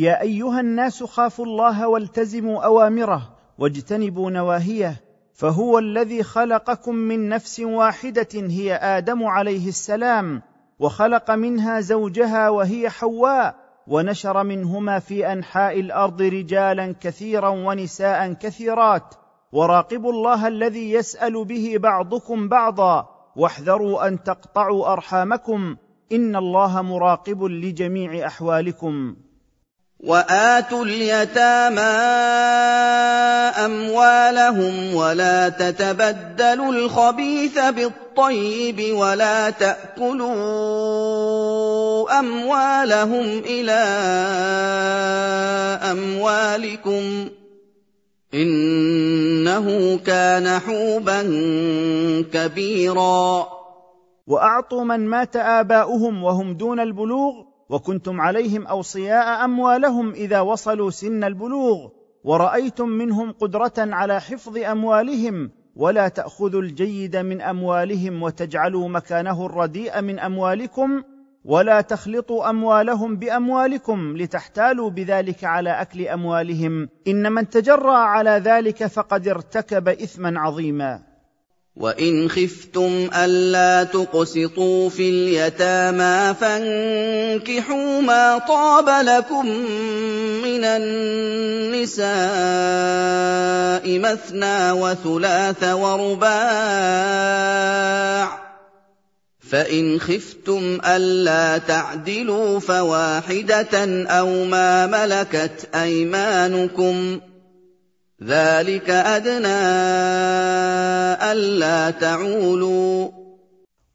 يا أيها الناس خافوا الله والتزموا أوامره واجتنبوا نواهيه فهو الذي خلقكم من نفس واحدة هي آدم عليه السلام وخلق منها زوجها وهي حواء ونشر منهما في أنحاء الأرض رجالا كثيرا ونساء كثيرات. وراقبوا الله الذي يسأل به بعضكم بعضا واحذروا أن تقطعوا أرحامكم إن الله مراقب لجميع أحوالكم. وآتوا اليتامى أموالهم ولا تتبدلوا الخبيث بالطيب ولا تأكلوا أموالهم إلى أموالكم إنه كان حوبا كبيرا. وأعطوا من مات آباؤهم وهم دون البلوغ وكنتم عليهم أوصياء أموالهم إذا وصلوا سن البلوغ ورأيتم منهم قدرة على حفظ أموالهم ولا تأخذوا الجيد من أموالهم وتجعلوا مكانه الرديء من أموالكم ولا تخلطوا أموالهم بأموالكم لتحتالوا بذلك على أكل أموالهم ان من تجرا على ذلك فقد ارتكب إثما عظيما. وان خفتم الا تقسطوا في اليتامى فانكحوا ما طاب لكم من النساء مثنى وثلاث ورباع فان خفتم الا تعدلوا فواحده أو ما ملكت ايمانكم ذلك ادنى الا تعولوا.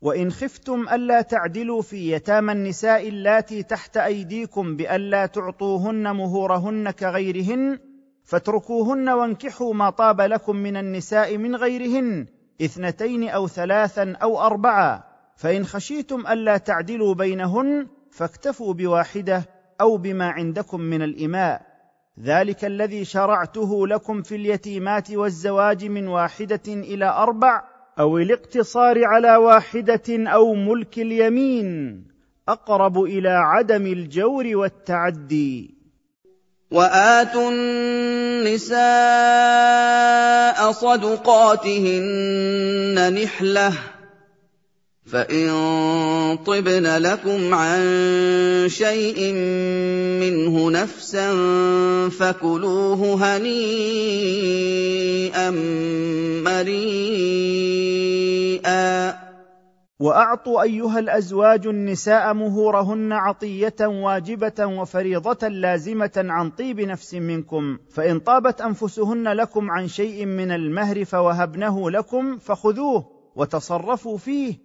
وان خفتم الا تعدلوا في يتامى النساء اللاتي تحت ايديكم بالا تعطوهن مهورهن كغيرهن فاتركوهن وانكحوا ما طاب لكم من النساء من غيرهن اثنتين أو ثلاثا أو اربعا فان خشيتم الا تعدلوا بينهن فاكتفوا بواحده أو بما عندكم من الاماء ذلك الذي شرعته لكم في اليتيمات والزواج من واحدة إلى أربع أو الاقتصار على واحدة أو ملك اليمين أقرب إلى عدم الجور والتعدي. وآتوا النساء صدقاتهن نحلة. فان طبن لكم عن شيء منه نفسا فكلوه هنيئا مريئا. واعطوا ايها الازواج النساء مهورهن عطيه واجبه وفريضه لازمه عن طيب نفس منكم. فان طابت انفسهن لكم عن شيء من المهر فوهبنه لكم فخذوه وتصرفوا فيه.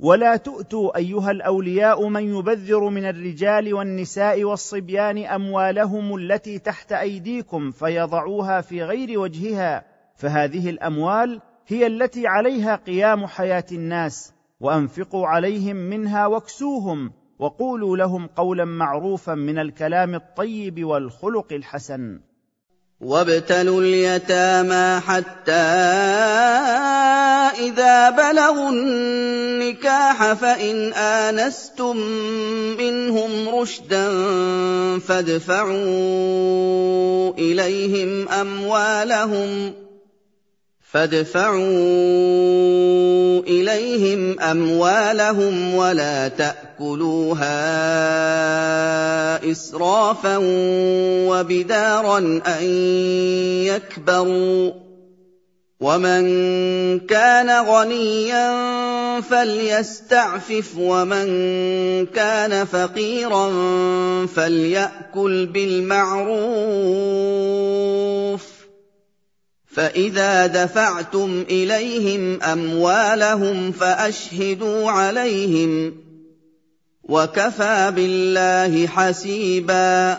ولا تؤتوا أيها الأولياء من يبذر من الرجال والنساء والصبيان أموالهم التي تحت أيديكم فيضعوها في غير وجهها فهذه الأموال هي التي عليها قيام حياة الناس وأنفقوا عليهم منها واكسوهم وقولوا لهم قولا معروفا من الكلام الطيب والخلق الحسن. وابتلوا اليتامى حتى إذا بلغوا النكاح فإن آنستم منهم رشدا فادفعوا إليهم أموالهم ۖ فادفعوا إليهم أموالهم ولا تأكلوها إسرافا وبدارا أن يكبروا ومن كان غنيا فليستعفف ومن كان فقيرا فليأكل بالمعروف فإذا دفعتم إليهم أموالهم فأشهدوا عليهم وكفى بالله حسيبا.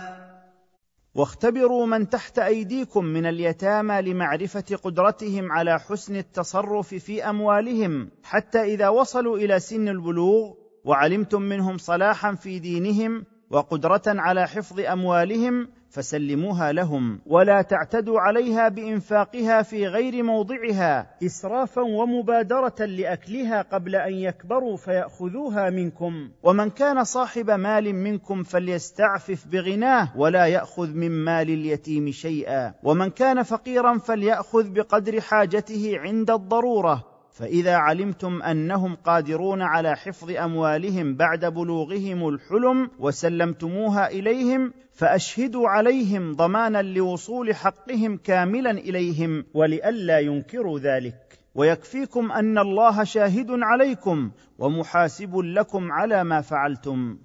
واختبروا من تحت أيديكم من اليتامى لمعرفة قدرتهم على حسن التصرف في أموالهم حتى إذا وصلوا إلى سن البلوغ وعلمتم منهم صلاحا في دينهم وقدرة على حفظ أموالهم فسلموها لهم ولا تعتدوا عليها بإنفاقها في غير موضعها إسرافا ومبادرة لأكلها قبل أن يكبروا فيأخذوها منكم. ومن كان صاحب مال منكم فليستعفف بغناه ولا يأخذ من مال اليتيم شيئا. ومن كان فقيرا فليأخذ بقدر حاجته عند الضرورة. فإذا علمتم أنهم قادرون على حفظ أموالهم بعد بلوغهم الحلم وسلمتموها إليهم فأشهدوا عليهم ضمانا لوصول حقهم كاملا إليهم ولئلا ينكروا ذلك. ويكفيكم أن الله شاهد عليكم ومحاسب لكم على ما فعلتم.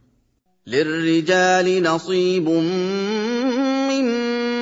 للرجال نصيب مما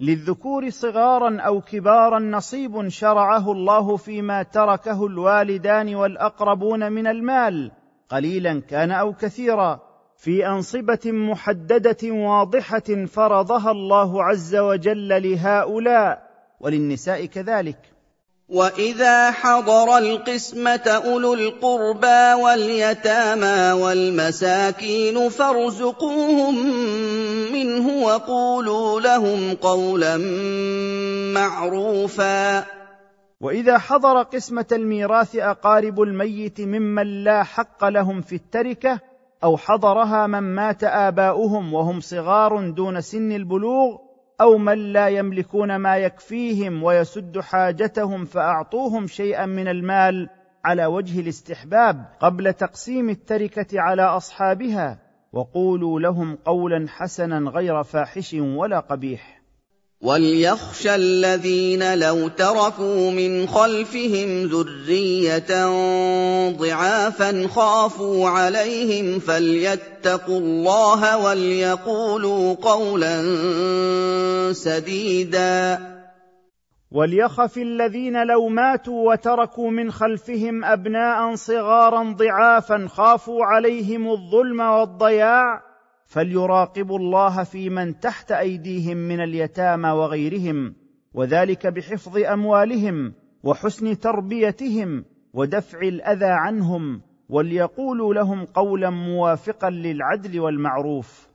للذكور صغارا أو كبارا نصيب شرعه الله فيما تركه الوالدان والأقربون من المال قليلا كان أو كثيرا في أنصبة محددة واضحة فرضها الله عز وجل لهؤلاء وللنساء كذلك. واذا حضر القسمه اولو القربى واليتامى والمساكين فارزقوهم منه وقولوا لهم قولا معروفا. واذا حضر قسمه الميراث اقارب الميت ممن لا حق لهم في التركه أو حضرها من مات اباؤهم وهم صغار دون سن البلوغ أو من لا يملكون ما يكفيهم ويسد حاجتهم فأعطوهم شيئا من المال على وجه الاستحباب قبل تقسيم التركة على أصحابها وقولوا لهم قولا حسنا غير فاحش ولا قبيح. وليخشى الذين لو تركوا من خلفهم ذريه ضعافا خافوا عليهم فليتقوا الله وليقولوا قولا سديدا. وليخف الذين لو ماتوا وتركوا من خلفهم ابناء صغارا ضعافا خافوا عليهم الظلم والضياع. فليراقبوا الله في من تحت أيديهم من اليتامى وغيرهم وذلك بحفظ أموالهم وحسن تربيتهم ودفع الأذى عنهم وليقولوا لهم قولا موافقا للعدل والمعروف.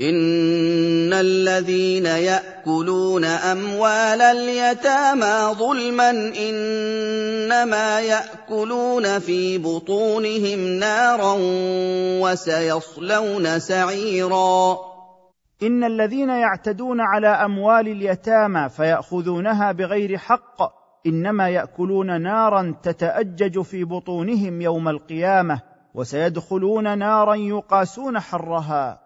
ان الذين ياكلون اموال اليتامى ظلما انما ياكلون في بطونهم نارا وسيصلون سعيرا ان الذين يعتدون على اموال اليتامى فياخذونها بغير حق انما ياكلون نارا تتاجج في بطونهم يوم القيامه وسيدخلون نارا يقاسون حرها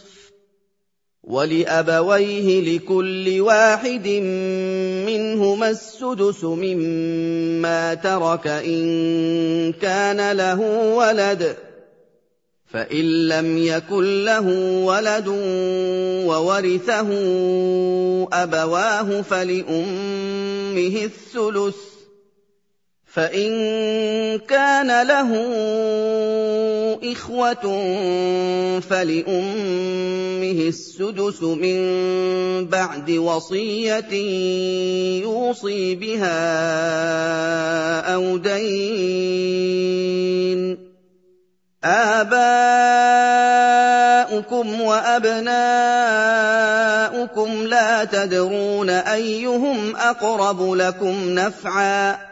ولأبويه لكل واحد منهما السدس مما ترك إن كان له ولد فإن لم يكن له ولد وورثه أبواه فلأمه الثلث فإن كان له إخوة فلأمه السدس من بعد وصية يوصي بها أو دين. آباؤكم وأبناؤكم لا تدرون أيهم أقرب لكم نفعا.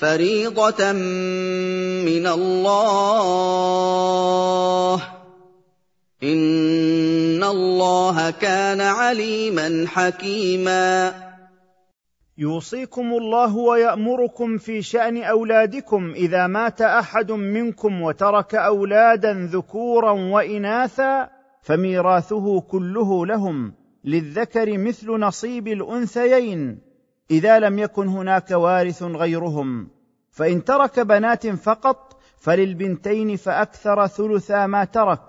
فريضة من الله. إن الله كان عليما حكيما. يوصيكم الله ويأمركم في شأن أولادكم إذا مات أحد منكم وترك أولادا ذكورا وإناثا فميراثه كله لهم. للذكر مثل نصيب الأنثيين. إذا لم يكن هناك وارث غيرهم فإن ترك بنات فقط فللبنتين فأكثر ثلثا ما ترك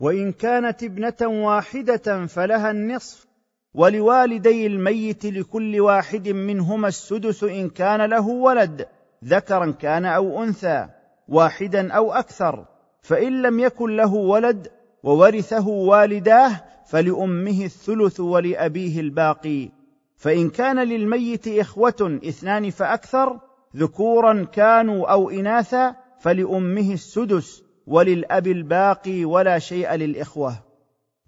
وإن كانت ابنة واحدة فلها النصف. ولوالدي الميت لكل واحد منهما السدس إن كان له ولد ذكرا كان أو أنثى واحدا أو أكثر. فإن لم يكن له ولد وورثه والداه فلأمه الثلث ولأبيه الباقي. فإن كان للميت إخوة اثنان فأكثر ذكورا كانوا أو إناثا فلأمه السدس وللأب الباقي ولا شيء للإخوة.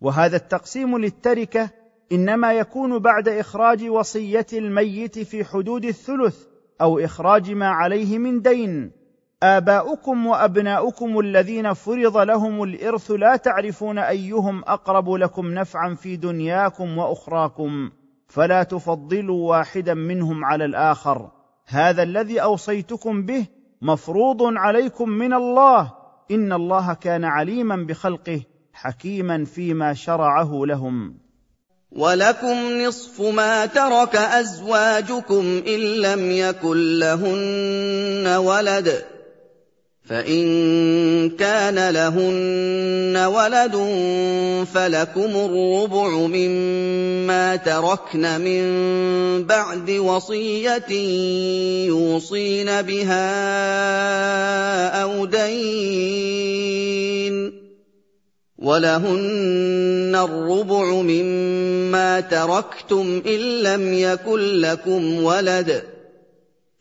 وهذا التقسيم للتركة إنما يكون بعد إخراج وصية الميت في حدود الثلث أو إخراج ما عليه من دين. آباؤكم وأبناؤكم الذين فرض لهم الإرث لا تعرفون أيهم أقرب لكم نفعا في دنياكم وأخراكم. فلا تفضلوا واحدا منهم على الآخر. هذا الذي أوصيتكم به مفروض عليكم من الله. إن الله كان عليما بخلقه حكيما فيما شرعه لهم. وَلَكُمْ نِصْفُ مَا تَرَكَ أَزْوَاجُكُمْ إِن لَّمْ يَكُن لَّهُنَّ وَلَدٌ ۚ. فَإِن كَانَ لَهُنَّ وَلَدٌ فَلَكُمُ الرُّبُعُ مِمَّا تَرَكْنَ مِن بَعْدِ وَصِيَّةٍ يُوصِينَ بِهَا أَوْ دَيْنٍ وَلَهُنَّ الرُّبُعُ مِمَّا تَرَكْتُمْ إِن لَّمْ يَكُن لَّكُمْ وَلَدٌ ۚ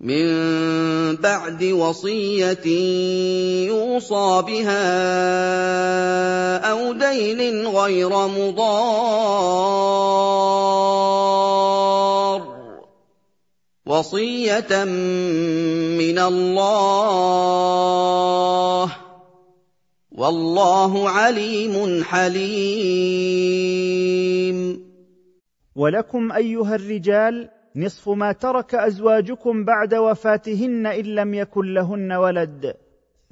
مِن بَعْدِ وَصِيَّةٍ يُوصَىٰ بِهَا أَوْ دَيْنٍ غَيْرَ مُضَارٍّ ۚ. وَصِيَّةً مِّنَ اللَّهِ ۗ. وَاللَّهُ عَلِيمٌ حَلِيمٌ. ولكم أيها الرجال نصف ما ترك أزواجكم بعد وفاتهن إن لم يكن لهن ولد.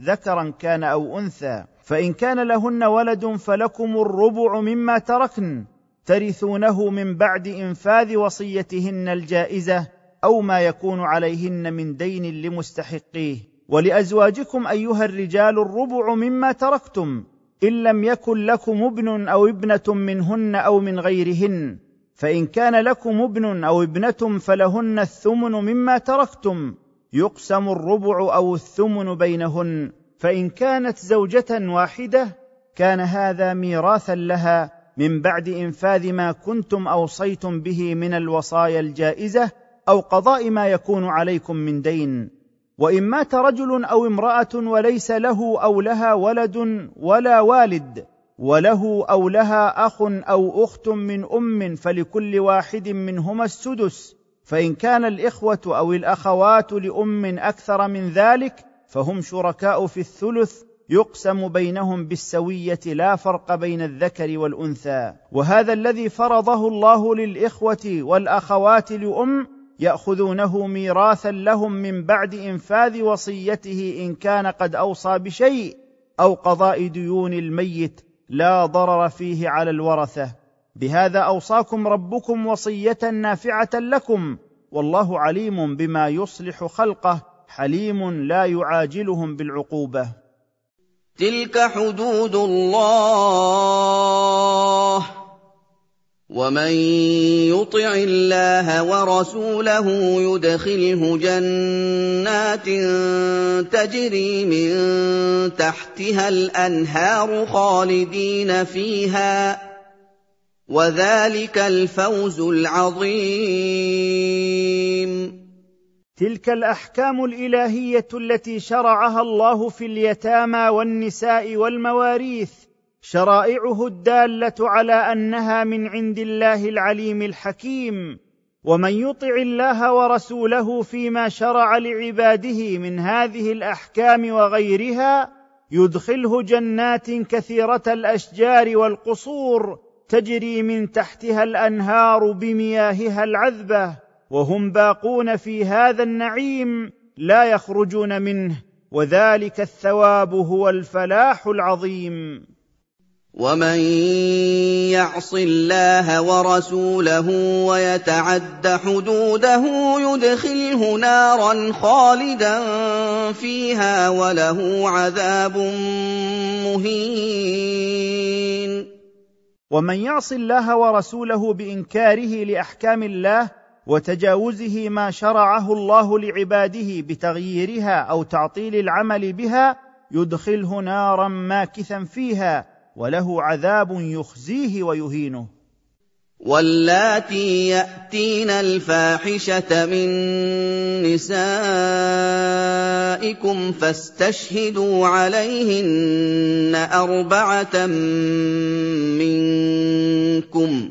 ذكرا كان أو أنثى. فإن كان لهن ولد فلكم الربع مما تركن. ترثونه من بعد إنفاذ وصيتهن الجائزة أو ما يكون عليهن من دين لمستحقيه. ولأزواجكم أيها الرجال الربع مما تركتم. إن لم يكن لكم ابن أو ابنة منهن أو من غيرهن. فإن كان لكم ابن أو ابنة فلهن الثمن مما تركتم يقسم الربع أو الثمن بينهن. فإن كانت زوجة واحدة كان هذا ميراثا لها من بعد إنفاذ ما كنتم أوصيتم به من الوصايا الجائزة أو قضاء ما يكون عليكم من دين. وإن مات رجل أو امرأة وليس له أو لها ولد ولا والد وله أو لها أخ أو أخت من أم فلكل واحد منهما السدس فإن كان الإخوة أو الأخوات لأم أكثر من ذلك فهم شركاء في الثلث يقسم بينهم بالسوية لا فرق بين الذكر والأنثى. وهذا الذي فرضه الله للإخوة والأخوات لأم يأخذونه ميراثا لهم من بعد إنفاذ وصيته إن كان قد أوصى بشيء أو قضاء ديون الميت لا ضرر فيه على الورثة. بهذا أوصاكم ربكم وصية نافعة لكم. والله عليم بما يصلح خلقه. حليم لا يعاجلهم بالعقوبة. تلك حدود الله. ومن يطع الله ورسوله يدخله جنات تجري من تحتها الانهار خالدين فيها وذلك الفوز العظيم. تلك الاحكام الالهيه التي شرعها الله في اليتامى والنساء والمواريث شرائعه الدالة على أنها من عند الله العليم الحكيم ومن يطع الله ورسوله فيما شرع لعباده من هذه الأحكام وغيرها يدخله جنات كثيرة الأشجار والقصور تجري من تحتها الأنهار بمياهها العذبة وهم باقون في هذا النعيم لا يخرجون منه وذلك الثواب هو الفلاح العظيم. ومن يعص الله ورسوله ويتعد حدوده يدخله نارا خالدا فيها وله عذاب مهين. ومن يعص الله ورسوله بانكاره لاحكام الله وتجاوزه ما شرعه الله لعباده بتغييرها أو تعطيل العمل بها يدخله نارا ماكثا فيها وله عذاب يخزيه ويهينه. واللاتي يأتين الفاحشة من نسائكم فاستشهدوا عليهن أربعة منكم.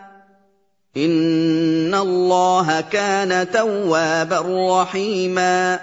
ان الله كان توابا رحيما.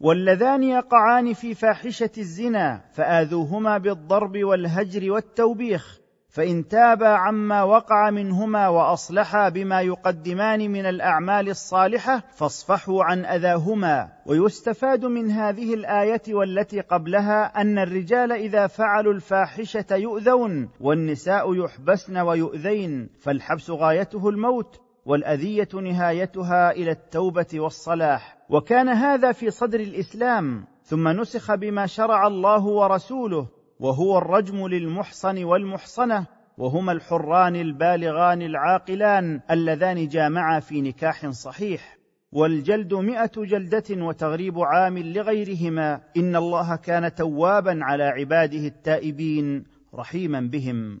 واللذان يقعان في فاحشه الزنا فاذوهما بالضرب والهجر والتوبيخ. فإن تابا عما وقع منهما وأصلحا بما يقدمان من الأعمال الصالحة فاصفحوا عن أذاهما. ويستفاد من هذه الآية والتي قبلها أن الرجال إذا فعلوا الفاحشة يؤذون والنساء يحبسن ويؤذين فالحبس غايته الموت والأذية نهايتها إلى التوبة والصلاح. وكان هذا في صدر الإسلام ثم نسخ بما شرع الله ورسوله. وهو الرجم للمحصن والمحصنة وهما الحران البالغان العاقلان اللذان جامعا في نكاح صحيح. والجلد مئة جلدة وتغريب عام لغيرهما. إن الله كان توابا على عباده التائبين رحيما بهم.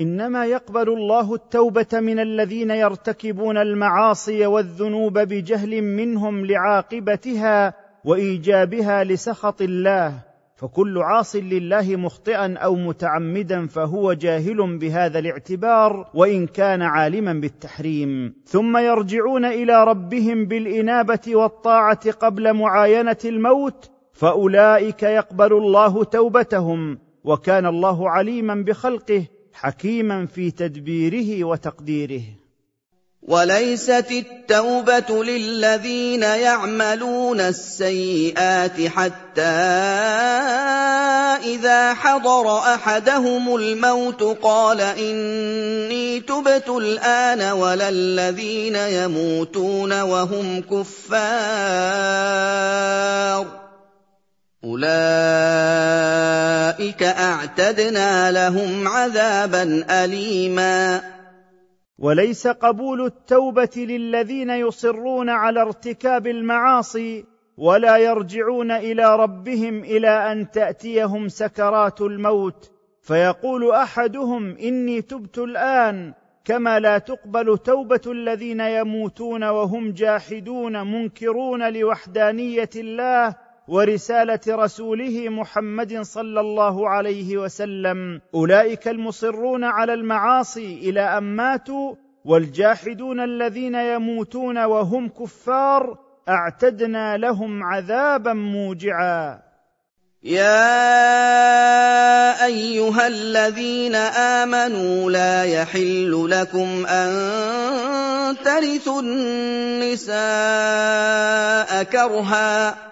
إنما يقبل الله التوبة من الذين يرتكبون المعاصي والذنوب بجهل منهم لعاقبتها وإيجابها لسخط الله فكل عاص لله مخطئا أو متعمدا فهو جاهل بهذا الاعتبار وإن كان عالما بالتحريم. ثم يرجعون إلى ربهم بالإنابة والطاعة قبل معاينة الموت فأولئك يقبل الله توبتهم وكان الله عليما بخلقه حكيما في تدبيره وتقديره. وليست التوبه للذين يعملون السيئات حتى اذا حضر احدهم الموت قال اني تبت الان ولا الذين يموتون وهم كفار. اولئك اعتدنا لهم عذابا اليما. وليس قبول التوبه للذين يصرون على ارتكاب المعاصي ولا يرجعون إلى ربهم إلى ان تاتيهم سكرات الموت. فيقول احدهم اني تبت الان. كما لا تقبل توبه الذين يموتون وهم جاحدون منكرون لوحدانيه الله ورسالة رسوله محمد صلى الله عليه وسلم. أولئك المصرون على المعاصي إلى أن ماتوا والجاحدون الذين يموتون وهم كفار أعتدنا لهم عذابا موجعا. يا أيها الذين آمنوا لا يحل لكم أن ترثوا النساء كرها.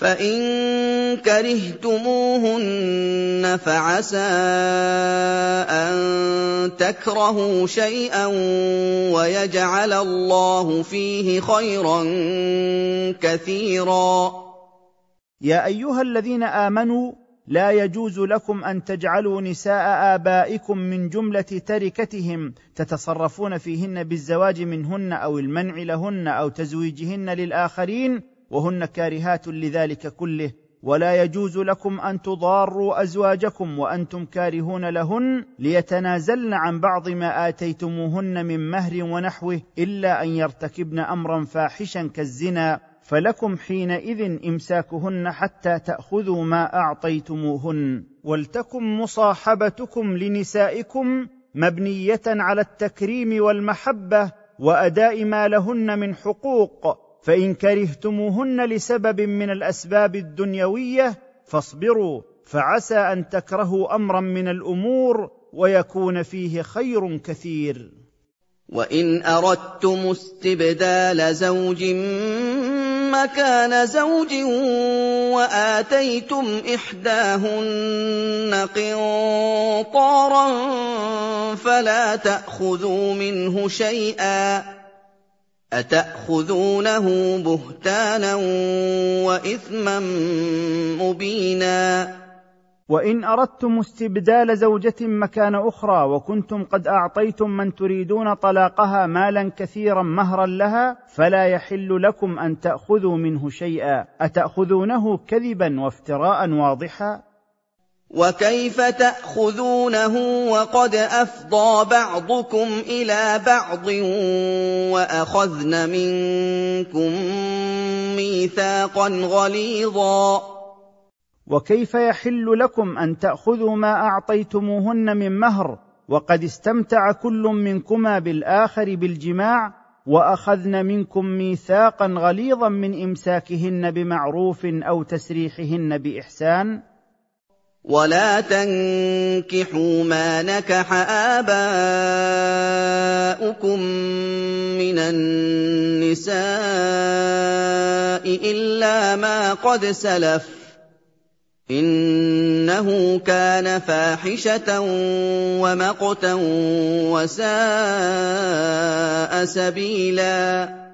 فإن كرهتموهن فعسى أن تكرهوا شيئا ويجعل الله فيه خيرا كثيرا. يا أيها الذين آمنوا لا يجوز لكم أن تجعلوا نساء آبائكم من جملة تركتهم تتصرفون فيهن بالزواج منهن أو المنع لهن أو تزويجهن للآخرين وهن كارهات لذلك كله ولا يجوز لكم أن تضاروا أزواجكم وأنتم كارهون لهن ليتنازلن عن بعض ما آتيتموهن من مهر ونحوه إلا أن يرتكبن أمرا فاحشا كالزنا فلكم حينئذ إمساكهن حتى تأخذوا ما أعطيتموهن. ولتكن مصاحبتكم لنسائكم مبنية على التكريم والمحبة وأداء ما لهن من حقوق. فإن كرهتموهن لسبب من الأسباب الدنيوية فاصبروا فعسى أن تكرهوا أمرا من الأمور ويكون فيه خير كثير. وإن أردتم استبدال زوج مكان زوج وآتيتم إحداهن قنطارا فلا تأخذوا منه شيئا. أتأخذونه بهتانا وإثما مبينا؟ وإن أردتم استبدال زوجة مكان أخرى وكنتم قد أعطيتم من تريدون طلاقها مالا كثيرا مهرا لها فلا يحل لكم أن تأخذوا منه شيئا. أتأخذونه كذبا وافتراء واضحا؟ وكيف تاخذونه وقد افضى بعضكم إلى بعض واخذن منكم ميثاقا غليظا وكيف يحل لكم ان تاخذوا ما اعطيتموهن من مهر وقد استمتع كل منكما بالاخر بالجماع واخذن منكم ميثاقا غليظا من امساكهن بمعروف أو تسريحهن باحسان ولا تنكحوا ما نكح آباؤكم من النساء إلا ما قد سلف إنه كان فاحشة ومقتا وساء سبيلاً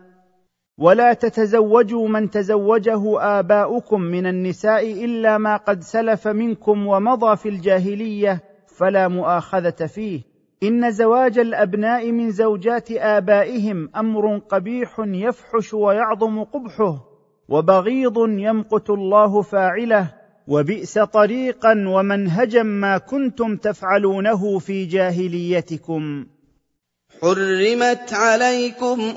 ولا تتزوجوا من تزوجه آباؤكم من النساء إلا ما قد سلف منكم ومضى في الجاهلية فلا مؤاخذة فيه. إن زواج الأبناء من زوجات آبائهم أمر قبيح يفحش ويعظم قبحه وبغيض يمقت الله فاعله وبئس طريقا ومنهجا ما كنتم تفعلونه في جاهليتكم. حرمت عليكم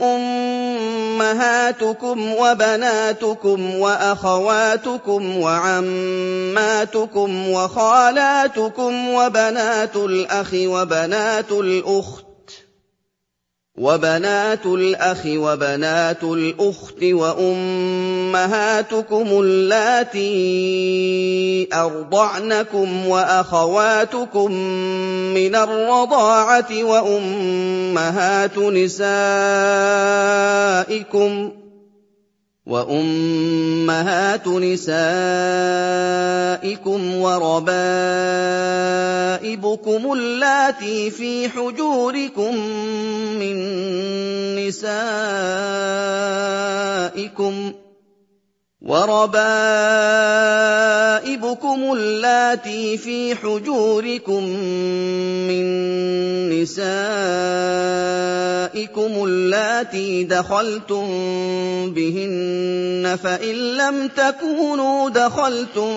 أمهاتكم وبناتكم وأخواتكم وعماتكم وخالاتكم وبنات الأخ وبنات الأخت وبنات الأخ وبنات الأخت وأمهاتكم اللاتي أرضعنكم وأخواتكم من الرضاعة وأمهات نسائكم وأمهات نسائكم وربائبكم اللاتي في حجوركم من نسائكم وربائبكم اللاتي في حجوركم من نسائكم اللاتي دخلتم بهن فإن لم تكونوا دخلتم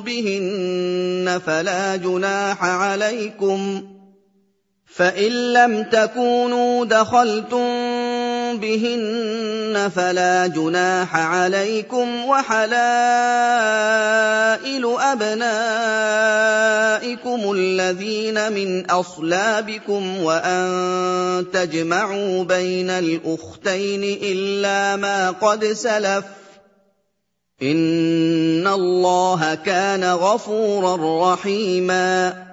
بهن فلا جناح عليكم فإن لم تكونوا دخلتم بهن فلا جناح عليكم وحلائل أبنائكم الذين من أصلابكم وأن تجمعوا بين الأختين إلا ما قد سلف إن الله كان غفورا رحيما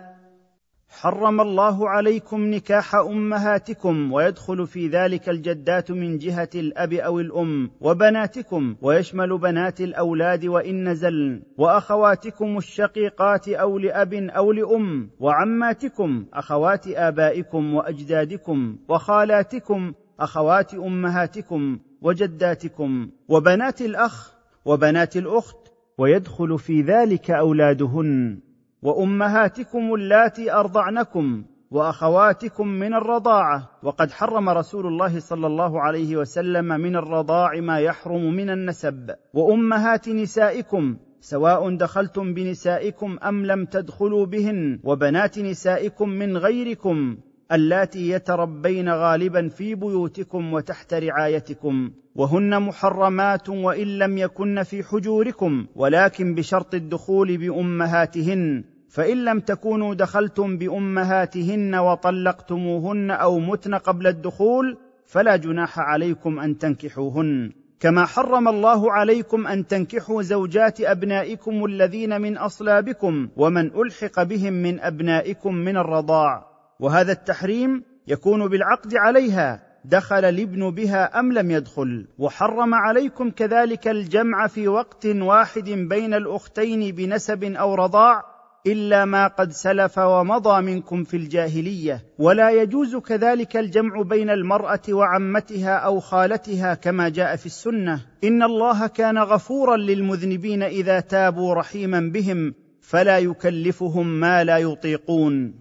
حرم الله عليكم نكاح أمهاتكم ويدخل في ذلك الجدات من جهة الأب أو الأم وبناتكم ويشمل بنات الأولاد وإن نزلن وأخواتكم الشقيقات أو لأب أو لأم وعماتكم أخوات آبائكم وأجدادكم وخالاتكم أخوات أمهاتكم وجداتكم وبنات الأخ وبنات الأخت ويدخل في ذلك أولادهن وأمهاتكم اللاتي أرضعنكم وأخواتكم من الرضاعة وقد حرم رسول الله صلى الله عليه وسلم من الرضاع ما يحرم من النسب. وأمهات نسائكم سواء دخلتم بنسائكم أم لم تدخلوا بهن وبنات نسائكم من غيركم اللاتي يتربين غالبا في بيوتكم وتحت رعايتكم. وهن محرمات وإن لم يكن في حجوركم ولكن بشرط الدخول بأمهاتهن. فإن لم تكونوا دخلتم بأمهاتهن وطلقتموهن أو متن قبل الدخول فلا جناح عليكم أن تنكحوهن. كما حرم الله عليكم أن تنكحوا زوجات أبنائكم الذين من أصلابكم ومن ألحق بهم من أبنائكم من الرضاع. وهذا التحريم يكون بالعقد عليها دخل الابن بها أم لم يدخل. وحرم عليكم كذلك الجمع في وقت واحد بين الأختين بنسب أو رضاع إلا ما قد سلف ومضى منكم في الجاهلية ولا يجوز كذلك الجمع بين المرأة وعمتها أو خالتها كما جاء في السنة. إن الله كان غفورا للمذنبين إذا تابوا رحيما بهم فلا يكلفهم ما لا يطيقون.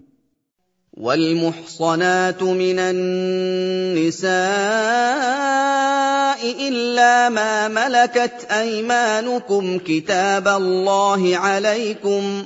والمحصنات من النساء إلا ما ملكت أيمانكم كتاب الله عليكم.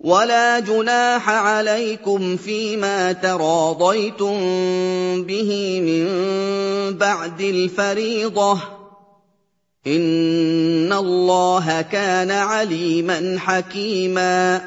ولا جناح عليكم فيما تراضيتم به من بعد الفريضة. إن الله كان عليما حكيما.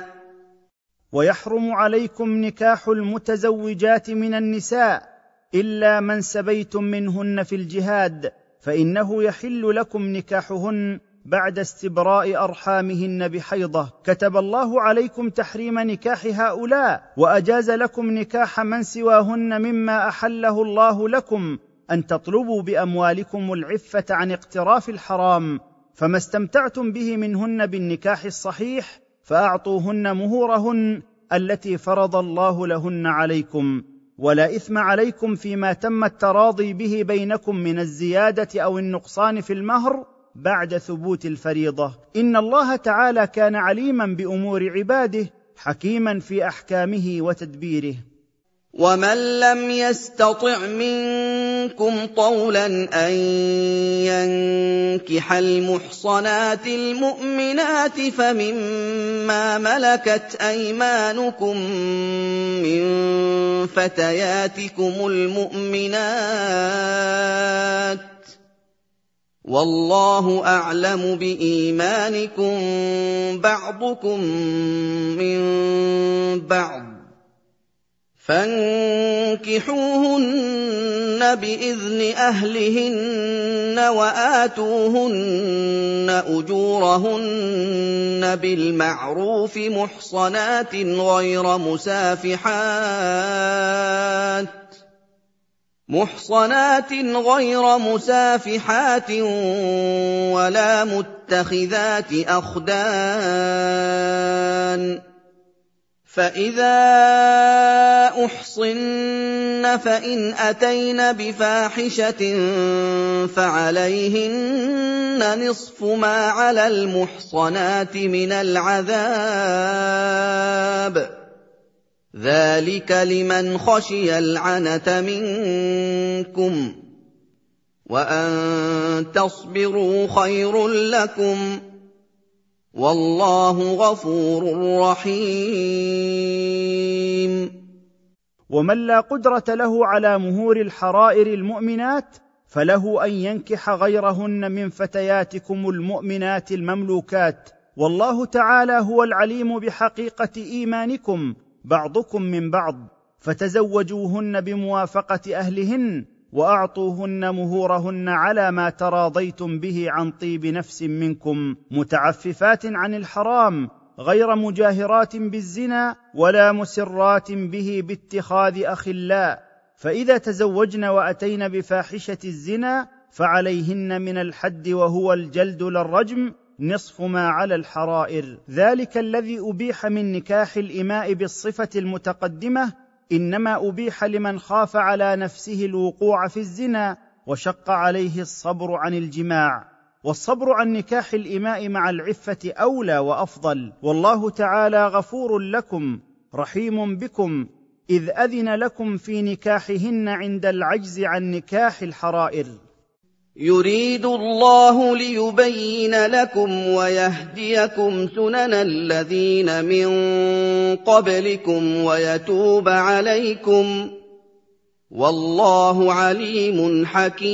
ويحرم عليكم نكاح المتزوجات من النساء إلا من سبيتم منهن في الجهاد فإنه يحل لكم نكاحهن بعد استبراء أرحامهن بحيضة كتب الله عليكم تحريم نكاح هؤلاء وأجاز لكم نكاح من سواهن مما أحله الله لكم أن تطلبوا بأموالكم العفة عن اقتراف الحرام فما استمتعتم به منهن بالنكاح الصحيح فأعطوهن مهورهن التي فرض الله لهن عليكم. ولا إثم عليكم فيما تم التراضي به بينكم من الزيادة أو النقصان في المهر بعد ثبوت الفريضة. إن الله تعالى كان عليما بأمور عباده حكيما في أحكامه وتدبيره. ومن لم يستطع منكم طولا ان ينكح المحصنات المؤمنات فمما ملكت ايمانكم من فتياتكم المؤمنات والله أعلم بإيمانكم بعضكم من بعض فانكحوهن بإذن أهلهن وآتوهن أجورهن بالمعروف محصنات غير مسافحات محصنات غير مسافحات ولا متخذات أخدان فَإِذَا أُحْصِنَّ فَإِنْ أَتَيْنَ بِفَاحِشَةٍ فَعَلَيْهِنَّ نِصْفُ مَا عَلَى الْمُحْصَنَاتِ مِنَ الْعَذَابِ ۚ ذَٰلِكَ لِمَنْ خَشِيَ الْعَنَتَ مِنكُمْ ۚ وَأَن تَصْبِرُوا خَيْرٌ لَّكُمْ ۗ والله غفور رحيم ومن لا قدره له على مهور الحرائر المؤمنات فله ان ينكح غيرهن من فتياتكم المؤمنات المملوكات والله تعالى هو العليم بحقيقه ايمانكم بعضكم من بعض فتزوجوهن بموافقة أهلهن وأعطوهن مهورهن على ما تراضيتم به عن طيب نفس منكم متعففات عن الحرام غير مجاهرات بالزنا ولا مسرات به باتخاذ اخلاء فإذا تزوجن وأتين بفاحشة الزنا فعليهن من الحد وهو الجلد للرجم نصف ما على الحرائر. ذلك الذي أبيح من نكاح الإماء بالصفة المتقدمة إنما أبيح لمن خاف على نفسه الوقوع في الزنا وشق عليه الصبر عن الجماع. والصبر عن نكاح الإماء مع العفة أولى وأفضل. والله تعالى غفور لكم رحيم بكم. إذ أذن لكم في نكاحهن عند العجز عن نكاح الحرائر. يريد الله ليبين لكم ويهديكم سنن الذين من قبلكم ويتوب عليكم والله عليم حكيم.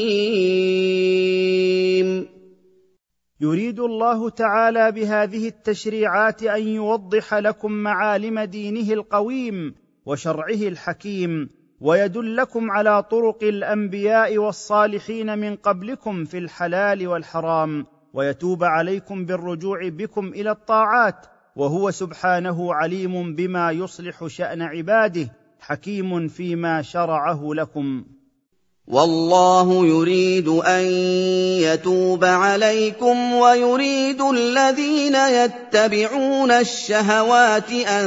يريد الله تعالى بهذه التشريعات أن يوضح لكم معالم دينه القويم وشرعه الحكيم ويدلكم على طرق الأنبياء والصالحين من قبلكم في الحلال والحرام ويتوب عليكم بالرجوع بكم إلى الطاعات وهو سبحانه عليم بما يصلح شأن عباده حكيم فيما شرعه لكم. والله يريد أن يتوب عليكم ويريد الذين يتبعون الشهوات أن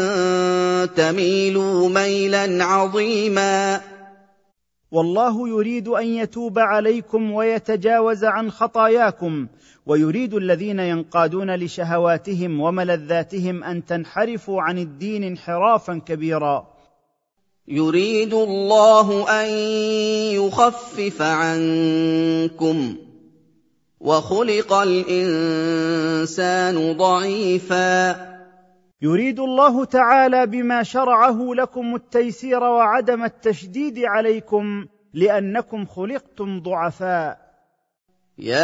تميلوا ميلا عظيما. والله يريد أن يتوب عليكم ويتجاوز عن خطاياكم ويريد الذين ينقادون لشهواتهم وملذاتهم أن تنحرفوا عن الدين انحرافا كبيرا. يريد الله أن يخفف عنكم وخلق الإنسان ضعيفا. يريد الله تعالى بما شرعه لكم التيسير وعدم التشديد عليكم لأنكم خلقتم ضعفاء. يَا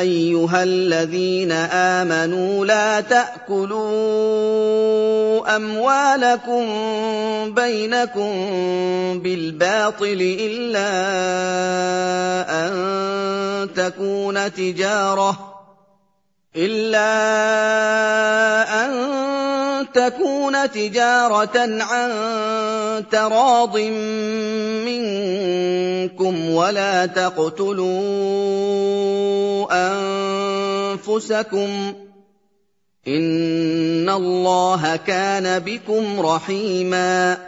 أَيُّهَا الَّذِينَ آمَنُوا لَا تَأْكُلُوا أَمْوَالَكُم بَيْنَكُم بِالْبَاطِلِ أَن تَكُونَ تكون تجاره الا ان تكون تجاره عن تراض منكم ولا تقتلوا انفسكم ان الله كان بكم رحيما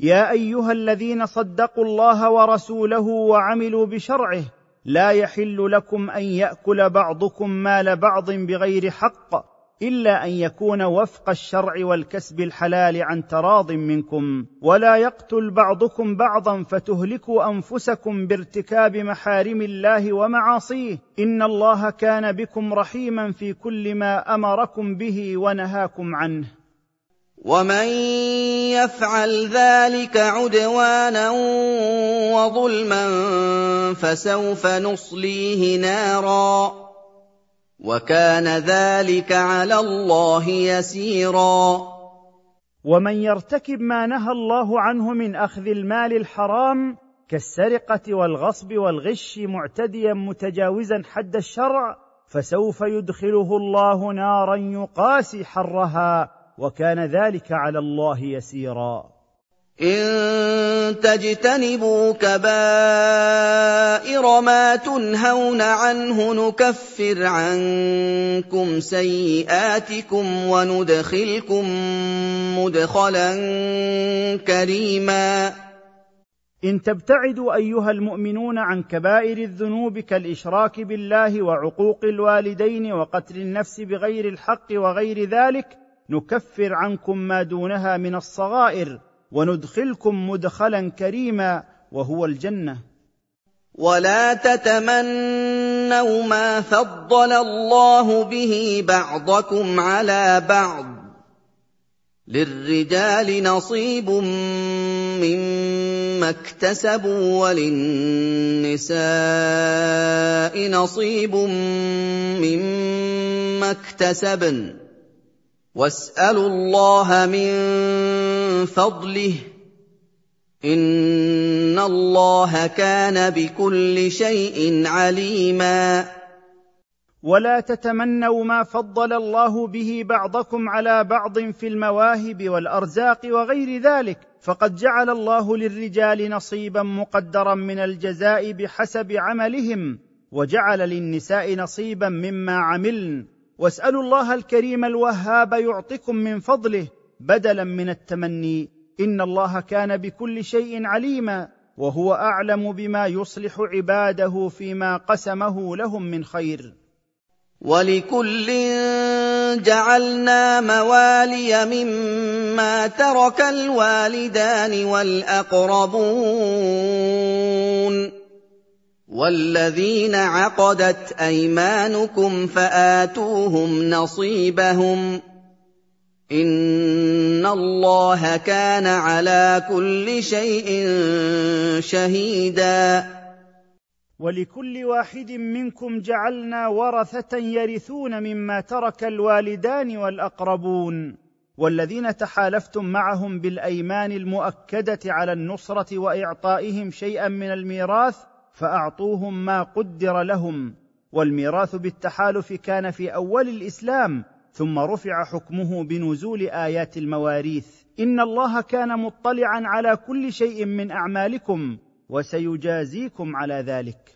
يا ايها الذين صدقوا الله ورسوله وعملوا بشرعه لا يحل لكم أن يأكل بعضكم مال بعض بغير حق إلا أن يكون وفق الشرع والكسب الحلال عن تراض منكم ولا يقتل بعضكم بعضا فتهلكوا أنفسكم بارتكاب محارم الله ومعاصيه. إن الله كان بكم رحيما في كل ما أمركم به ونهاكم عنه. ومن يفعل ذلك عدوانا وظلما فسوف نصليه نارا وكان ذلك على الله يسيرا ومن يرتكب ما نهى الله عنه من اخذ المال الحرام كالسرقه والغصب والغش معتديا متجاوزا حد الشرع فسوف يدخله الله نارا يقاسي حرها وكان ذلك على الله يسيرا. إن تجتنبوا كبائر ما تنهون عنه نكفر عنكم سيئاتكم وندخلكم مدخلا كريما. إن تبتعدوا أيها المؤمنون عن كبائر الذنوب كالإشراك بالله وعقوق الوالدين وقتل النفس بغير الحق وغير ذلك نكفر عنكم ما دونها من الصغائر وندخلكم مدخلا كريما وهو الجنة. ولا تتمنوا ما فضل الله به بعضكم على بعض. للرجال نصيب مما اكتسبوا وللنساء نصيب مما اكتسبن. واسالوا الله من فضله ان الله كان بكل شيء عليما ولا تتمنوا ما فضل الله به بعضكم على بعض في المواهب والارزاق وغير ذلك فقد جعل الله للرجال نصيبا مقدرا من الجزاء بحسب عملهم وجعل للنساء نصيبا مما عملن واسألوا الله الكريم الوهاب يعطكم من فضله بدلا من التمني. إن الله كان بكل شيء عليما وهو أعلم بما يصلح عباده فيما قسمه لهم من خير. ولكل جعلنا موالي مما ترك الوالدان والأقربون. والذين عقدت ايمانكم فاتوهم نصيبهم ان الله كان على كل شيء شهيدا ولكل واحد منكم جعلنا ورثه يرثون مما ترك الوالدان والاقربون والذين تحالفتم معهم بالايمان المؤكده على النصره واعطائهم شيئا من الميراث فأعطوهم ما قدر لهم والميراث بالتحالف كان في أول الإسلام ثم رفع حكمه بنزول آيات المواريث. إن الله كان مطلعا على كل شيء من أعمالكم وسيجازيكم على ذلك.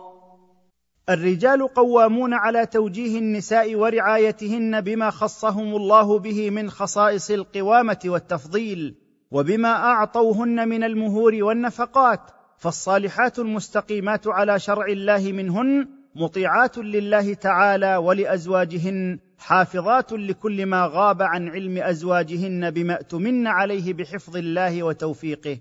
الرجال قوامون على توجيه النساء ورعايتهن بما خصهم الله به من خصائص القوامة والتفضيل وبما أعطوهن من المهور والنفقات فالصالحات المستقيمات على شرع الله منهن مطيعات لله تعالى ولأزواجهن حافظات لكل ما غاب عن علم أزواجهن بما اؤتمن عليه بحفظ الله وتوفيقه.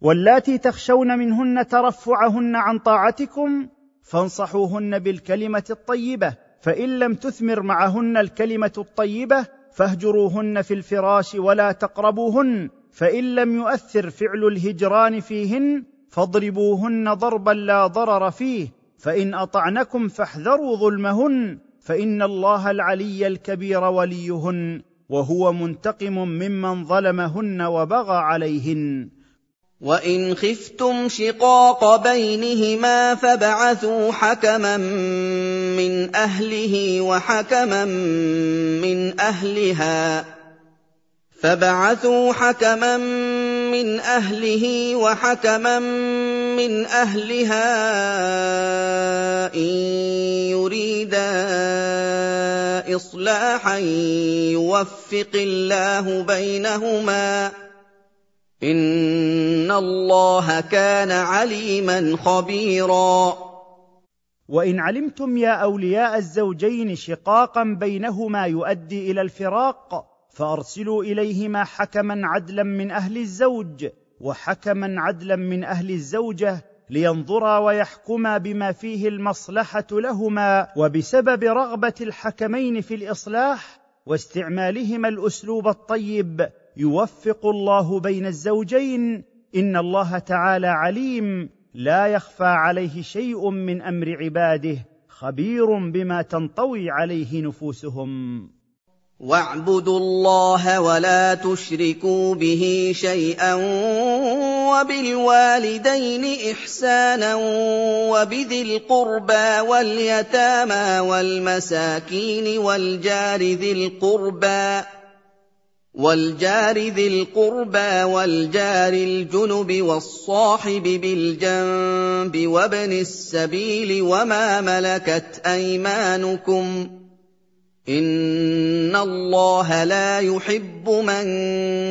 واللاتي تخشون منهن ترفعهن عن طاعتكم فانصحوهن بالكلمة الطيبة فإن لم تثمر معهن الكلمة الطيبة فاهجروهن في الفراش ولا تقربوهن فإن لم يؤثر فعل الهجران فيهن فاضربوهن ضربا لا ضرر فيه فإن أطعنكم فاحذروا ظلمهن فإن الله العلي الكبير وليهن وهو منتقم ممن ظلمهن وبغى عليهن. وان خفتم شقاق بينهما فابعثوا حكما من اهله وحكما من اهلها فبعثوا حكما من اهله وحكما من اهلها ان يريدا اصلاحا يوفق الله بينهما ان الله كان عليما خبيرا. وان علمتم يا اولياء الزوجين شقاقا بينهما يؤدي إلى الفراق فارسلوا اليهما حكما عدلا من أهل الزوج وحكما عدلا من أهل الزوجه لينظرا ويحكما بما فيه المصلحه لهما وبسبب رغبه الحكمين في الاصلاح واستعمالهما الاسلوب الطيب. يوفق الله بين الزوجين إن الله تعالى عليم لا يخفى عليه شيء من أمر عباده خبير بما تنطوي عليه نفوسهم. واعبدوا الله ولا تشركوا به شيئا وبالوالدين إحسانا وبذي القربى واليتامى والمساكين والجار ذي القربى والجار ذي القربى والجار الجنب والصاحب بالجنب وابن السبيل وما ملكت أيمانكم إن الله لا يحب من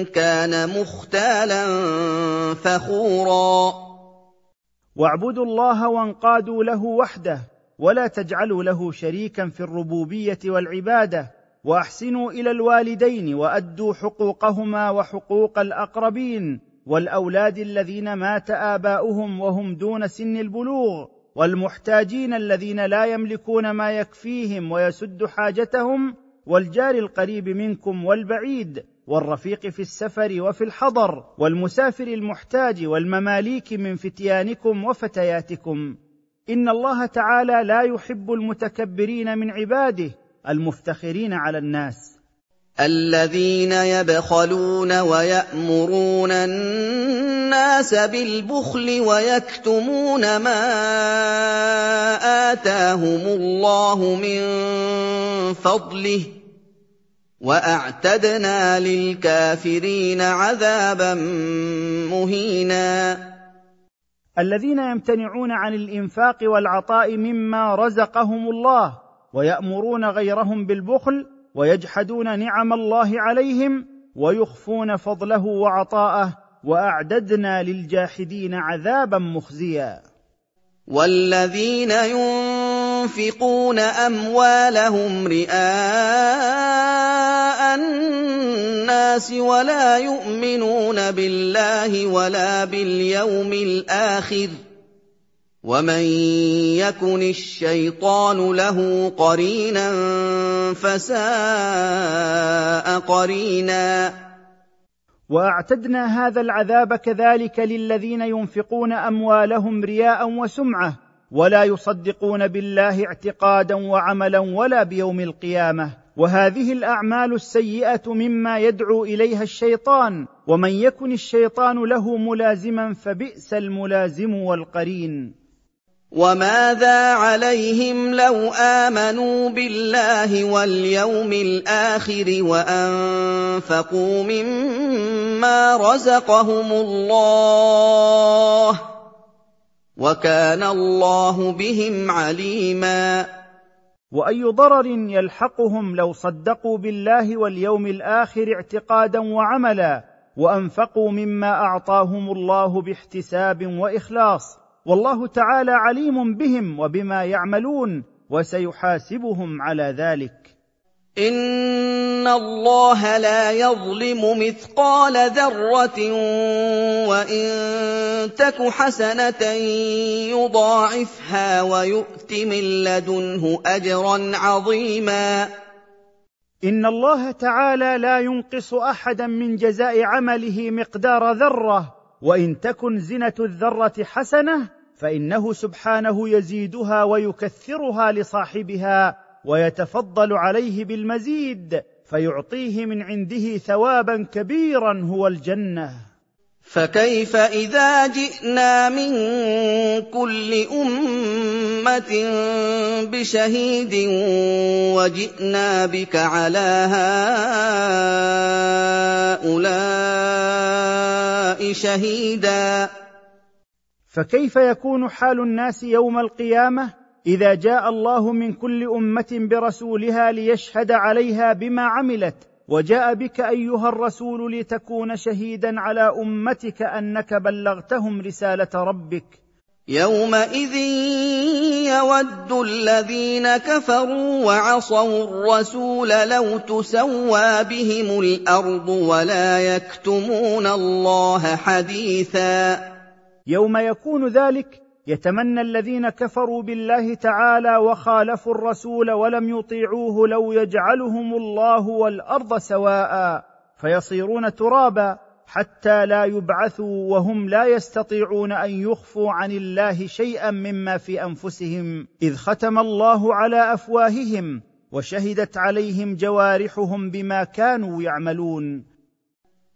كان مختالا فخورا. واعبدوا الله وانقادوا له وحده ولا تجعلوا له شريكا في الربوبية والعبادة واحسنوا إلى الوالدين وأدوا حقوقهما وحقوق الأقربين والأولاد الذين مات آباؤهم وهم دون سن البلوغ والمحتاجين الذين لا يملكون ما يكفيهم ويسد حاجتهم والجار القريب منكم والبعيد والرفيق في السفر وفي الحضر والمسافر المحتاج والمماليك من فتيانكم وفتياتكم إن الله تعالى لا يحب المتكبرين من عباده المفتخرين على الناس. الذين يبخلون ويأمرون الناس بالبخل ويكتمون ما آتاهم الله من فضله وأعتدنا للكافرين عذابا مهينا. الذين يمتنعون عن الإنفاق والعطاء مما رزقهم الله. ويأمرون غيرهم بالبخل ويجحدون نعم الله عليهم ويخفون فضله وعطاءه وأعددنا للجاحدين عذابا مخزيا. والذين ينفقون أموالهم رئاء الناس ولا يؤمنون بالله ولا باليوم الآخر ومن يكن الشيطان له قرينا فساء قرينا واعتدنا هذا العذاب كذلك للذين ينفقون اموالهم رياء وسمعه ولا يصدقون بالله اعتقادا وعملا ولا بيوم القيامه وهذه الاعمال السيئه مما يدعو اليها الشيطان ومن يكن الشيطان له ملازما فبئس الملازم والقرين وماذا عليهم لو امنوا بالله واليوم الآخر وانفقوا مما رزقهم الله وكان الله بهم عليما واي ضرر يلحقهم لو صدقوا بالله واليوم الآخر اعتقادا وعملا وانفقوا مما اعطاهم الله باحتساب واخلاص والله تعالى عليم بهم وبما يعملون وسيحاسبهم على ذلك. إن الله لا يظلم مثقال ذرة وإن تك حسنة يضاعفها ويؤت من لدنه أجرا عظيما. إن الله تعالى لا ينقص أحدا من جزاء عمله مقدار ذرة وإن تكن زنة الذرة حسنة فإنه سبحانه يزيدها ويكثرها لصاحبها ويتفضل عليه بالمزيد فيعطيه من عنده ثوابا كبيرا هو الجنة. فكيف إذا جئنا من كل أمة بشهيد وجئنا بك على هؤلاء؟ شهيدا. فكيف يكون حال الناس يوم القيامة إذا جاء الله من كل أمة برسولها ليشهد عليها بما عملت؟ وجاء بك أيها الرسول لتكون شهيدا على أمتك أنك بلغتهم رسالة ربك. يومئذ يود الذين كفروا وعصوا الرسول لو تسوى بهم الأرض ولا يكتمون الله حديثا يوم يكون ذلك يتمنى الذين كفروا بالله تعالى وخالفوا الرسول ولم يطيعوه لو يجعلهم الله والارض سواء فيصيرون ترابا حتى لا يبعثوا وهم لا يستطيعون أن يخفوا عن الله شيئا مما في أنفسهم إذ ختم الله على أفواههم وشهدت عليهم جوارحهم بما كانوا يعملون.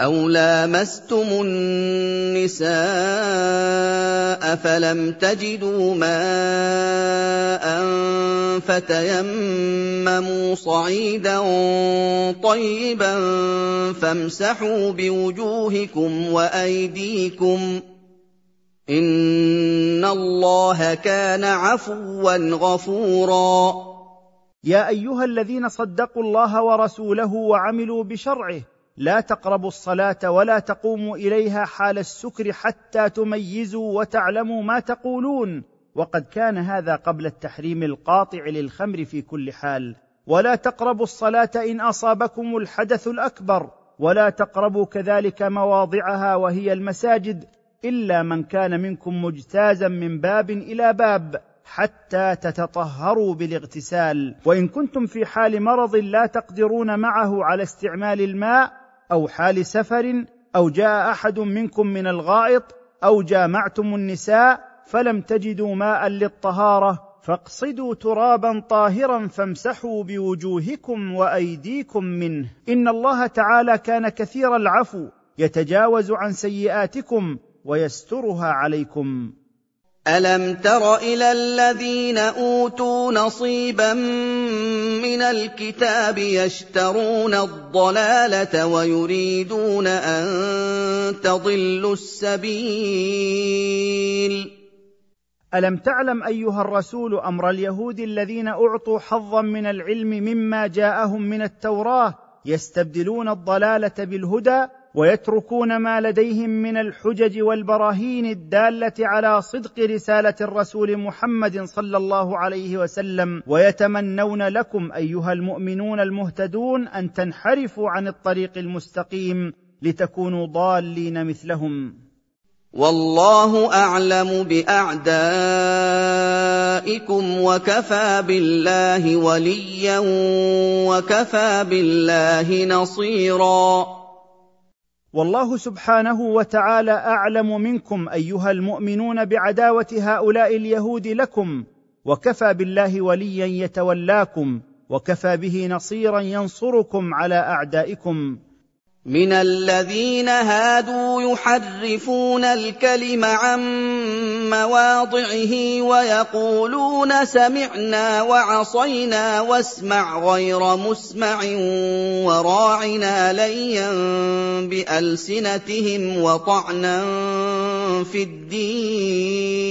أَوْ لَامَسْتُمُ النِّسَاءَ فَلَمْ تَجِدُوا مَاءً فَتَيَمَّمُوا صَعِيدًا طَيِّبًا فَامْسَحُوا بِوُجُوهِكُمْ وَأَيْدِيكُمْ ۗ إِنَّ اللَّهَ كَانَ عَفُوًّا غَفُورًا. يا ايها الذين صدقوا الله ورسوله وعملوا بشرعه لا تقربوا الصلاة ولا تقوموا إليها حال السكر حتى تميزوا وتعلموا ما تقولون. وقد كان هذا قبل التحريم القاطع للخمر في كل حال. ولا تقربوا الصلاة إن أصابكم الحدث الأكبر. ولا تقربوا كذلك مواضعها وهي المساجد. إلا من كان منكم مجتازا من باب إلى باب حتى تتطهروا بالاغتسال. وإن كنتم في حال مرض لا تقدرون معه على استعمال الماء أو حال سفر أو جاء أحد منكم من الغائط أو جامعتم النساء فلم تجدوا ماء للطهارة فاقصدوا ترابا طاهرا فامسحوا بوجوهكم وأيديكم منه. إن الله تعالى كان كثير العفو يتجاوز عن سيئاتكم ويسترها عليكم. أَلَمْ تَرَ إِلَى الَّذِينَ أُوتُوا نَصِيبًا مِّنَ الْكِتَابِ يَشْتَرُونَ الضَّلَالَةَ وَيُرِيدُونَ أَن تَضِلُّوا السَّبِيلَ ألم تعلم أيها الرسول أمر اليهود الذين أعطوا حظا من العلم مما جاءهم من التوراة يستبدلون الضلالة بالهدى ويتركون ما لديهم من الحجج والبراهين الدالة على صدق رسالة الرسول محمد صلى الله عليه وسلم. ويتمنون لكم أيها المؤمنون المهتدون أن تنحرفوا عن الطريق المستقيم لتكونوا ضالين مثلهم. والله أعلم بأعدائكم وكفى بالله وليا وكفى بالله نصيرا. والله سبحانه وتعالى أعلم منكم أيها المؤمنون بعداوة هؤلاء اليهود لكم وكفى بالله وليا يتولاكم وكفى به نصيرا ينصركم على أعدائكم. من الذين هادوا يحرفون الكلم عن مواضعه ويقولون سمعنا وعصينا واسمع غير مسمع وراعنا ليا بألسنتهم وطعنا في الدين.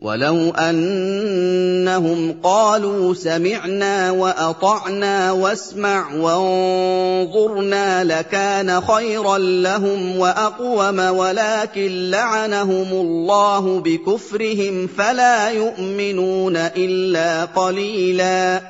وَلَوْ أَنَّهُمْ قَالُوا سَمِعْنَا وَأَطَعْنَا وَاسْمَعْ وَانظُرْنَا لَكَانَ خَيْرًا لَّهُمْ وَأَقْوَمَ وَلَٰكِن لَّعَنَهُمُ اللَّهُ بِكُفْرِهِمْ فَلَا يُؤْمِنُونَ إِلَّا قَلِيلًا.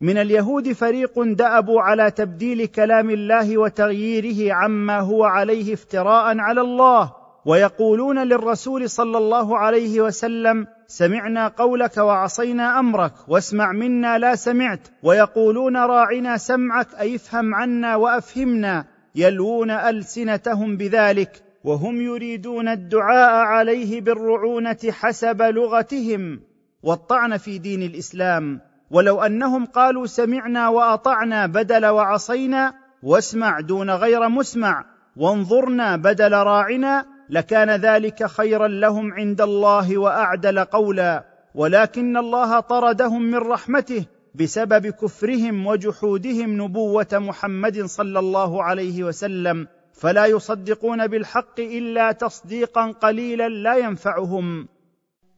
من اليهود فريق دأبوا على تبديل كلام الله وتغييره عما هو عليه افتراء على الله. ويقولون للرسول صلى الله عليه وسلم سمعنا قولك وعصينا أمرك واسمع منا لا سمعت ويقولون راعنا سمعك أي افهم عنا وأفهمنا يلوون ألسنتهم بذلك وهم يريدون الدعاء عليه بالرعونة حسب لغتهم. والطعن في دين الإسلام ولو أنهم قالوا سمعنا وأطعنا بدل وعصينا واسمع دون غير مسمع وانظرنا بدل راعنا لكان ذلك خيرا لهم عند الله وأعدل قولا ولكن الله طردهم من رحمته بسبب كفرهم وجحودهم نبوة محمد صلى الله عليه وسلم فلا يصدقون بالحق إلا تصديقا قليلا لا ينفعهم.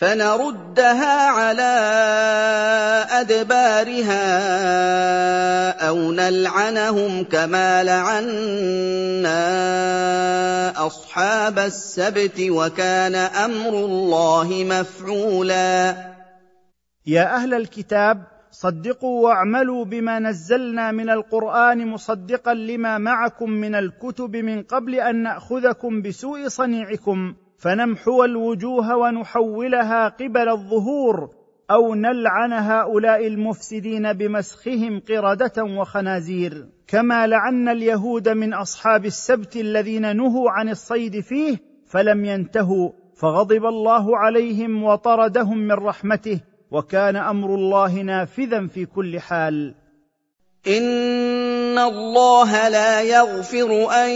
فنردها على أدبارها أو نلعنهم كما لعنا أصحاب السبت وكان أمر الله مفعولا. يا أهل الكتاب صدقوا واعملوا بما نزلنا من القرآن مصدقا لما معكم من الكتب من قبل أن نأخذكم بسوء صنيعكم. فنمحو الوجوه ونحولها قبل الظهور أو نلعن هؤلاء المفسدين بمسخهم قردة وخنازير. كما لعنا اليهود من أصحاب السبت الذين نهوا عن الصيد فيه فلم ينتهوا فغضب الله عليهم وطردهم من رحمته وكان أمر الله نافذا في كل حال. ان الله لا يغفر ان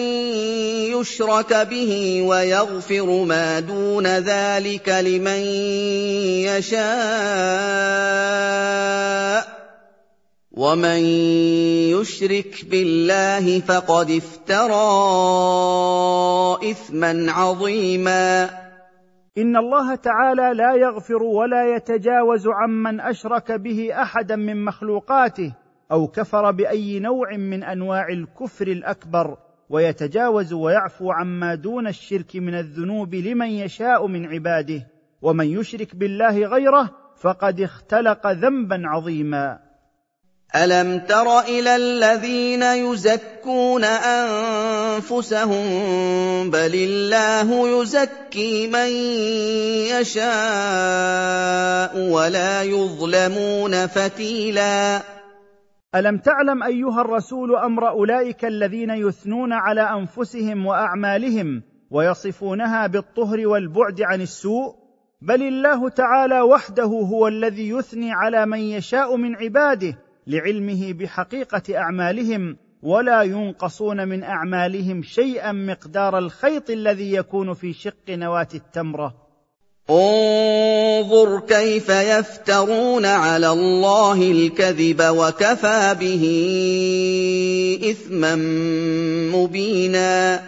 يشرك به ويغفر ما دون ذلك لمن يشاء ومن يشرك بالله فقد افترى اثما عظيما ان الله تعالى لا يغفر ولا يتجاوز عمن اشرك به احدا من مخلوقاته أو كفر بأي نوع من أنواع الكفر الأكبر ويتجاوز ويعفو عما دون الشرك من الذنوب لمن يشاء من عباده ومن يشرك بالله غيره فقد اختلق ذنبا عظيما. ألم تر إلى الذين يزكون أنفسهم؟ بل الله يزكي من يشاء ولا يظلمون فتيلا. ألم تعلم أيها الرسول أمر أولئك الذين يثنون على أنفسهم وأعمالهم ويصفونها بالطهر والبعد عن السوء؟ بل الله تعالى وحده هو الذي يثني على من يشاء من عباده لعلمه بحقيقة أعمالهم ولا ينقصون من أعمالهم شيئا مقدار الخيط الذي يكون في شق نواة التمرة. انظر كيف يفترون على الله الكذب وكفى به إثما مبينا.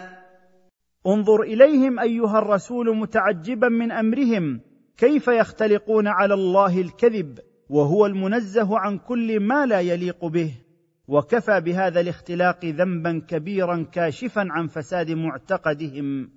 انظر إليهم أيها الرسول متعجبا من أمرهم. كيف يختلقون على الله الكذب وهو المنزه عن كل ما لا يليق به. وكفى بهذا الاختلاق ذنبا كبيرا كاشفا عن فساد معتقدهم.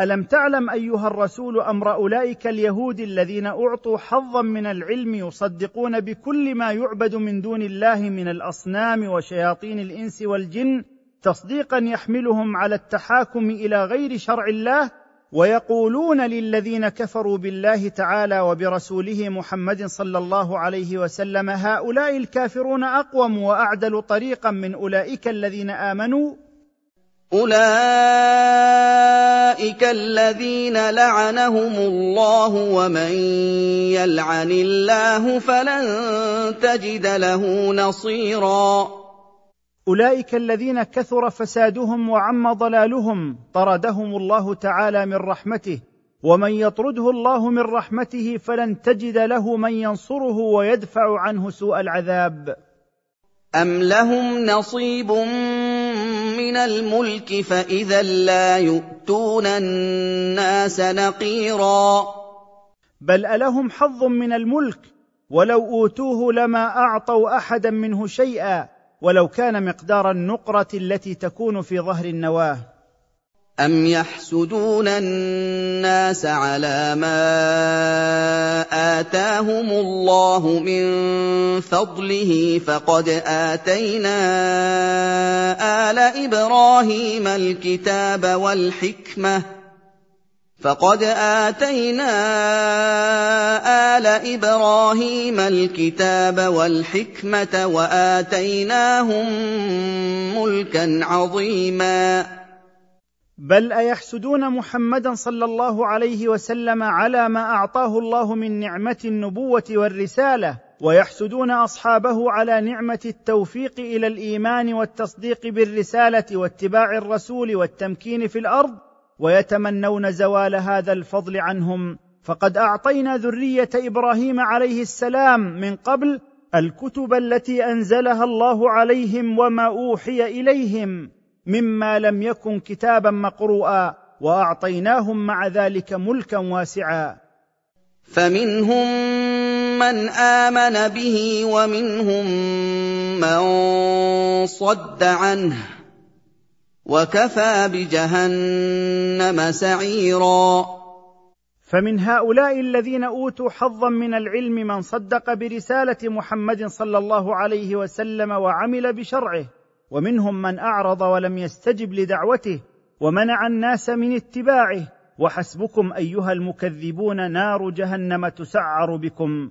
ألم تعلم أيها الرسول أمر أولئك اليهود الذين أعطوا حظا من العلم يصدقون بكل ما يعبد من دون الله من الأصنام وشياطين الإنس والجن تصديقا يحملهم على التحاكم إلى غير شرع الله ويقولون للذين كفروا بالله تعالى وبرسوله محمد صلى الله عليه وسلم هؤلاء الكافرون أقوم وأعدل طريقا من أولئك الذين آمنوا اولئك الذين لعنهم الله ومن يلعن الله فلن تجد له نصيرا اولئك الذين كثر فسادهم وعم ضلالهم طردهم الله تعالى من رحمته ومن يطرده الله من رحمته فلن تجد له من ينصره ويدفع عنه سوء العذاب ام لهم نصيب من الملك فإذا لا يؤتون الناس نقيرا. بل ألهم حظ من الملك؟ ولو أوتوه لما أعطوا أحدا منه شيئا ولو كان مقدار النقرة التي تكون في ظهر النواة. أَمْ يَحْسُدُونَ النَّاسَ عَلَىٰ مَا آتَاهُمُ اللَّهُ مِن فَضْلِهِ فَقَدْ آتَيْنَا آلَ إِبْرَاهِيمَ الْكِتَابَ وَالْحِكْمَةَ فقد اتينا ال إبراهيم الكتاب والحكمه واتيناهم ملكا عظيما بل أيحسدون محمدا صلى الله عليه وسلم على ما أعطاه الله من نعمة النبوة والرسالة ويحسدون أصحابه على نعمة التوفيق إلى الإيمان والتصديق بالرسالة واتباع الرسول والتمكين في الأرض ويتمنون زوال هذا الفضل عنهم. فقد أعطينا ذرية إبراهيم عليه السلام من قبل الكتب التي أنزلها الله عليهم وما أوحي إليهم. مما لم يكن كتابا مقروءا وأعطيناهم مع ذلك ملكا واسعا. فمنهم من آمن به ومنهم من صد عنه وكفى بجهنم سعيرا. فمن هؤلاء الذين أوتوا حظا من العلم من صدق برسالة محمد صلى الله عليه وسلم وعمل بشرعه ومنهم من أعرض ولم يستجب لدعوته ومنع الناس من اتباعه. وحسبكم أيها المكذبون نار جهنم تسعر بكم.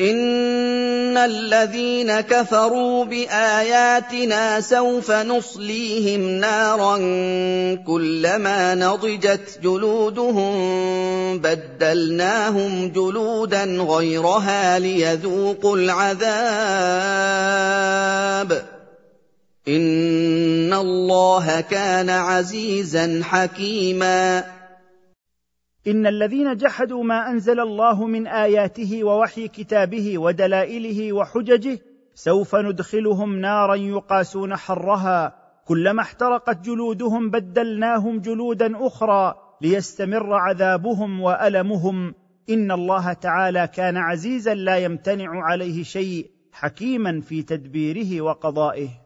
إن الذين كفروا بآياتنا سوف نصليهم نارا كلما نضجت جلودهم بدلناهم جلودا غيرها ليذوقوا العذاب. ان الله كان عزيزا حكيما. ان الذين جحدوا ما انزل الله من اياته ووحي كتابه ودلائله وحججه سوف ندخلهم نارا يقاسون حرها كلما احترقت جلودهم بدلناهم جلودا أخرى ليستمر عذابهم والمهم ان الله تعالى كان عزيزا لا يمتنع عليه شيء حكيما في تدبيره وقضائه.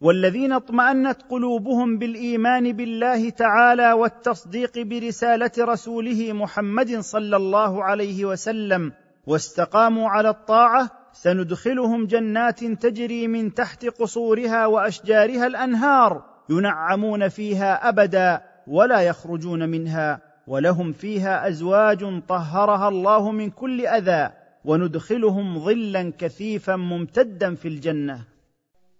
والذين اطمأنت قلوبهم بالإيمان بالله تعالى والتصديق برسالة رسوله محمد صلى الله عليه وسلم واستقاموا على الطاعة سندخلهم جنات تجري من تحت قصورها وأشجارها الأنهار ينعمون فيها أبدا ولا يخرجون منها ولهم فيها أزواج طهرها الله من كل أذى وندخلهم ظلا كثيفا ممتدا في الجنة.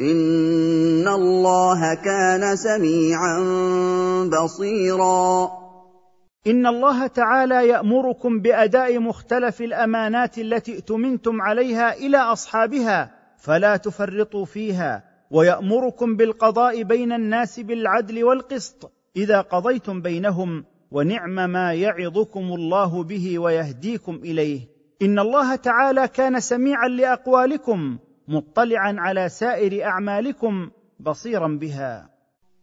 ان الله كان سميعا بصيرا. ان الله تعالى يامركم باداء مختلف الامانات التي ائتمنتم عليها إلى اصحابها فلا تفرطوا فيها ويامركم بالقضاء بين الناس بالعدل والقسط اذا قضيتم بينهم ونعم ما يعظكم الله به ويهديكم اليه. ان الله تعالى كان سميعا لاقوالكم مطلعا على سائر أعمالكم بصيرا بها.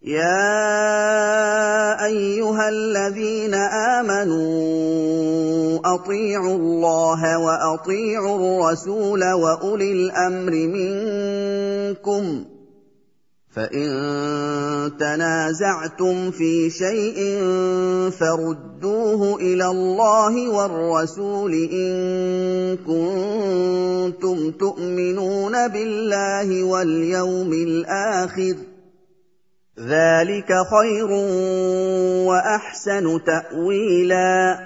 يا أيها الذين آمنوا أطيعوا الله وأطيعوا الرسول وأولي الأمر منكم. فان تنازعتم في شيء فردوه إلى الله والرسول ان كنتم تؤمنون بالله واليوم الآخر ذلك خير واحسن تاويلا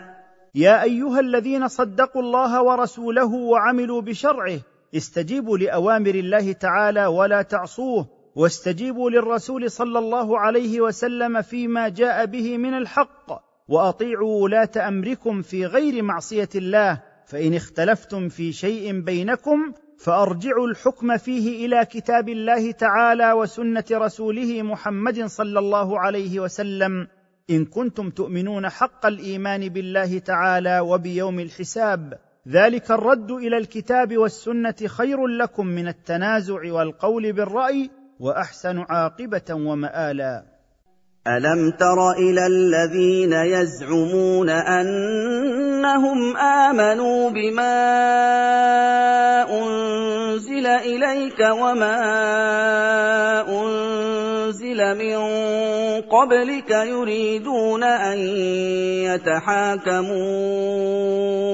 يا ايها الذين صدقوا الله ورسوله وعملوا بشرعه استجيبوا لاوامر الله تعالى ولا تعصوه واستجيبوا للرسول صلى الله عليه وسلم فيما جاء به من الحق وأطيعوا ولاة أمركم في غير معصية الله فإن اختلفتم في شيء بينكم فأرجعوا الحكم فيه إلى كتاب الله تعالى وسنة رسوله محمد صلى الله عليه وسلم. إن كنتم تؤمنون حق الإيمان بالله تعالى وبيوم الحساب ذلك الرد إلى الكتاب والسنة خير لكم من التنازع والقول بالرأي وأحسن عاقبة ومآلا. ألم تر إلى الذين يزعمون أنهم آمنوا بما أنزل إليك وما أنزل من قبلك يريدون أن يتحاكموا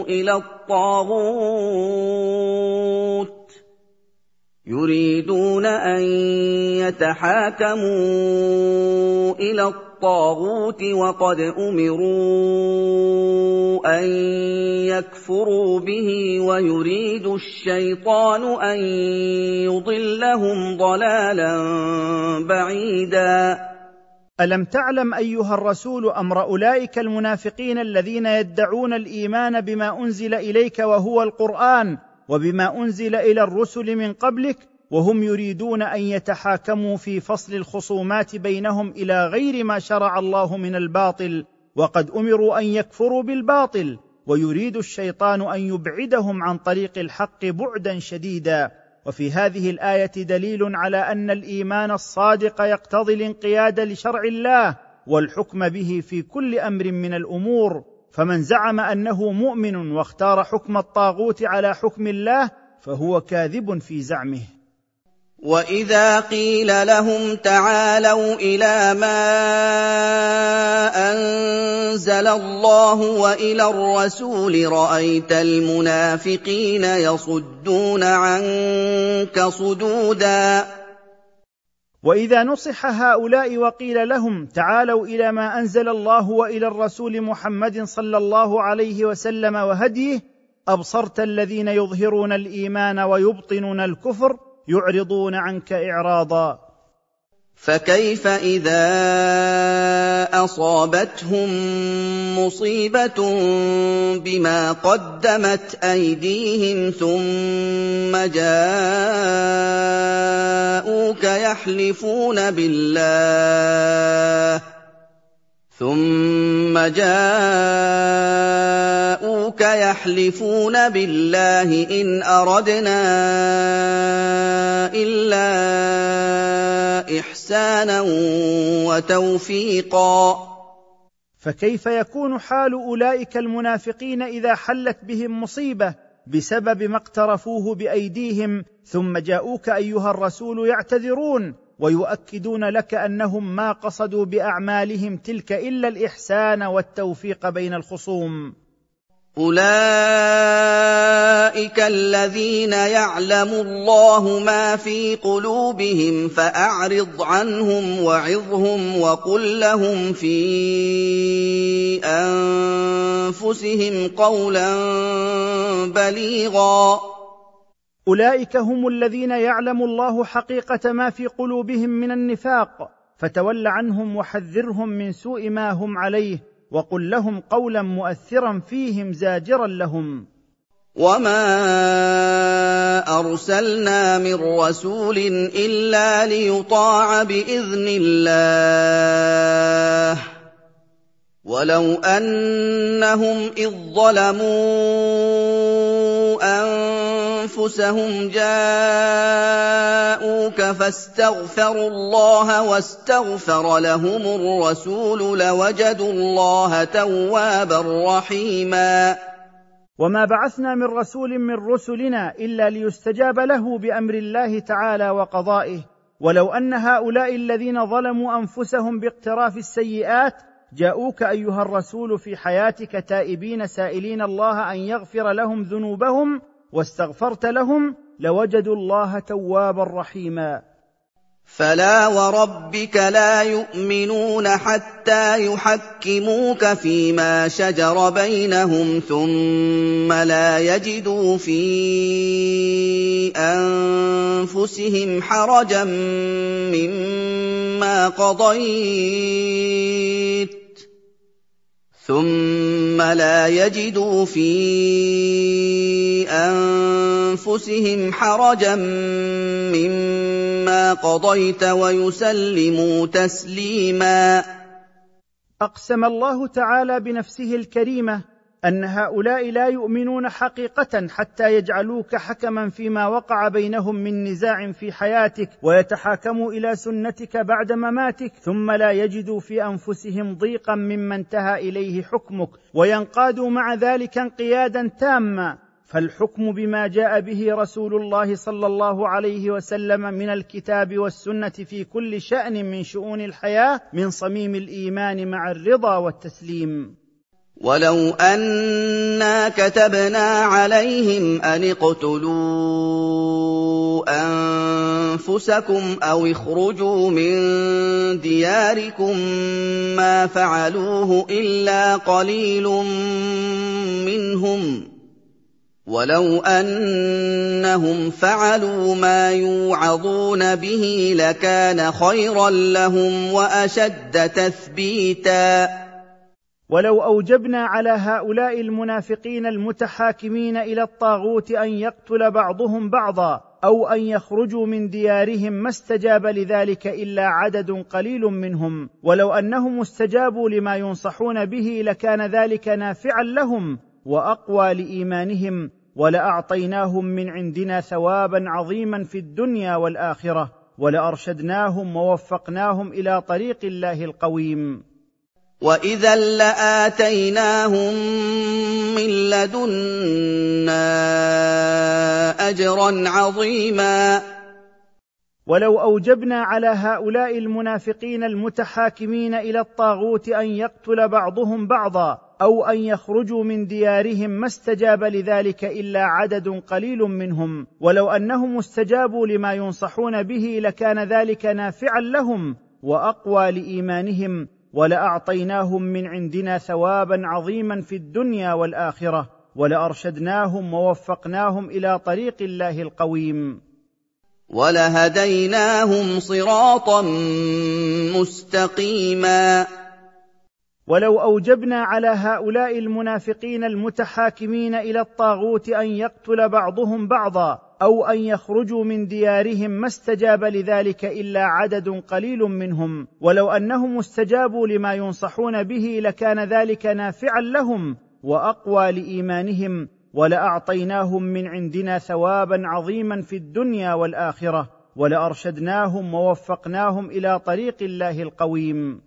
إلى الطاغوت. يريدون أن يتحاكموا إلى الطاغوت وقد أمروا أن يكفروا به ويريد الشيطان أن يضلهم ضلالا بعيدا. ألم تعلم أيها الرسول أمر أولئك المنافقين الذين يدعون الإيمان بما أنزل إليك وهو القرآن؟ وبما أنزل إلى الرسل من قبلك وهم يريدون أن يتحاكموا في فصل الخصومات بينهم إلى غير ما شرع الله من الباطل وقد أمروا أن يكفروا بالباطل ويريد الشيطان أن يبعدهم عن طريق الحق بعدا شديدا. وفي هذه الآية دليل على أن الإيمان الصادق يقتضي الانقياد لشرع الله والحكم به في كل أمر من الأمور. فمن زعم أنه مؤمن واختار حكم الطاغوت على حكم الله فهو كاذب في زعمه. وإذا قيل لهم تعالوا إلى ما أنزل الله وإلى الرسول رأيت المنافقين يصدون عنك صدودا. وإذا نصح هؤلاء وقيل لهم تعالوا إلى ما أنزل الله وإلى الرسول محمد صلى الله عليه وسلم وهديه أبصرت الذين يظهرون الإيمان ويبطنون الكفر يعرضون عنك إعراضا. فكيف اذا اصابتهم مصيبه بما قدمت ايديهم ثم جاءوك يحلفون بالله ثم جاءوك يحلفون بالله إن أردنا إلا إحسانا وتوفيقا. فكيف يكون حال أولئك المنافقين إذا حلت بهم مصيبة بسبب ما اقترفوه بأيديهم ثم جاءوك أيها الرسول يعتذرون؟ ويؤكدون لك أنهم ما قصدوا بأعمالهم تلك إلا الإحسان والتوفيق بين الخصوم. أولئك الذين يعلم الله ما في قلوبهم فأعرض عنهم وعظهم وقل لهم في أنفسهم قولا بليغا. أولئك هم الذين يعلم الله حقيقة ما في قلوبهم من النفاق فتول عنهم وحذرهم من سوء ما هم عليه وقل لهم قولا مؤثرا فيهم زاجرا لهم. وما ارسلنا من رسول الا ليطاع باذن الله ولو انهم اذ ظلموا انفسهم جاءوك فاستغفروا الله واستغفر لهم الرسول لوجدوا الله توابا رحيما. وما بعثنا من رسول من رسلنا الا ليستجاب له بامر الله تعالى وقضائه. ولو ان هؤلاء الذين ظلموا انفسهم باقتراف السيئات جاءوك أيها الرسول في حياتك تائبين سائلين الله أن يغفر لهم ذنوبهم واستغفرت لهم لوجدوا الله توابا رحيما. فلا وربك لا يؤمنون حتى يحكموك فيما شجر بينهم ثم لا يجدوا في أنفسهم حرجا مما قضيت. ثم لا يجدوا في انفسهم حرجا مما قضيت ويسلموا تسليما اقسم الله تعالى بنفسه الكريمه أن هؤلاء لا يؤمنون حقيقة حتى يجعلوك حكما فيما وقع بينهم من نزاع في حياتك ويتحاكموا إلى سنتك بعد مماتك ثم لا يجدوا في أنفسهم ضيقا مما انتهى إليه حكمك وينقادوا مع ذلك انقيادا تاما. فالحكم بما جاء به رسول الله صلى الله عليه وسلم من الكتاب والسنة في كل شأن من شؤون الحياة من صميم الإيمان مع الرضا والتسليم. ولو انا كتبنا عليهم ان اقتلوا انفسكم أو اخرجوا من دياركم ما فعلوه الا قليل منهم ولو انهم فعلوا ما يوعظون به لكان خيرا لهم واشد تثبيتا ولو أوجبنا على هؤلاء المنافقين المتحاكمين إلى الطاغوت أن يقتل بعضهم بعضا أو أن يخرجوا من ديارهم ما استجاب لذلك إلا عدد قليل منهم. ولو أنهم استجابوا لما ينصحون به لكان ذلك نافعا لهم وأقوى لإيمانهم. ولأعطيناهم من عندنا ثوابا عظيما في الدنيا والآخرة. ولأرشدناهم ووفقناهم إلى طريق الله القويم. واذا لاتيناهم من لدنا اجرا عظيما ولو اوجبنا على هؤلاء المنافقين المتحاكمين إلى الطاغوت ان يقتل بعضهم بعضا أو ان يخرجوا من ديارهم ما استجاب لذلك الا عدد قليل منهم ولو انهم استجابوا لما ينصحون به لكان ذلك نافعا لهم واقوى لايمانهم ولأعطيناهم من عندنا ثوابا عظيما في الدنيا والآخرة ولأرشدناهم ووفقناهم إلى طريق الله القويم. ولهديناهم صراطا مستقيما. ولو أوجبنا على هؤلاء المنافقين المتحاكمين إلى الطاغوت أن يقتل بعضهم بعضا أو أن يخرجوا من ديارهم ما استجاب لذلك إلا عدد قليل منهم. ولو أنهم استجابوا لما ينصحون به لكان ذلك نافعا لهم وأقوى لإيمانهم. ولأعطيناهم من عندنا ثوابا عظيما في الدنيا والآخرة. ولأرشدناهم ووفقناهم إلى طريق الله القويم.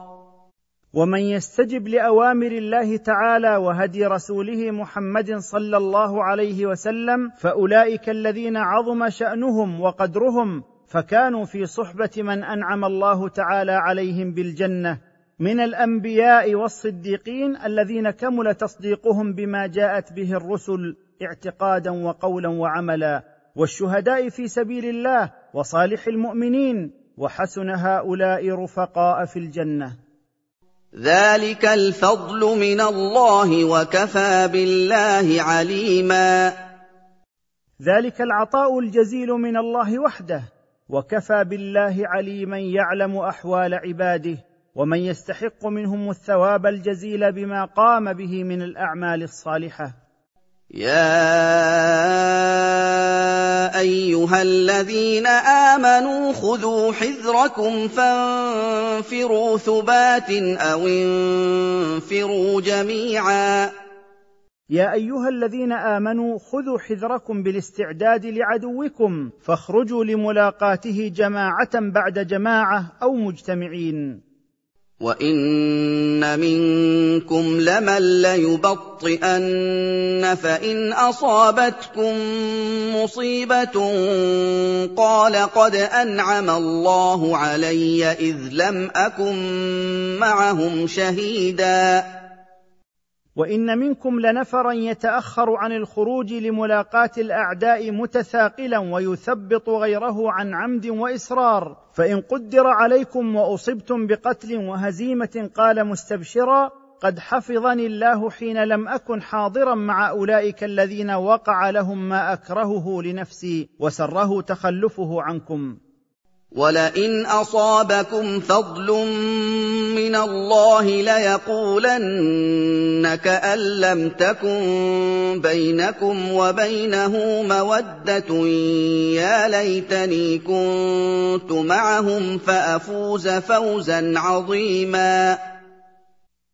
ومن يستجب لأوامر الله تعالى وهدي رسوله محمد صلى الله عليه وسلم فأولئك الذين عظم شأنهم وقدرهم فكانوا في صحبة من أنعم الله تعالى عليهم بالجنة من الأنبياء والصديقين الذين كمل تصديقهم بما جاءت به الرسل اعتقادا وقولا وعملا والشهداء في سبيل الله وصالح المؤمنين وحسن هؤلاء رفقاء في الجنة. ذلك الفضل من الله وكفى بالله عليما. ذلك العطاء الجزيل من الله وحده. وكفى بالله عليما يعلم احوال عباده ومن يستحق منهم الثواب الجزيل بما قام به من الاعمال الصالحه. يا ايها الذين امنوا خذوا حذركم فانفروا ثبات أو انفروا جميعا. يا ايها الذين امنوا خذوا حذركم بالاستعداد لعدوكم فاخرجوا لملاقاته جماعة بعد جماعة أو مجتمعين. وان منكم لمن ليبطئن فان اصابتكم مصيبه قال قد انعم الله علي اذ لم اكن معهم شهيدا وإن منكم لنفرا يتأخر عن الخروج لملاقاة الأعداء متثاقلا ويثبط غيره عن عمد وإصرار. فإن قدر عليكم وأصبتم بقتل وهزيمة قال مستبشرا قد حفظني الله حين لم أكن حاضرا مع أولئك الذين وقع لهم ما أكرهه لنفسي وسره تخلفه عنكم. ولئن أصابكم فضل من الله ليقولن كان لم تكن بينكم وبينه مودة يا ليتني كنت معهم فأفوز فوزا عظيما.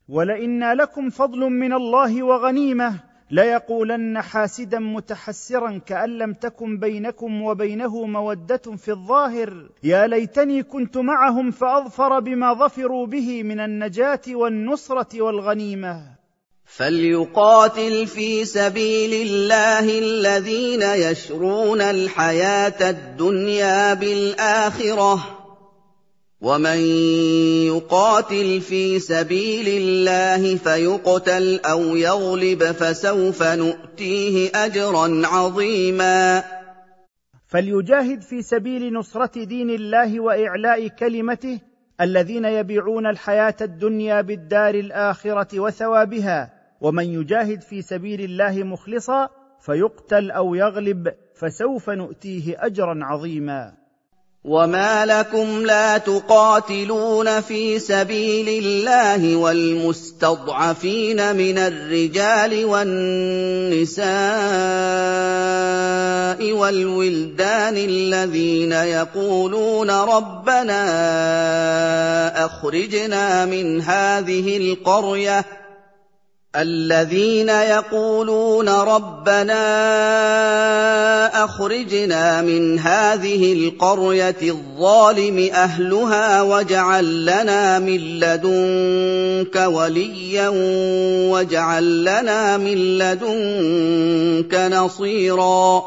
ولئن لكم فضل من الله وغنيمة ليقولن حاسدا متحسرا كأن لم تكن بينكم وبينه مودة في الظاهر. يا ليتني كنت معهم فأظفر بما ظفروا به من النجاة والنصرة والغنيمة. فليقاتل في سبيل الله الذين يشرون الحياة الدنيا بالآخرة. ومن يقاتل في سبيل الله فيقتل أو يغلب فسوف نؤتيه اجرا عظيما. فليجاهد في سبيل نصره دين الله واعلاء كلمته الذين يبيعون الحياة الدنيا بالدار الاخره وثوابها ومن يجاهد في سبيل الله مخلصا فيقتل أو يغلب فسوف نؤتيه اجرا عظيما. وما لكم لا تقاتلون في سبيل الله والمستضعفين من الرجال والنساء والولدان الذين يقولون ربنا اخرجنا من هذه القريه الذين يقولون ربنا أخرجنا من هذه القرية الظالم أهلها واجعل لنا من لدنك وليا واجعل لنا من لدنك نصيرا.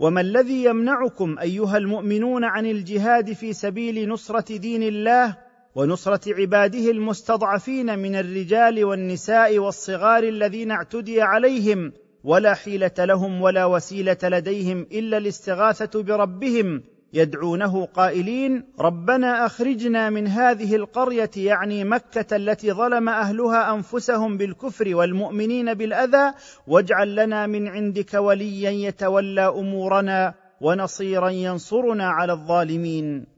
وما الذي يمنعكم أيها المؤمنون عن الجهاد في سبيل نصرة دين الله؟ ونصرة عباده المستضعفين من الرجال والنساء والصغار الذين اعتدي عليهم ولا حيلة لهم ولا وسيلة لديهم إلا الاستغاثة بربهم يدعونه قائلين ربنا أخرجنا من هذه القرية يعني مكة التي ظلم أهلها أنفسهم بالكفر والمؤمنين بالأذى واجعل لنا من عندك وليا يتولى أمورنا ونصيرا ينصرنا على الظالمين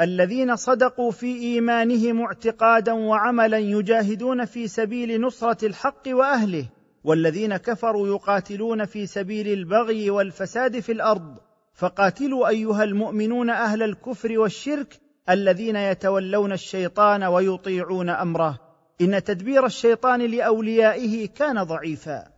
الذين صدقوا في إيمانهم اعتقادا وعملا يجاهدون في سبيل نصرة الحق وأهله والذين كفروا يقاتلون في سبيل البغي والفساد في الأرض. فقاتلوا أيها المؤمنون أهل الكفر والشرك الذين يتولون الشيطان ويطيعون أمره. إن تدبير الشيطان لأوليائه كان ضعيفا.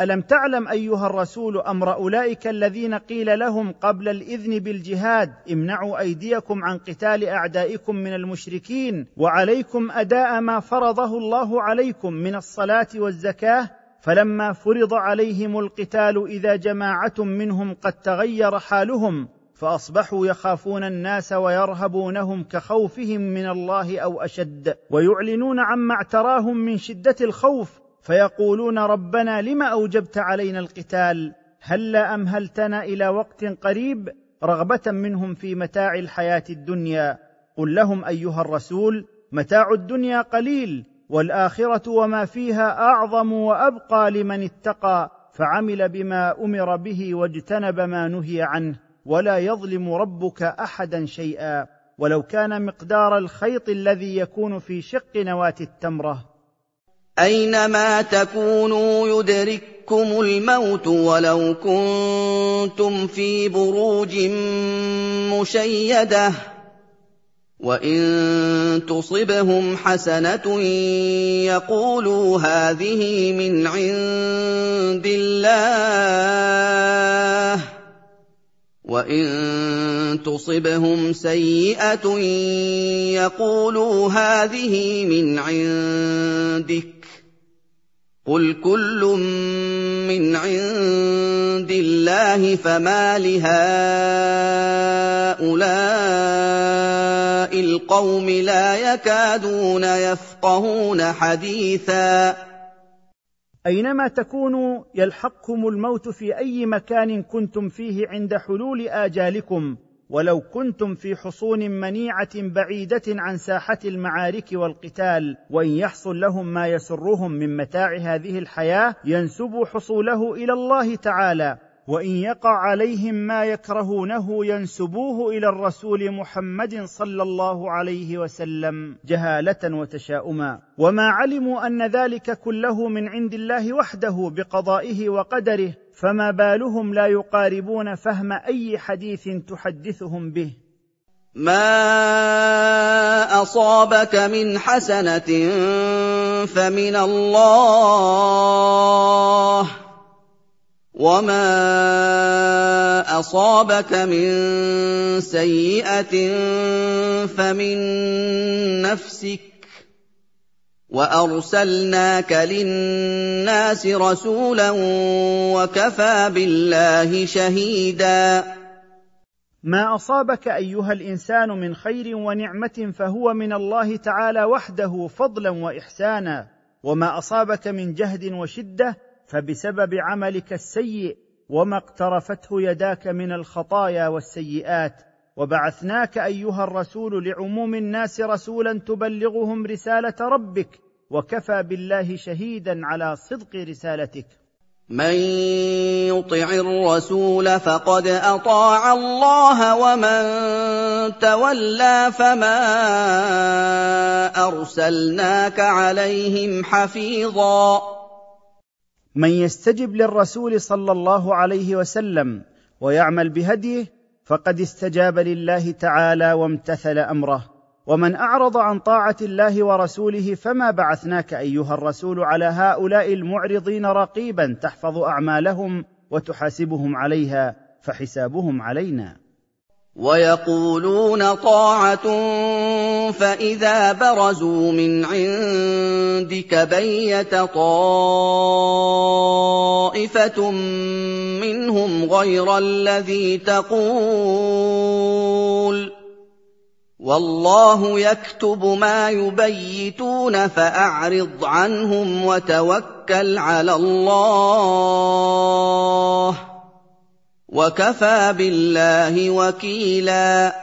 ألم تعلم أيها الرسول أمر أولئك الذين قيل لهم قبل الإذن بالجهاد امنعوا أيديكم عن قتال أعدائكم من المشركين وعليكم أداء ما فرضه الله عليكم من الصلاة والزكاة فلما فرض عليهم القتال إذا جماعة منهم قد تغير حالهم فأصبحوا يخافون الناس ويرهبونهم كخوفهم من الله أو أشد ويعلنون عما اعتراهم من شدة الخوف فيقولون ربنا لم أوجبت علينا القتال؟ هلا أمهلتنا إلى وقت قريب رغبة منهم في متاع الحياة الدنيا؟ قل لهم أيها الرسول متاع الدنيا قليل والآخرة وما فيها أعظم وأبقى لمن اتقى فعمل بما أمر به واجتنب ما نهي عنه ولا يظلم ربك أحدا شيئا. ولو كان مقدار الخيط الذي يكون في شق نواة التمرة. أَيْنَمَا تَكُونُوا يُدْرِككُّمُ الْمَوْتُ وَلَوْ كُنتُمْ فِي بُرُوجٍ مُّشَيَّدَةٍ ۗ وَإِن تُصِبْهُمْ حَسَنَةٌ يَقُولُوا هَٰذِهِ مِنْ عِندِ اللَّهِ ۖ وَإِن تُصِبْهُمْ سَيِّئَةٌ يَقُولُوا هَٰذِهِ مِنْ عِندِكَ قُلْ كُلٌّ مِّنْ عِندِ اللَّهِ فَمَالِ هَٰؤُلَاءِ الْقَوْمِ لَا يَكَادُونَ يَفْقَهُونَ حَدِيثًا أينما تكونوا يلحقكم الموت في أي مكان كنتم فيه عند حلول آجالكم ولو كنتم في حصون منيعة بعيدة عن ساحة المعارك والقتال وإن يحصل لهم ما يسرهم من متاع هذه الحياة ينسبوا حصوله إلى الله تعالى. وإن يقع عليهم ما يكرهونه ينسبوه إلى الرسول محمد صلى الله عليه وسلم جهالة وتشاؤما. وما علموا أن ذلك كله من عند الله وحده بقضائه وقدره فما بالهم لا يقاربون فهم أي حديث تحدثهم به. ما أصابك من حسنة فمن الله وَمَا أَصَابَكَ مِن سَيِّئَةٍ فَمِن نَّفْسِكَ ۚ وَأَرْسَلْنَاكَ لِلنَّاسِ رَسُولًا وَكَفَىٰ بِاللَّهِ شَهِيدًا. ما اصابك ايها الانسان من خير ونعمه فهو من الله تعالى وحده فضلا واحسانا. وما اصابك من جهد وشده فبسبب عملك السيء وما اقترفته يداك من الخطايا والسيئات. وبعثناك ايها الرسول لعموم الناس رسولا تبلغهم رساله ربك وكفى بالله شهيدا على صدق رسالتك. من يطع الرسول فقد أطاع الله ومن تولى فما أرسلناك عليهم حفيظا. من يستجب للرسول صلى الله عليه وسلم ويعمل بهديه فقد استجاب لله تعالى وامتثل أمره. ومن أعرض عن طاعة الله ورسوله فما بعثناك أيها الرسول على هؤلاء المعرضين رقيبا تحفظ أعمالهم وتحاسبهم عليها فحسابهم علينا. ويقولون طاعة فإذا برزوا من عندك بيت طائفة منهم غير الذي تقول. والله يكتب ما يبيتون فأعرض عنهم وتوكل على الله وكفى بالله وكيلا.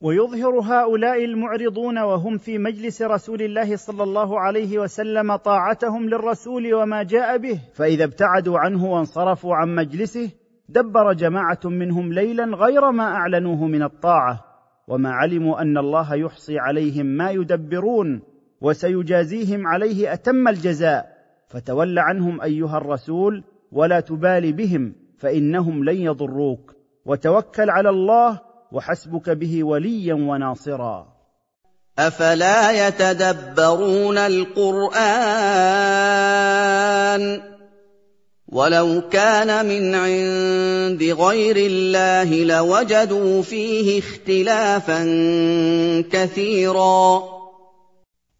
ويظهر هؤلاء المعرضون وهم في مجلس رسول الله صلى الله عليه وسلم طاعتهم للرسول وما جاء به فإذا ابتعدوا عنه وانصرفوا عن مجلسه دبر جماعة منهم ليلا غير ما أعلنوه من الطاعة. وما علموا أن الله يحصي عليهم ما يدبرون وسيجازيهم عليه أتم الجزاء. فتول عنهم أيها الرسول ولا تبال بهم فإنهم لن يضروك. وتوكل على الله وحسبك به وليا وناصرا. أفلا يتدبرون القرآن؟ ولو كان من عند غير الله لوجدوا فيه اختلافا كثيرا.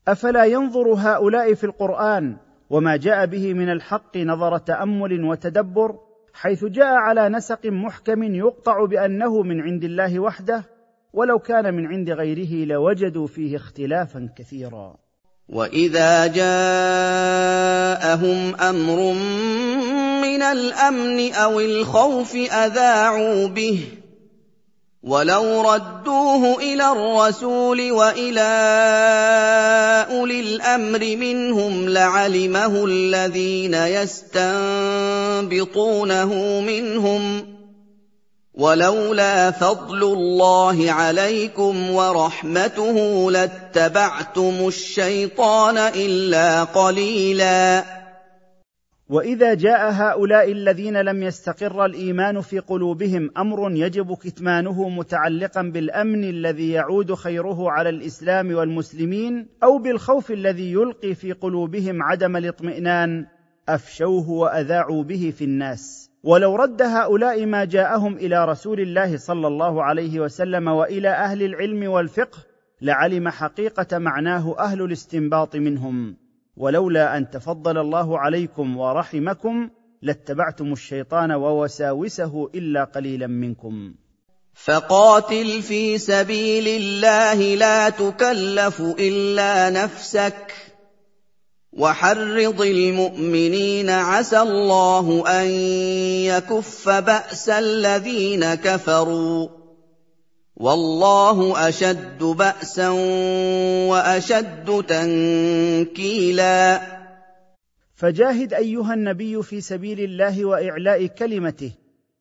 افلا ينظر هؤلاء في القران وما جاء به من الحق نظر تامل وتدبر حيث جاء على نسق محكم يقطع بانه من عند الله وحده ولو كان من عند غيره لوجدوا فيه اختلافا كثيرا. واذا جاءهم أمر من الأمن أو الخوف أذاعوا به. ولو ردوه إلى الرسول وإلى أولي الأمر منهم لعلمه الذين يستنبطونه منهم. ولولا فضل الله عليكم ورحمته لاتبعتم الشيطان إلا قليلا. وإذا جاء هؤلاء الذين لم يستقر الإيمان في قلوبهم أمر يجب كتمانه متعلقا بالأمن الذي يعود خيره على الإسلام والمسلمين أو بالخوف الذي يلقي في قلوبهم عدم الاطمئنان أفشوه وأذاعوا به في الناس. ولو رد هؤلاء ما جاءهم إلى رسول الله صلى الله عليه وسلم وإلى أهل العلم والفقه لعلم حقيقة معناه أهل الاستنباط منهم. ولولا أن تفضل الله عليكم ورحمكم لاتبعتم الشيطان ووساوسه إلا قليلا منكم. فقاتل في سبيل الله لا تكلف إلا نفسك. وحرض المؤمنين عسى الله أن يكف بأس الذين كفروا. والله أشد بأسا وأشد تنكيلا. فجاهد أيها النبي في سبيل الله وإعلاء كلمته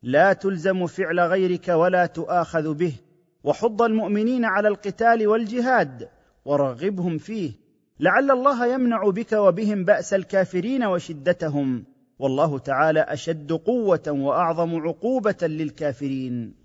لا تلزم فعل غيرك ولا تؤاخذ به وحض المؤمنين على القتال والجهاد ورغبهم فيه. لعل الله يمنع بك وبهم بأس الكافرين وشدتهم والله تعالى أشد قوة وأعظم عقوبة للكافرين.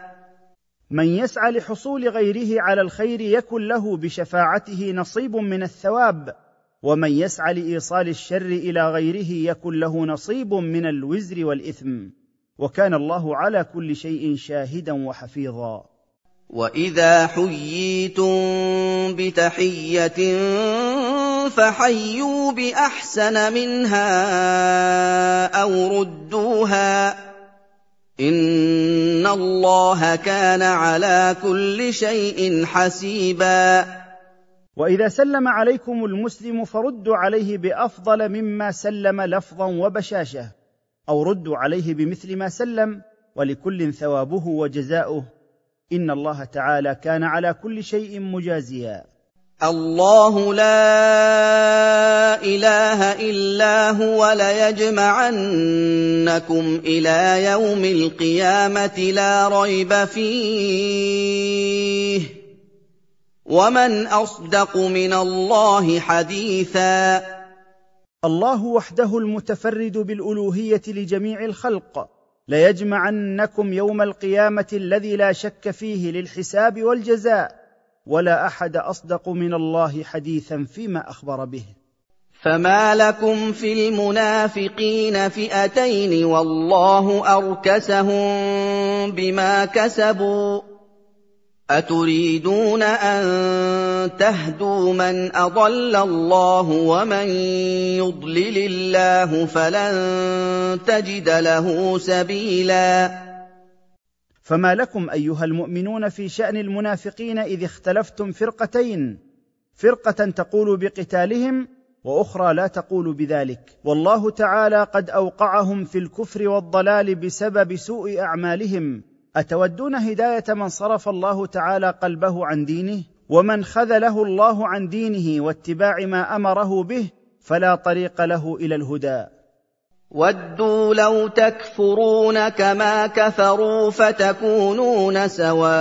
من يسعى لحصول غيره على الخير يكن له بشفاعته نصيب من الثواب ومن يسعى لإيصال الشر إلى غيره يكن له نصيب من الوزر والإثم. وكان الله على كل شيء شاهدا وحفيظا. وإذا حييتم بتحية فحيوا بأحسن منها أو ردوها. ان الله كان على كل شيء حسيبا. واذا سلم عليكم المسلم فردوا عليه بافضل مما سلم لفظا وبشاشه أو ردوا عليه بمثل ما سلم ولكل ثوابه وجزاؤه. ان الله تعالى كان على كل شيء مجازيا. الله لا إله إلا هو ليجمعنكم إلى يوم القيامة لا ريب فيه. ومن أصدق من الله حديثا. الله وحده المتفرد بالألوهية لجميع الخلق ليجمعنكم يوم القيامة الذي لا شك فيه للحساب والجزاء. ولا أحد أصدق من الله حديثا فيما أخبر به. فما لكم في المنافقين فئتين والله أركسهم بما كسبوا. أتريدون أن تهدوا من أضل الله ومن يضلل الله فلن تجد له سبيلا. فما لكم أيها المؤمنون في شأن المنافقين إذ اختلفتم فرقتين فرقة تقول بقتالهم وأخرى لا تقول بذلك. والله تعالى قد أوقعهم في الكفر والضلال بسبب سوء أعمالهم. أتودون هداية من صرف الله تعالى قلبه عن دينه؟ ومن خذله الله عن دينه واتباع ما أمره به فلا طريق له إلى الهدى. وَدُّوا لَوْ تَكْفُرُونَ كَمَا كَفَرُوا فَتَكُونُونَ سَوَاءً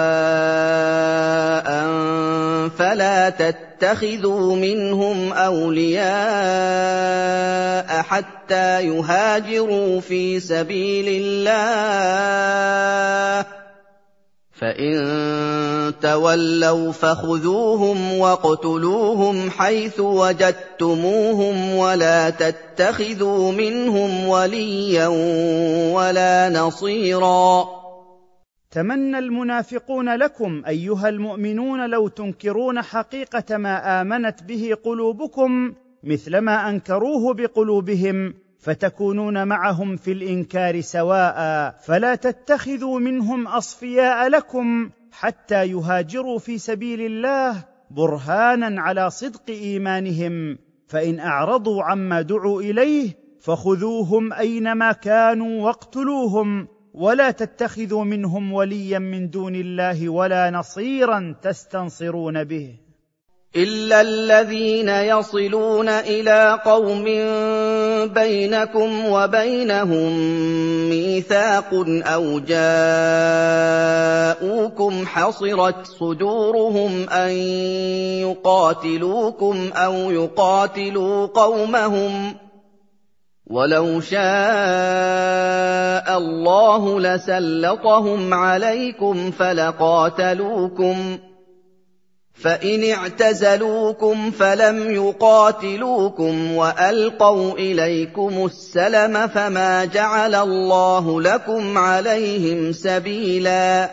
فَلَا تَتَّخِذُوا مِنْهُمْ أَوْلِيَاءَ حَتَّىٰ يُهَاجِرُوا فِي سَبِيلِ اللَّهِ. فان تولوا فخذوهم واقتلوهم حيث وجدتموهم ولا تتخذوا منهم وليا ولا نصيرا تمنى المنافقون لكم ايها المؤمنون لو تنكرون حقيقه ما امنت به قلوبكم مثلما انكروه بقلوبهم فتكونون معهم في الإنكار سواء. فلا تتخذوا منهم أصفياء لكم حتى يهاجروا في سبيل الله برهانا على صدق إيمانهم. فإن أعرضوا عما دعوا إليه فخذوهم أينما كانوا واقتلوهم. ولا تتخذوا منهم وليا من دون الله ولا نصيرا تستنصرون به. إِلَّا الَّذِينَ يَصِلُونَ إِلَىٰ قَوْمٍ بَيْنَكُمْ وَبَيْنَهُم مِّيثَاقٌ أَوْ جَاءُوكُمْ حَصِرَتْ صُدُورُهُمْ أَن يُقَاتِلُوكُمْ أَوْ يُقَاتِلُوا قَوْمَهُمْ ۚ وَلَوْ شَاءَ اللَّهُ لَسَلَّطَهُمْ عَلَيْكُمْ فَلَقَاتَلُوكُمْ ۚ فإن اعتزلوكم فلم يقاتلوكم وألقوا إليكم السلم فما جعل الله لكم عليهم سبيلا.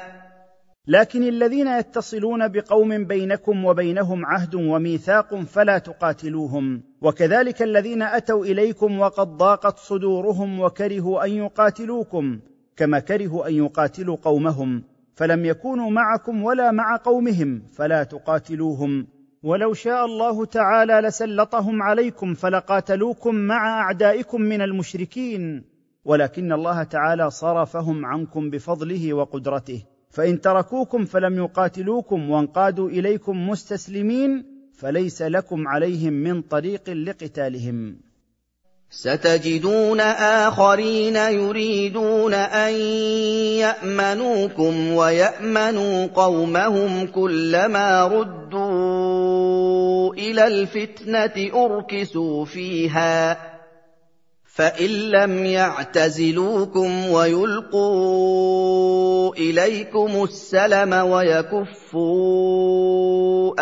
لكن الذين يتصلون بقوم بينكم وبينهم عهد وميثاق فلا تقاتلوهم. وكذلك الذين أتوا إليكم وقد ضاقت صدورهم وكرهوا أن يقاتلوكم كما كرهوا أن يقاتلوا قومهم. فلم يكونوا معكم ولا قوم قومهم فلا تقاتلوهم. ولو شاء الله تعالى لسلطهم عليكم فلقاتلوكم مع أعدائكم من المشركين. ولكن الله تعالى صرفهم عنكم بفضله وقدرته. فإن تركوكم فلم يقاتلوكم وانقادوا إليكم مستسلمين فليس لكم عليهم من طريق لقتالهم. ستجدون آخرين يريدون أن يأمنوكم ويأمنوا قومهم كلما ردوا إلى الفتنة أركسوا فيها فان لم يعتزلوكم ويلقوا اليكم السلم ويكفوا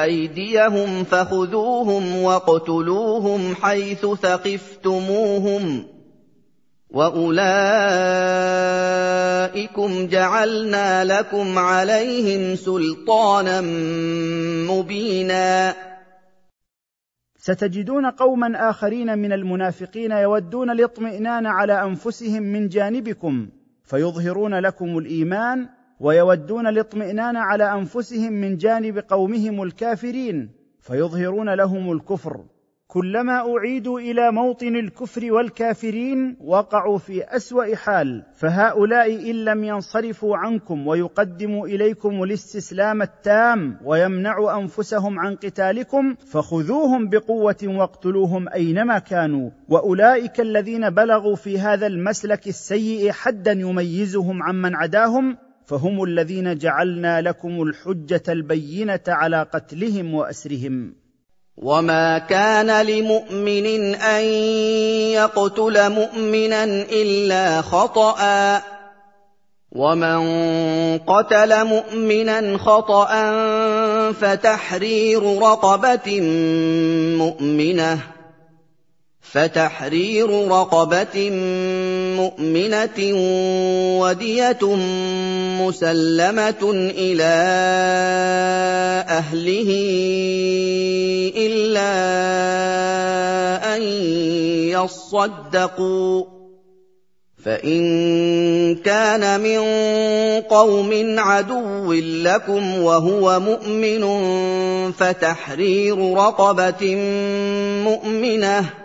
ايديهم فخذوهم واقتلوهم حيث ثقفتموهم واولئكم جعلنا لكم عليهم سلطانا مبينا ستجدون قوما آخرين من المنافقين يودون الاطمئنان على أنفسهم من جانبكم فيظهرون لكم الإيمان ويودون الاطمئنان على أنفسهم من جانب قومهم الكافرين فيظهرون لهم الكفر. كلما أعيدوا إلى موطن الكفر والكافرين وقعوا في أسوأ حال فهؤلاء إن لم ينصرفوا عنكم ويقدموا إليكم الاستسلام التام ويمنعوا أنفسهم عن قتالكم فخذوهم بقوة واقتلوهم أينما كانوا. وأولئك الذين بلغوا في هذا المسلك السيء حدا يميزهم عمن عداهم فهم الذين جعلنا لكم الحجة البينة على قتلهم وأسرهم. وما كان لمؤمن ان يقتل مؤمنا الا خطا ومن قتل مؤمنا خطا فتحرير رقبه مؤمنه فتحرير رقبة مؤمنة ودية مسلمة إلى أهله إلا أن يصدقوا. فإن كان من قوم عدو لكم وهو مؤمن فتحرير رقبة مؤمنة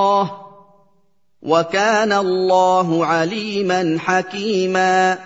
وكان الله عليما حكيما.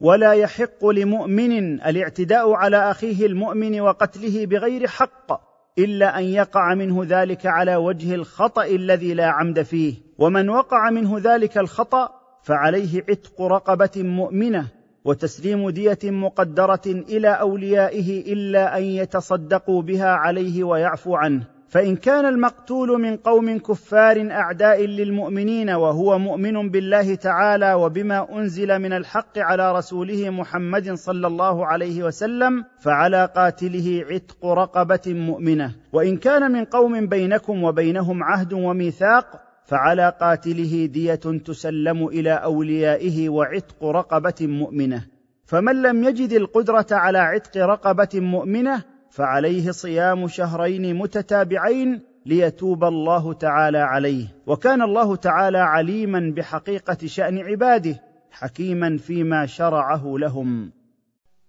ولا يحق لمؤمن الاعتداء على أخيه المؤمن وقتله بغير حق إلا أن يقع منه ذلك على وجه الخطأ الذي لا عمد فيه. ومن وقع منه ذلك الخطأ فعليه عتق رقبة مؤمنة وتسليم دية مقدرة إلى أوليائه إلا أن يتصدقوا بها عليه ويعفو عنه. فإن كان المقتول من قوم كفار أعداء للمؤمنين وهو مؤمن بالله تعالى وبما أنزل من الحق على رسوله محمد صلى الله عليه وسلم فعلى قاتله عتق رقبة مؤمنة. وإن كان من قوم بينكم وبينهم عهد وميثاق فعلى قاتله دية تسلم إلى أوليائه وعتق رقبة مؤمنة. فمن لم يجد القدرة على عتق رقبة مؤمنة فعليه صيام شهرين متتابعين ليتوب الله تعالى عليه. وكان الله تعالى عليما بحقيقة شأن عباده حكيما فيما شرعه لهم.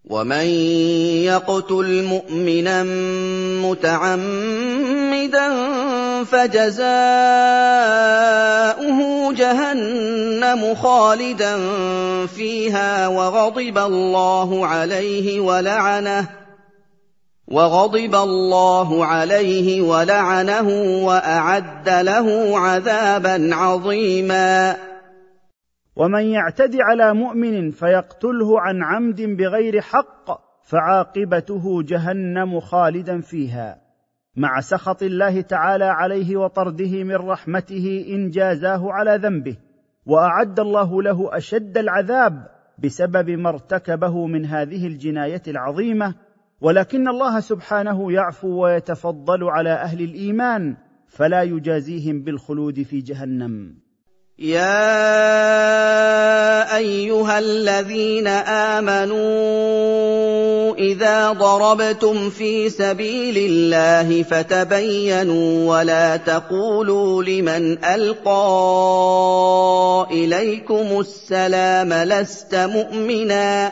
ومن يقتل مؤمنا متعمدا فجزاؤه جهنم خالدا فيها وغضب الله عليه ولعنه. وغضب الله عليه ولعنه وأعد له عذابا عظيما. ومن يعتد على مؤمن فيقتله عن عمد بغير حق فعاقبته جهنم خالدا فيها. مع سخط الله تعالى عليه وطرده من رحمته إن جازاه على ذنبه وأعد الله له أشد العذاب بسبب ما ارتكبه من هذه الجناية العظيمة ولكن الله سبحانه يعفو ويتفضل على أهل الإيمان فلا يجازيهم بالخلود في جهنم. يا أيها الذين آمنوا إذا ضربتم في سبيل الله فتبينوا ولا تقولوا لمن ألقى إليكم السلام لست مؤمنا.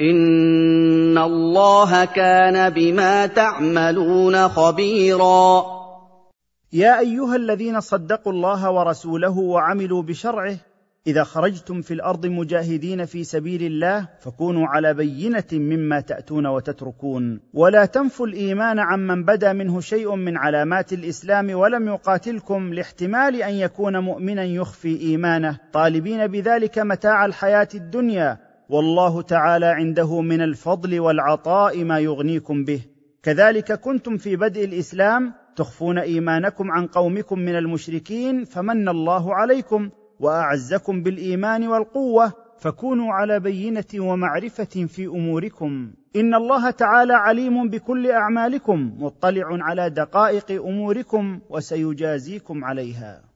ان الله كان بما تعملون خبيرا. يا ايها الذين صدقوا الله ورسوله وعملوا بشرعه اذا خرجتم في الأرض مجاهدين في سبيل الله فكونوا على بينه مما تاتون وتتركون. ولا تنفوا الايمان عمن بدا منه شيء من علامات الاسلام ولم يقاتلكم لاحتمال ان يكون مؤمنا يخفي ايمانه. طالبين بذلك متاع الحياة الدنيا. والله تعالى عنده من الفضل والعطاء ما يغنيكم به. كذلك كنتم في بدء الإسلام تخفون إيمانكم عن قومكم من المشركين فمن الله عليكم وأعزكم بالإيمان والقوة فكونوا على بينة ومعرفة في أموركم. إن الله تعالى عليم بكل أعمالكم مطلع على دقائق أموركم وسيجازيكم عليها.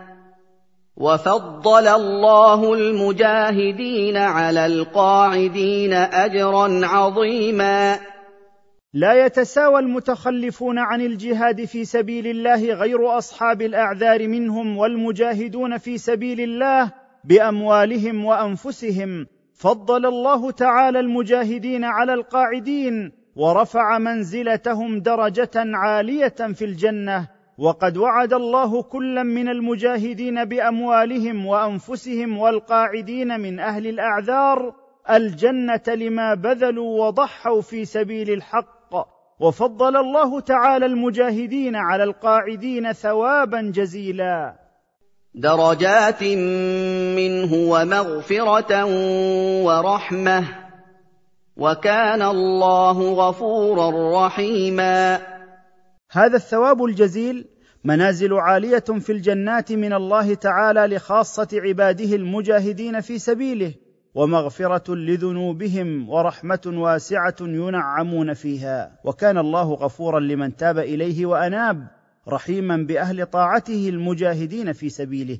وفضل الله المجاهدين على القاعدين أجرا عظيما. لا يتساوى المتخلفون عن الجهاد في سبيل الله غير أصحاب الأعذار منهم والمجاهدون في سبيل الله بأموالهم وأنفسهم. فضل الله تعالى المجاهدين على القاعدين ورفع منزلتهم درجة عالية في الجنة. وقد وعد الله كلا من المجاهدين بأموالهم وأنفسهم والقاعدين من أهل الأعذار الجنة لما بذلوا وضحوا في سبيل الحق. وفضل الله تعالى المجاهدين على القاعدين ثوابا جزيلا. درجات منه ومغفرة ورحمة. وكان الله غفورا رحيما. هذا الثواب الجزيل منازل عالية في الجنات من الله تعالى لخاصة عباده المجاهدين في سبيله ومغفرة لذنوبهم ورحمة واسعة ينعمون فيها. وكان الله غفورا لمن تاب إليه وأناب رحيما بأهل طاعته المجاهدين في سبيله.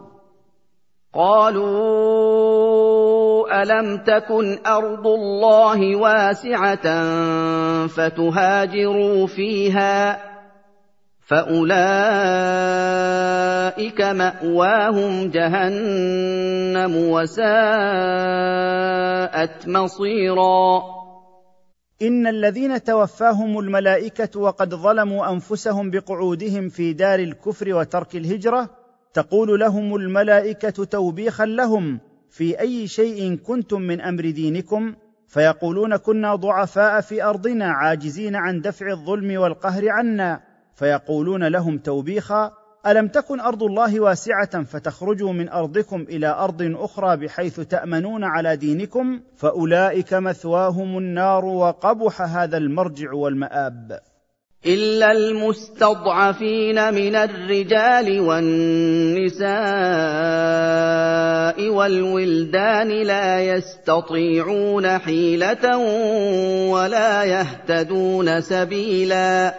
قالوا ألم تكن أرض الله واسعة فتهاجروا فيها؟ فأولئك مأواهم جهنم وساءت مصيرا. إن الذين توفاهم الملائكة وقد ظلموا أنفسهم بقعودهم في دار الكفر وترك الهجرة تقول لهم الملائكة توبيخا لهم في أي شيء كنتم من أمر دينكم فيقولون كنا ضعفاء في أرضنا عاجزين عن دفع الظلم والقهر عنا فيقولون لهم توبيخا ألم تكن أرض الله واسعة فتخرجوا من أرضكم إلى أرض أخرى بحيث تأمنون على دينكم؟ فأولئك مثواهم النار وقبح هذا المرجع والمآب. إلا المستضعفين من الرجال والنساء والولدان لا يستطيعون حيلة ولا يهتدون سبيلا.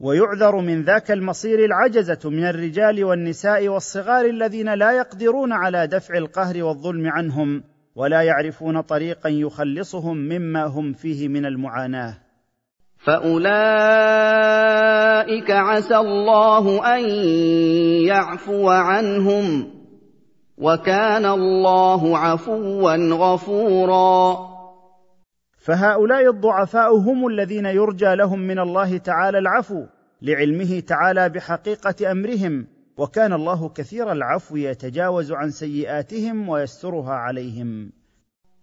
ويعذر من ذاك المصير العجزة من الرجال والنساء والصغار الذين لا يقدرون على دفع القهر والظلم عنهم ولا يعرفون طريقا يخلصهم مما هم فيه من المعاناة. فاولئك عسى الله ان يعفو عنهم وكان الله عفوا غفورا. فهؤلاء الضعفاء هم الذين يرجى لهم من الله تعالى العفو لعلمه تعالى بحقيقه امرهم. وكان الله كثير العفو يتجاوز عن سيئاتهم ويسترها عليهم.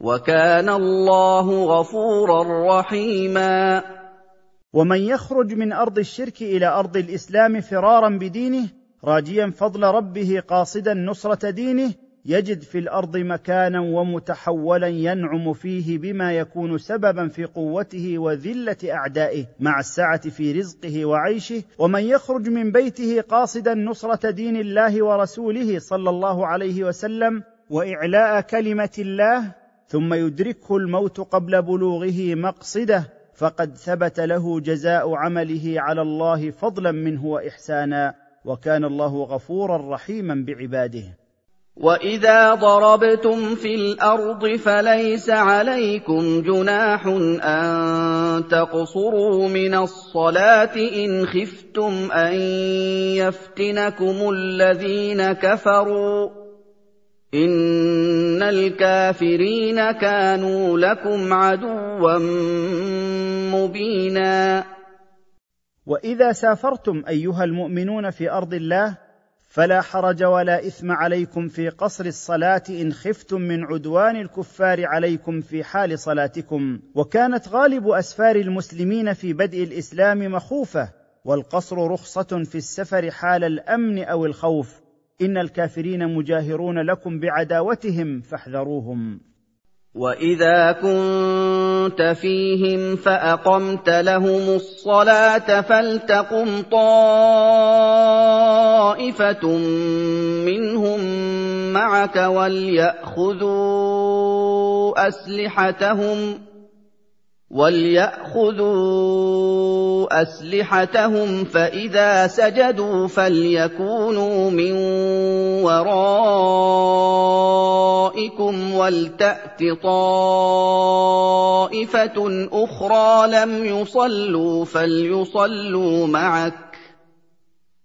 وكان الله غفورا رحيما. ومن يخرج من أرض الشرك إلى أرض الإسلام فرارا بدينه راجيا فضل ربه قاصدا نصرة دينه يجد في الأرض مكانا ومتحولا ينعم فيه بما يكون سببا في قوته وذلة أعدائه مع السعة في رزقه وعيشه. ومن يخرج من بيته قاصدا نصرة دين الله ورسوله صلى الله عليه وسلم وإعلاء كلمة الله ثم يدركه الموت قبل بلوغه مقصده فقد ثبت له جزاء عمله على الله فضلا منه واحسانا وكان الله غفورا رحيما بعباده. وإذا ضربتم في الأرض فليس عليكم جناح أن تقصروا من الصلاة إن خفتم أن يفتنكم الذين كفروا. ان الكافرين كانوا لكم عدوا مبينا. واذا سافرتم ايها المؤمنون في ارض الله فلا حرج ولا اثم عليكم في قصر الصلاه ان خفتم من عدوان الكفار عليكم في حال صلاتكم. وكانت غالب اسفار المسلمين في بدء الاسلام مخوفه. والقصر رخصه في السفر حال الامن أو الخوف. إن الكافرين مجاهرون لكم بعداوتهم فاحذروهم. وإذا كنت فيهم فأقمت لهم الصلاة فلتقم طائفة منهم معك وليأخذوا أسلحتهم ولياخذوا اسلحتهم فاذا سجدوا فليكونوا من ورائكم ولتات طائفه أخرى لم يصلوا فليصلوا معك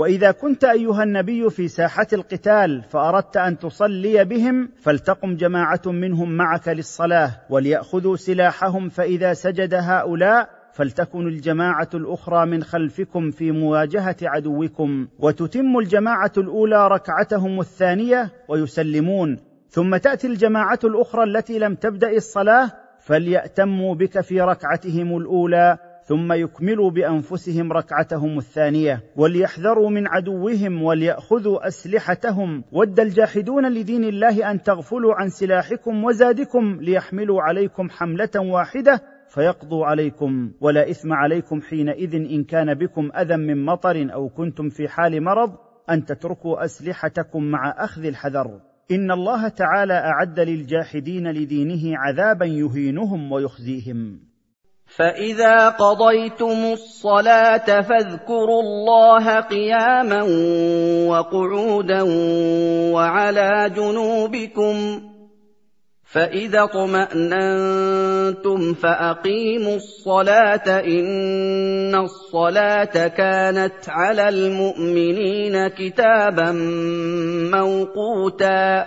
وإذا كنت أيها النبي في ساحة القتال فأردت أن تصلي بهم فلتقم جماعة منهم معك للصلاة وليأخذوا سلاحهم فإذا سجد هؤلاء فلتكن الجماعة الأخرى من خلفكم في مواجهة عدوكم وتتم الجماعة الأولى ركعتهم الثانية ويسلمون. ثم تأتي الجماعة الأخرى التي لم تبدأ الصلاة فليأتموا بك في ركعتهم الأولى ثم يكملوا بأنفسهم ركعتهم الثانية وليحذروا من عدوهم وليأخذوا أسلحتهم. ود الجاحدون لدين الله أن تغفلوا عن سلاحكم وزادكم ليحملوا عليكم حملة واحدة فيقضوا عليكم. ولا إثم عليكم حينئذ إن كان بكم أذى من مطر أو كنتم في حال مرض أن تتركوا أسلحتكم مع أخذ الحذر. إن الله تعالى أعد للجاحدين لدينه عذابا يهينهم ويخزيهم. فاذا قضيتم الصلاه فاذكروا الله قياما وقعودا وعلى جنوبكم فاذا اطماننتم فاقيموا الصلاه ان الصلاه كانت على المؤمنين كتابا موقوتا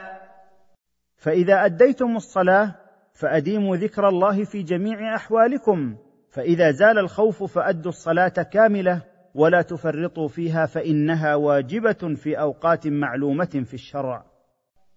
فاذا اديتم الصلاه فأديموا ذكر الله في جميع أحوالكم. فإذا زال الخوف فأدوا الصلاة كاملة ولا تفرطوا فيها فإنها واجبة في أوقات معلومة في الشرع.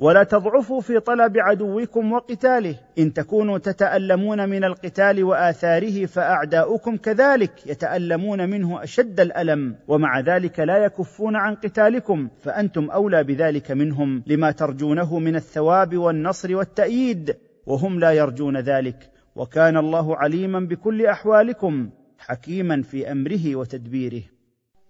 ولا تضعفوا في طلب عدوكم وقتاله. إن تكونوا تتألمون من القتال وآثاره فأعداؤكم كذلك يتألمون منه أشد الألم. ومع ذلك لا يكفون عن قتالكم. فأنتم أولى بذلك منهم لما ترجونه من الثواب والنصر والتأييد. وهم لا يرجون ذلك. وكان الله عليما بكل أحوالكم حكيما في أمره وتدبيره.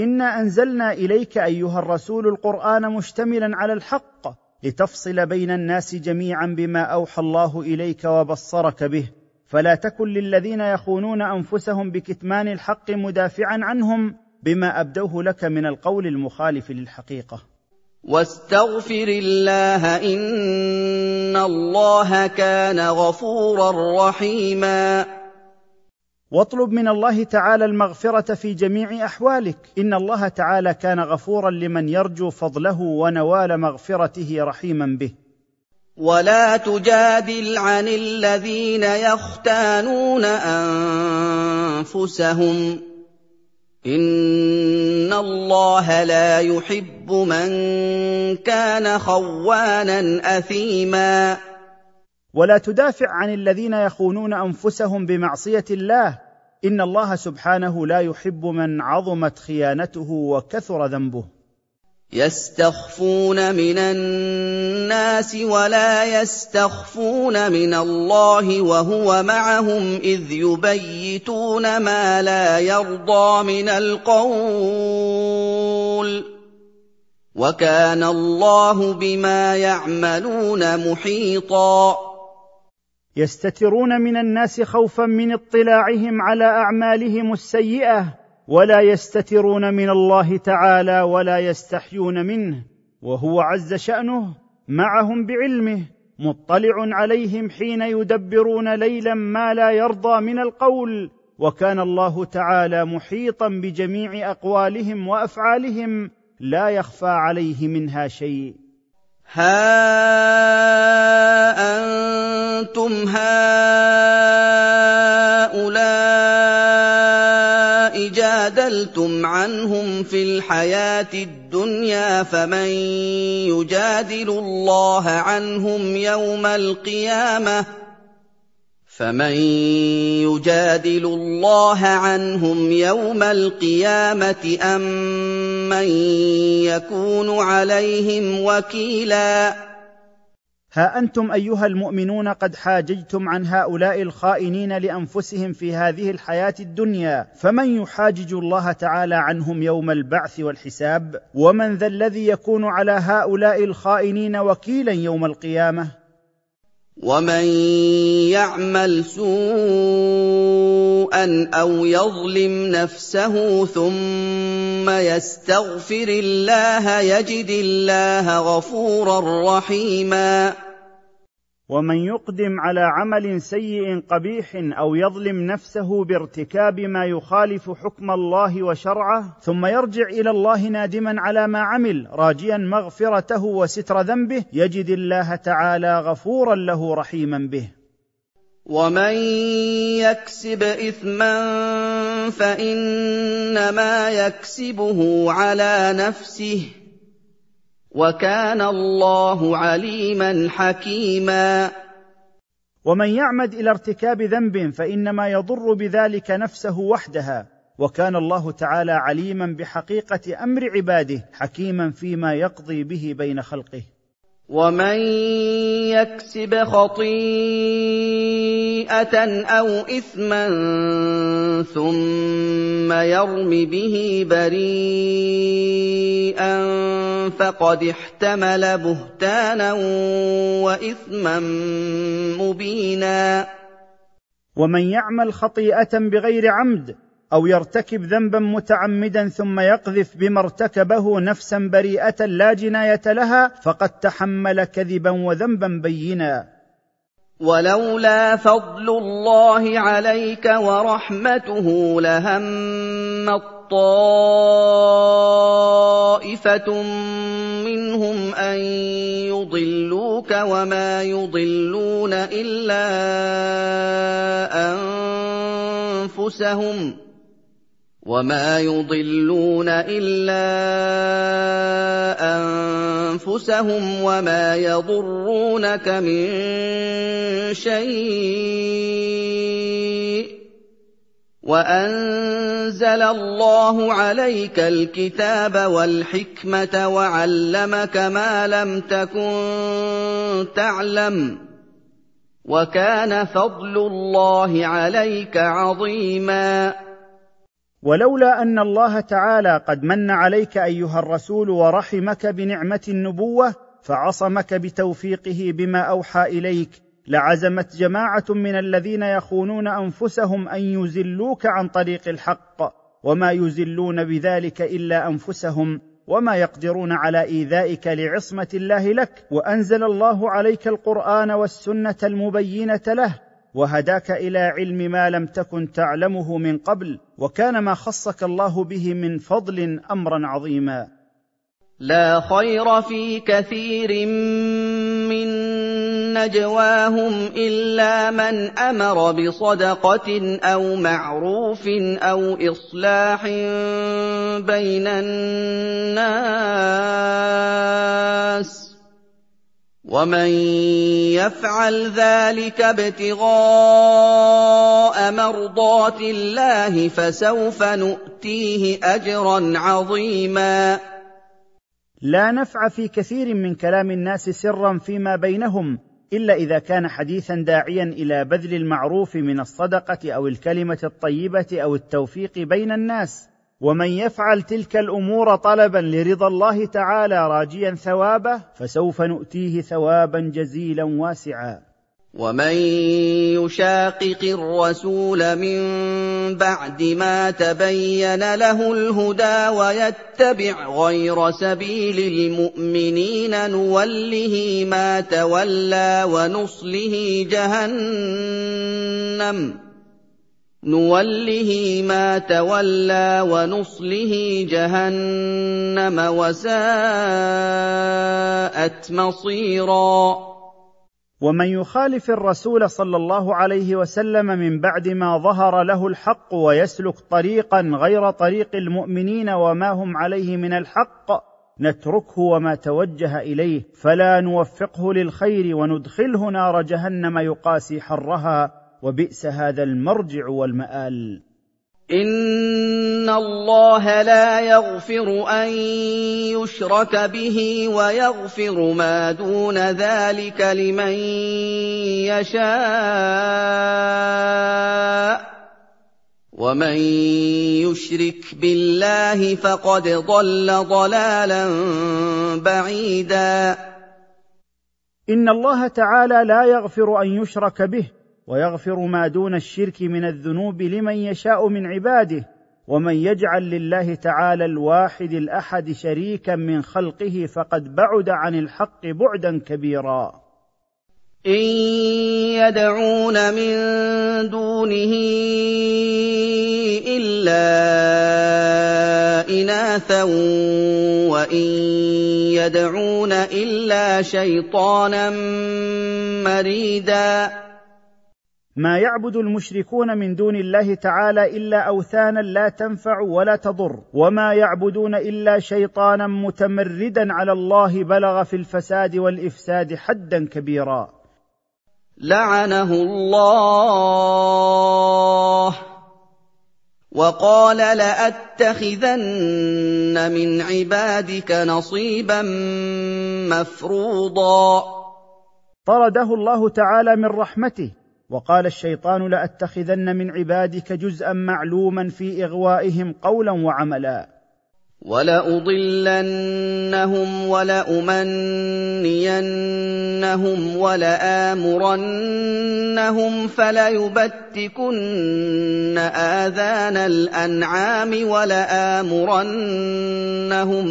انا انزلنا اليك ايها الرسول القران مشتملا على الحق لتفصل بين الناس جميعا بما اوحى الله اليك وبصرك به فلا تكن للذين يخونون انفسهم بكتمان الحق مدافعا عنهم بما ابدوه لك من القول المخالف للحقيقه. واستغفر الله ان الله كان غفورا رحيما واطلب من الله تعالى المغفرة في جميع أحوالك. إن الله تعالى كان غفورا لمن يرجو فضله ونوال مغفرته رحيما به. ولا تجادل عن الذين يختانون أنفسهم. إن الله لا يحب من كان خوانا أثيما. ولا تدافع عن الذين يخونون أنفسهم بمعصية الله. إن الله سبحانه لا يحب من عظمت خيانته وكثر ذنبه. يستخفون من الناس ولا يستخفون من الله وهو معهم إذ يبيتون ما لا يرضى من القول. وكان الله بما يعملون محيطا. يستترون من الناس خوفا من اطلاعهم على أعمالهم السيئة ولا يستترون من الله تعالى ولا يستحيون منه وهو عز شأنه معهم بعلمه مطلع عليهم حين يدبرون ليلا ما لا يرضى من القول وكان الله تعالى محيطا بجميع أقوالهم وأفعالهم لا يخفى عليه منها شيء. ها أنتم هؤلاء جادلتم عنهم في الحياة الدنيا فمن يجادل الله عنهم يوم القيامة فمن يجادل الله عنهم يوم القيامة أم من يكون عليهم وكيلا؟ ها أنتم أيها المؤمنون قد حاججتم عن هؤلاء الخائنين لأنفسهم في هذه الحياة الدنيا. فمن يحاجج الله تعالى عنهم يوم البعث والحساب؟ ومن ذا الذي يكون على هؤلاء الخائنين وكيلا يوم القيامة؟ ومن يعمل سوءا أو يظلم نفسه ثم يستغفر الله يجد الله غفورا رحيما ومن يقدم على عمل سيء قبيح أو يظلم نفسه بارتكاب ما يخالف حكم الله وشرعه ثم يرجع إلى الله نادما على ما عمل راجيا مغفرته وستر ذنبه يجد الله تعالى غفورا له رحيما به. ومن يكسب اثما فإنما يكسبه على نفسه. وكان الله عليما حكيما. ومن يعمد إلى ارتكاب ذنب فإنما يضر بذلك نفسه وحدها وكان الله تعالى عليما بحقيقة أمر عباده حكيما فيما يقضي به بين خلقه. ومن يكسب خطيئه أو اثما ثم يرم به بريئا فقد احتمل بهتانا واثما مبينا ومن يعمل خطيئه بغير عمد أو يرتكب ذنبا متعمدا ثم يقذف بما ارتكبه نفسا بريئة لا جناية لها فقد تحمل كذبا وذنبا بينا. ولولا فضل الله عليك ورحمته لهم طائفه منهم أن يضلوك وما يضلون إلا أنفسهم. وما يضلون الا انفسهم وما يضرونك من شيء وانزل الله عليك الكتاب والحكمه وعلمك ما لم تكن تعلم وكان فضل الله عليك عظيما ولولا أن الله تعالى قد من عليك أيها الرسول ورحمك بنعمة النبوة فعصمك بتوفيقه بما أوحى إليك لعزمت جماعة من الذين يخونون أنفسهم أن يزلوك عن طريق الحق وما يزلون بذلك إلا أنفسهم وما يقدرون على إيذائك لعصمة الله لك وأنزل الله عليك القرآن والسنة المبينة له وهداك إلى علم ما لم تكن تعلمه من قبل وكان ما خصك الله به من فضل امرا عظيما. لا خير في كثير من نجواهم إلا من أمر بصدقة أو معروف أو إصلاح بين الناس. ومن يفعل ذلك ابتغاء مرضات الله فسوف نؤتيه اجرا عظيما. لا نفع في كثير من كلام الناس سرا فيما بينهم إلا إذا كان حديثا داعيا إلى بذل المعروف من الصدقة أو الكلمة الطيبة أو التوفيق بين الناس. ومن يفعل تلك الأمور طلبا لرضا الله تعالى راجيا ثوابه فسوف نؤتيه ثوابا جزيلا واسعا. ومن يشاقق الرسول من بعد ما تبين له الهدى ويتبع غير سبيل المؤمنين نوله ما تولى ونصله جهنم. نوله ما تولى ونصله جهنم وساءت مصيرا. ومن يخالف الرسول صلى الله عليه وسلم من بعد ما ظهر له الحق ويسلك طريقا غير طريق المؤمنين وما هم عليه من الحق نتركه وما توجه إليه فلا نوفقه للخير وندخله نار جهنم يقاسي حرها. وبئس هذا المرجع والمآل. إن الله لا يغفر أن يشرك به ويغفر ما دون ذلك لمن يشاء. ومن يشرك بالله فقد ضل ضلالا بعيدا. إن الله تعالى لا يغفر أن يشرك به ويغفر ما دون الشرك من الذنوب لمن يشاء من عباده ومن يجعل لله تعالى الواحد الأحد شريكا من خلقه فقد بعد عن الحق بعدا كبيرا. إن يدعون من دونه إلا إناثا وإن يدعون إلا شيطانا مريدا. ما يعبد المشركون من دون الله تعالى إلا أوثانا لا تنفع ولا تضر وما يعبدون إلا شيطانا متمردا على الله بلغ في الفساد والإفساد حدا كبيرا. لعنه الله. وقال لأتخذن من عبادك نصيبا مفروضا. طرده الله تعالى من رحمته. وقال الشيطان لأتخذن من عبادك جزءا معلوما في إغوائهم قولا وعملا. ولأضلنهم ولأمنينهم ولآمرنهم فليبتكن آذان الأنعام ولآمرنهم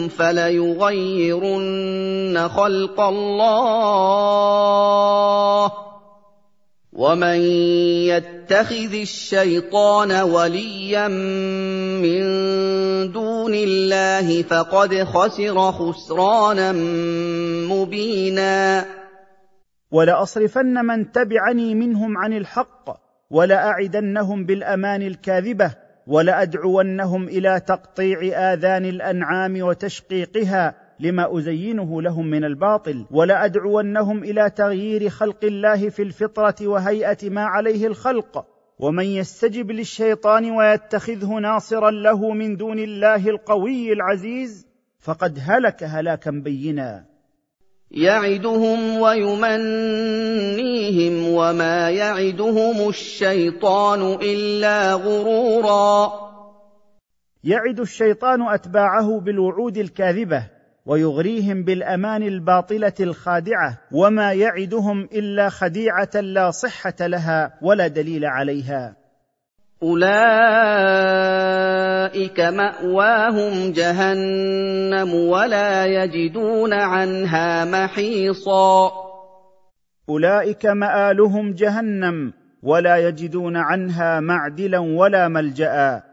فليغيرن خلق الله ومن يتخذ الشيطان وليا من دون الله فقد خسر خسرانا مبينا ولاصرفن من تبعني منهم عن الحق ولاعدنهم بالامان الكاذبه ولادعونهم إلى تقطيع اذان الانعام وتشقيقها لما أزينه لهم من الباطل ولأدعونهم إلى تغيير خلق الله في الفطرة وهيئة ما عليه الخلق. ومن يستجب للشيطان ويتخذه ناصرا له من دون الله القوي العزيز فقد هلك هلاكا بينا. يعدهم ويمنيهم وما يعدهم الشيطان إلا غرورا. يعد الشيطان أتباعه بالوعود الكاذبة ويغريهم بالأمان الباطلة الخادعة وما يعدهم إلا خديعة لا صحة لها ولا دليل عليها. أولئك مأواهم جهنم ولا يجدون عنها محيصا. أولئك مآلهم جهنم ولا يجدون عنها معدلا ولا ملجأ.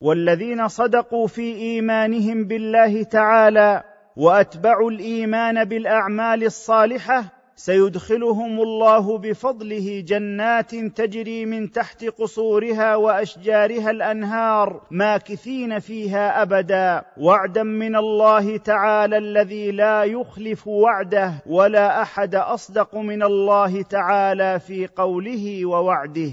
والذين صدقوا في إيمانهم بالله تعالى وأتبعوا الإيمان بالأعمال الصالحة سيدخلهم الله بفضله جنات تجري من تحت قصورها وأشجارها الأنهار ماكثين فيها أبدا. وعدا من الله تعالى الذي لا يخلف وعده ولا أحد أصدق من الله تعالى في قوله ووعده.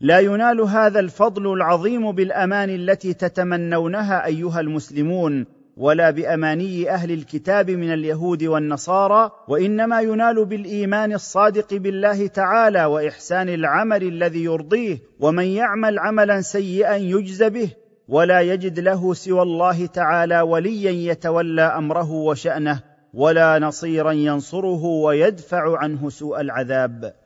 لا ينال هذا الفضل العظيم بالأمان التي تتمنونها أيها المسلمون ولا بأماني أهل الكتاب من اليهود والنصارى وإنما ينال بالإيمان الصادق بالله تعالى وإحسان العمل الذي يرضيه ومن يعمل عملا سيئا يجز به ولا يجد له سوى الله تعالى وليا يتولى أمره وشأنه ولا نصيرا ينصره ويدفع عنه سوء العذاب.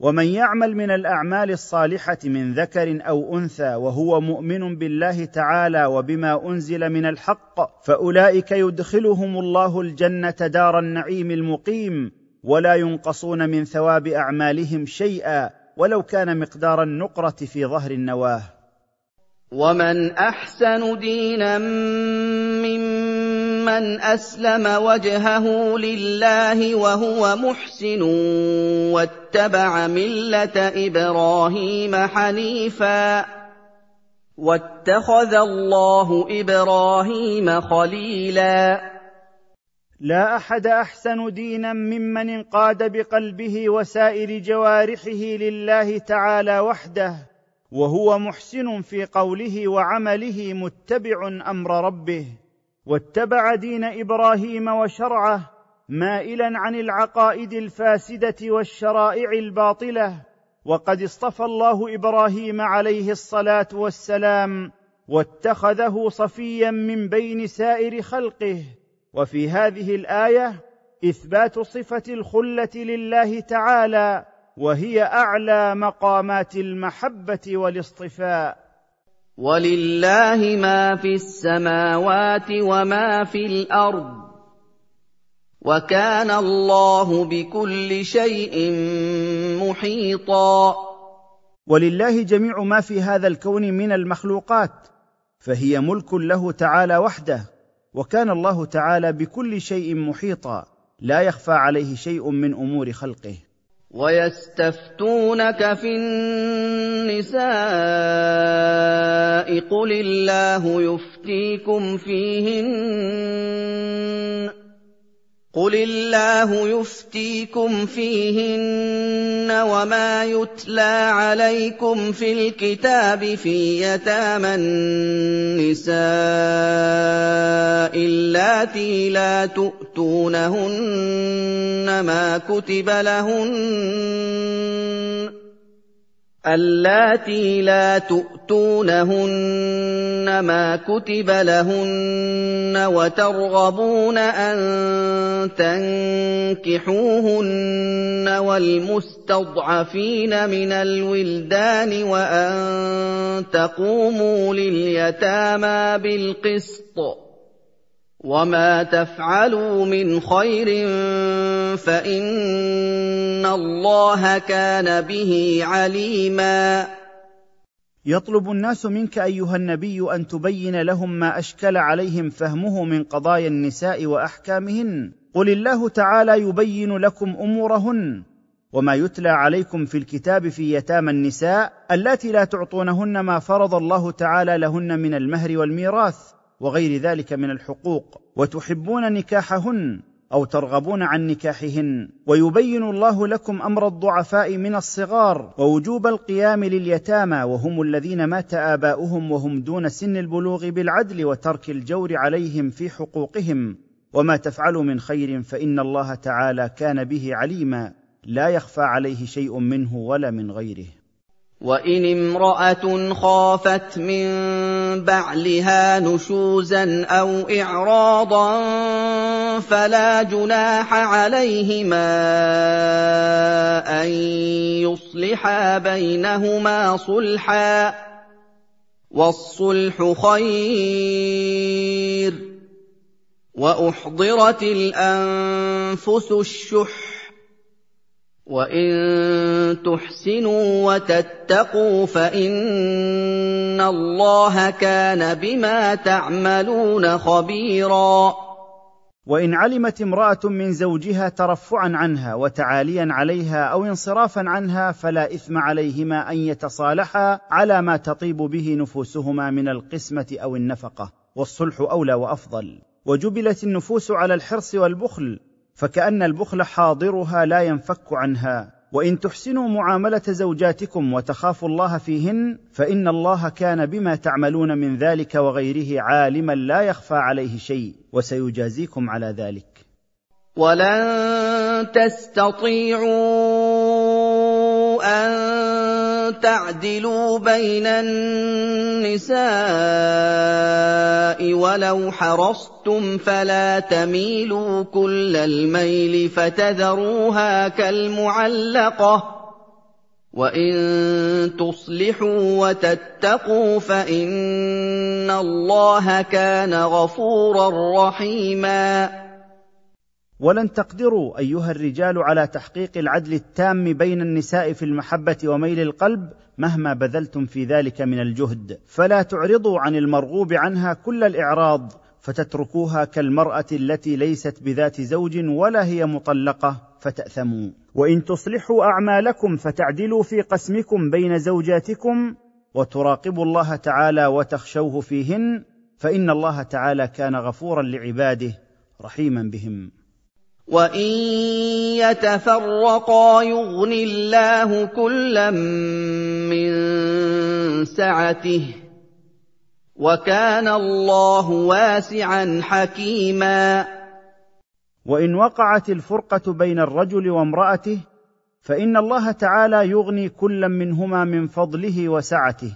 ومن يعمل من الأعمال الصالحة من ذكر أو أنثى وهو مؤمن بالله تعالى وبما أنزل من الحق فأولئك يدخلهم الله الجنة دار النعيم المقيم ولا ينقصون من ثواب أعمالهم شيئا ولو كان مقدار النقرة في ظهر النواة. ومن أحسن دينا ممن اسلم وجهه لله وهو محسن واتبع مله إبراهيم حنيفا واتخذ الله إبراهيم خليلا. لا أحد أحسن دينا ممن انقاد بقلبه وسائر جوارحه لله تعالى وحده وهو محسن في قوله وعمله متبع أمر ربه. واتبع دين إبراهيم وشرعه مائلا عن العقائد الفاسدة والشرائع الباطلة وقد اصطفى الله إبراهيم عليه الصلاة والسلام واتخذه صفيا من بين سائر خلقه. وفي هذه الآية إثبات صفة الخلة لله تعالى وهي أعلى مقامات المحبة والاصطفاء. ولله ما في السماوات وما في الأرض وكان الله بكل شيء محيطا. ولله جميع ما في هذا الكون من المخلوقات فهي ملك له تعالى وحده وكان الله تعالى بكل شيء محيطا لا يخفى عليه شيء من أمور خلقه. ويستفتونك في النساء قل الله يفتيكم فيهن قل الله يفتيكم فيهن وما يتلى عليكم في الكتاب في يتامى النساء اللاتي لا تؤتونهن ما كتب لهن اللاتي لا تؤتونهن ما كتب لهن وترغبون أن تنكحوهن والمستضعفين من الولدان وأن تقوموا لليتامى بالقسط. وما تفعلوا من خير فان الله كان به عليما يطلب الناس منك ايها النبي ان تبين لهم ما اشكل عليهم فهمه من قضايا النساء واحكامهن قل الله تعالى يبين لكم امورهن وما يتلى عليكم في الكتاب في يتامى النساء اللاتي لا تعطونهن ما فرض الله تعالى لهن من المهر والميراث وغير ذلك من الحقوق وتحبون نكاحهن أو ترغبون عن نكاحهن ويبين الله لكم أمر الضعفاء من الصغار ووجوب القيام لليتامى وهم الذين مات آباؤهم وهم دون سن البلوغ بالعدل وترك الجور عليهم في حقوقهم. وما تفعلوا من خير فإن الله تعالى كان به عليما لا يخفى عليه شيء منه ولا من غيره. وان امراه خافت من بعلها نشوزا أو اعراضا فلا جناح عليهما ان يصلحا بينهما صلحا والصلح خير واحضرت الانفس الشح وان تحسنوا وتتقوا فان الله كان بما تعملون خبيرا. وان علمت امراه من زوجها ترفعا عنها وتعاليا عليها أو انصرافا عنها فلا اثم عليهما ان يتصالحا على ما تطيب به نفوسهما من القسمه أو النفقه والصلح اولى وافضل. وجبلت النفوس على الحرص والبخل فكأن البخل حاضرها لا ينفك عنها. وإن تحسنوا معاملة زوجاتكم وتخافوا الله فيهن فإن الله كان بما تعملون من ذلك وغيره عالما لا يخفى عليه شيء وسيجازيكم على ذلك. ولن تستطيعوا أن تعدلوا بين النساء ولو حرصتم فلا تميلوا كل الميل فتذروها كالمعلقة. وإن تصلحوا وتتقوا فإن الله كان غفورا رحيما. ولن تقدروا أيها الرجال على تحقيق العدل التام بين النساء في المحبة وميل القلب مهما بذلتم في ذلك من الجهد. فلا تعرضوا عن المرغوب عنها كل الإعراض فتتركوها كالمرأة التي ليست بذات زوج ولا هي مطلقة فتأثموا. وإن تصلحوا أعمالكم فتعدلوا في قسمكم بين زوجاتكم وتراقبوا الله تعالى وتخشوه فيهن فإن الله تعالى كان غفورا لعباده رحيما بهم. وان يتفرقا يغن الله كلا من سعته وكان الله واسعا حكيما وان وقعت الفرقه بين الرجل وامراته فان الله تعالى يغني كلا منهما من فضله وسعته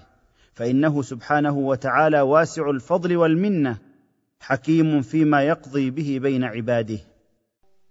فانه سبحانه وتعالى واسع الفضل والمنه حكيم فيما يقضي به بين عباده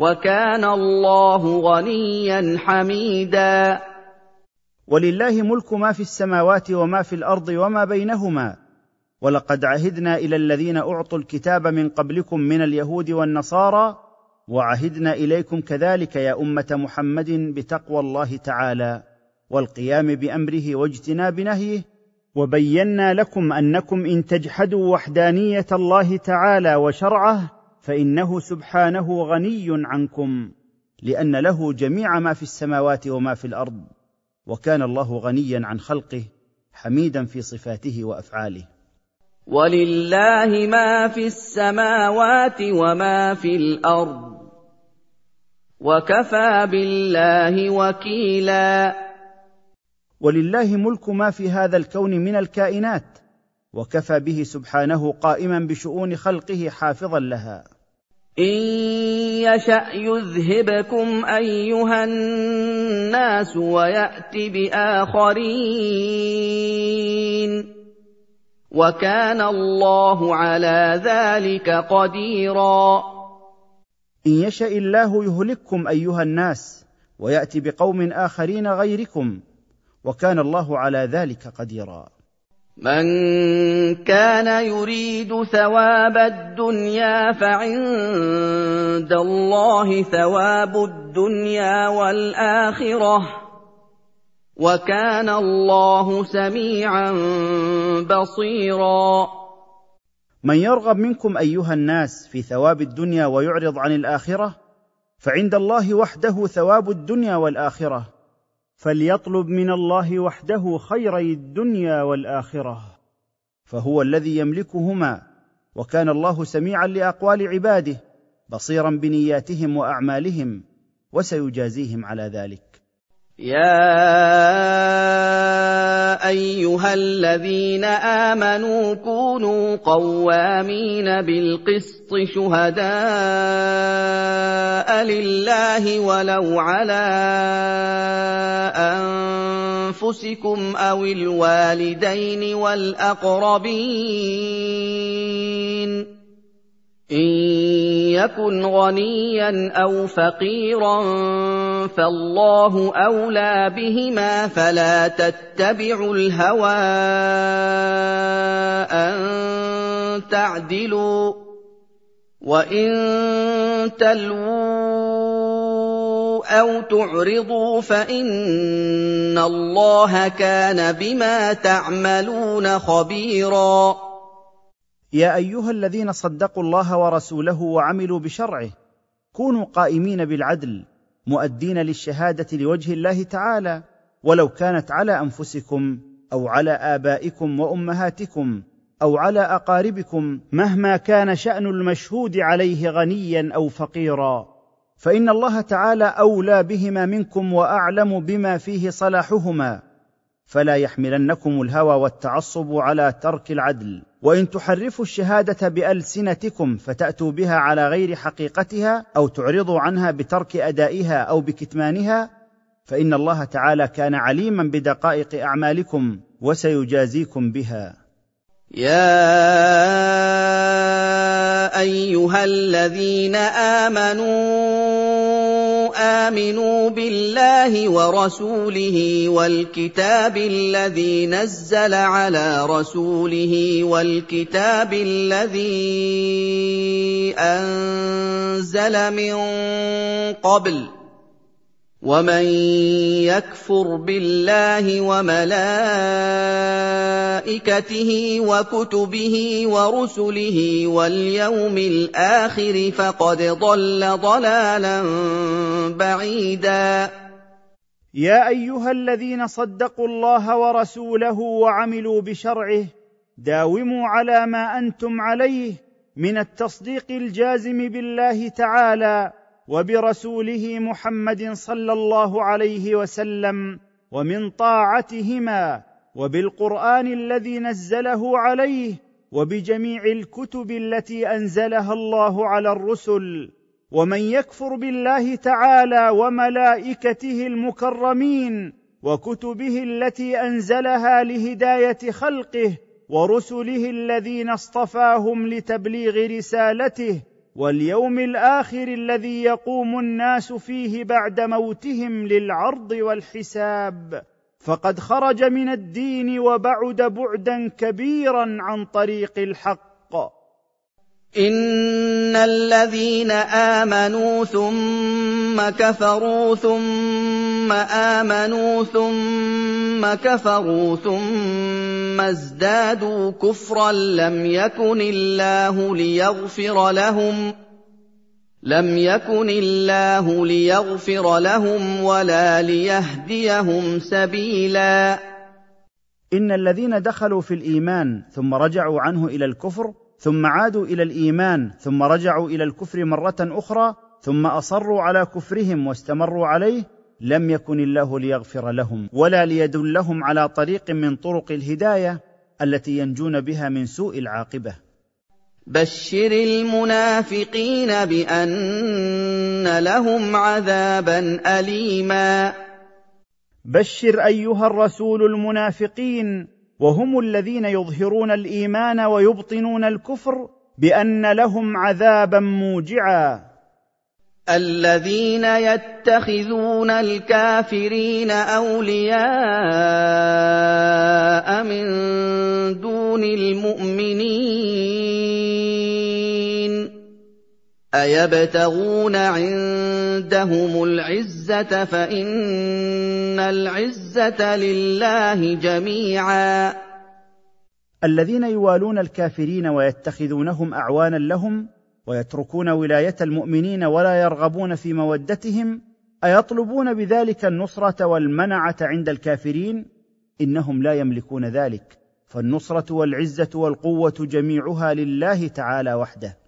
وكان الله غنيا حميدا. ولله ملك ما في السماوات وما في الأرض وما بينهما. ولقد عهدنا إلى الذين أعطوا الكتاب من قبلكم من اليهود والنصارى وعهدنا إليكم كذلك يا أمة محمد بتقوى الله تعالى والقيام بأمره واجتناب نهيه وبينا لكم أنكم إن تجحدوا وحدانية الله تعالى وشرعه فإنه سبحانه غني عنكم لأن له جميع ما في السماوات وما في الأرض وكان الله غنيا عن خلقه حميدا في صفاته وأفعاله. ولله ما في السماوات وما في الأرض وكفى بالله وكيلا. ولله ملك ما في هذا الكون من الكائنات وكفى به سبحانه قائما بشؤون خلقه حافظا لها. إن يشأ يذهبكم أيها الناس ويأت بآخرين. وكان الله على ذلك قديرا. إن يشأ الله يهلككم أيها الناس وياتي بقوم آخرين غيركم. وكان الله على ذلك قديرا. من كان يريد ثواب الدنيا فعند الله ثواب الدنيا والآخرة. وكان الله سميعا بصيرا. من يرغب منكم أيها الناس في ثواب الدنيا ويعرض عن الآخرة فعند الله وحده ثواب الدنيا والآخرة. فليطلب من الله وحده خيري الدنيا والآخرة. فهو الذي يملكهما وكان الله سميعا لأقوال عباده بصيرا بنياتهم وأعمالهم وسيجازيهم على ذلك. يا ايها الذين امنوا كونوا قوامين بالقسط شهداء لله ولو على انفسكم أو الوالدين والاقربين إن يكن غنيا أو فقيرا فالله أولى بهما فلا تتبعوا الهوى أن تعدلوا وإن تلووا أو تعرضوا فإن الله كان بما تعملون خبيرا يا أيها الذين صدقوا الله ورسوله وعملوا بشرعه كونوا قائمين بالعدل مؤدين للشهادة لوجه الله تعالى ولو كانت على أنفسكم أو على آبائكم وأمهاتكم أو على أقاربكم مهما كان شأن المشهود عليه غنيا أو فقيرا. فإن الله تعالى أولى بهما منكم وأعلم بما فيه صلاحهما. فلا يحملنكم الهوى والتعصب على ترك العدل. وإن تحرفوا الشهادة بألسنتكم فتأتوا بها على غير حقيقتها أو تعرضوا عنها بترك أدائها أو بكتمانها فإن الله تعالى كان عليما بدقائق أعمالكم وسيجازيكم بها. يا أيها الذين آمنوا آمنوا بالله ورسوله والكتاب الذي نزل على رسوله والكتاب الذي أنزل من قبل ومن يكفر بالله وملائكته وكتبه ورسله واليوم الآخر فقد ضل ضلالا بعيدا يا ايها الذين صدقوا الله ورسوله وعملوا بشرعه داوموا على ما أنتم عليه من التصديق الجازم بالله تعالى وبرسوله محمد صلى الله عليه وسلم ومن طاعتهما وبالقرآن الذي نزله عليه وبجميع الكتب التي أنزلها الله على الرسل ومن يكفر بالله تعالى وملائكته المكرمين وكتبه التي أنزلها لهداية خلقه ورسله الذين اصطفاهم لتبليغ رسالته واليوم الآخر الذي يقوم الناس فيه بعد موتهم للعرض والحساب. فقد خرج من الدين وبعد بعدا كبيرا عن طريق الحق. ان الذين امنوا ثم كفروا ثم امنوا ثم كفروا ثم ازدادوا كفرا لم يكن الله ليغفر لهم لم يكن الله ليغفر لهم ولا ليهديهم سبيلا ان الذين دخلوا في الايمان ثم رجعوا عنه إلى الكفر ثم عادوا إلى الإيمان ثم رجعوا إلى الكفر مرة أخرى ثم أصروا على كفرهم واستمروا عليه لم يكن الله ليغفر لهم ولا ليدلهم على طريق من طرق الهداية التي ينجون بها من سوء العاقبة. بشر المنافقين بأن لهم عذابا اليما. بشر أيها الرسول المنافقين وهم الذين يظهرون الإيمان ويبطنون الكفر بأن لهم عذابا موجعا. الذين يتخذون الكافرين أولياء من دون المؤمنين أيبتغون عندهم العزة فإن العزة لله جميعا. الذين يوالون الكافرين ويتخذونهم أعوانا لهم ويتركون ولاية المؤمنين ولا يرغبون في مودتهم أيطلبون بذلك النصرة والمنعة عند الكافرين؟ إنهم لا يملكون ذلك فالنصرة والعزة والقوة جميعها لله تعالى وحده.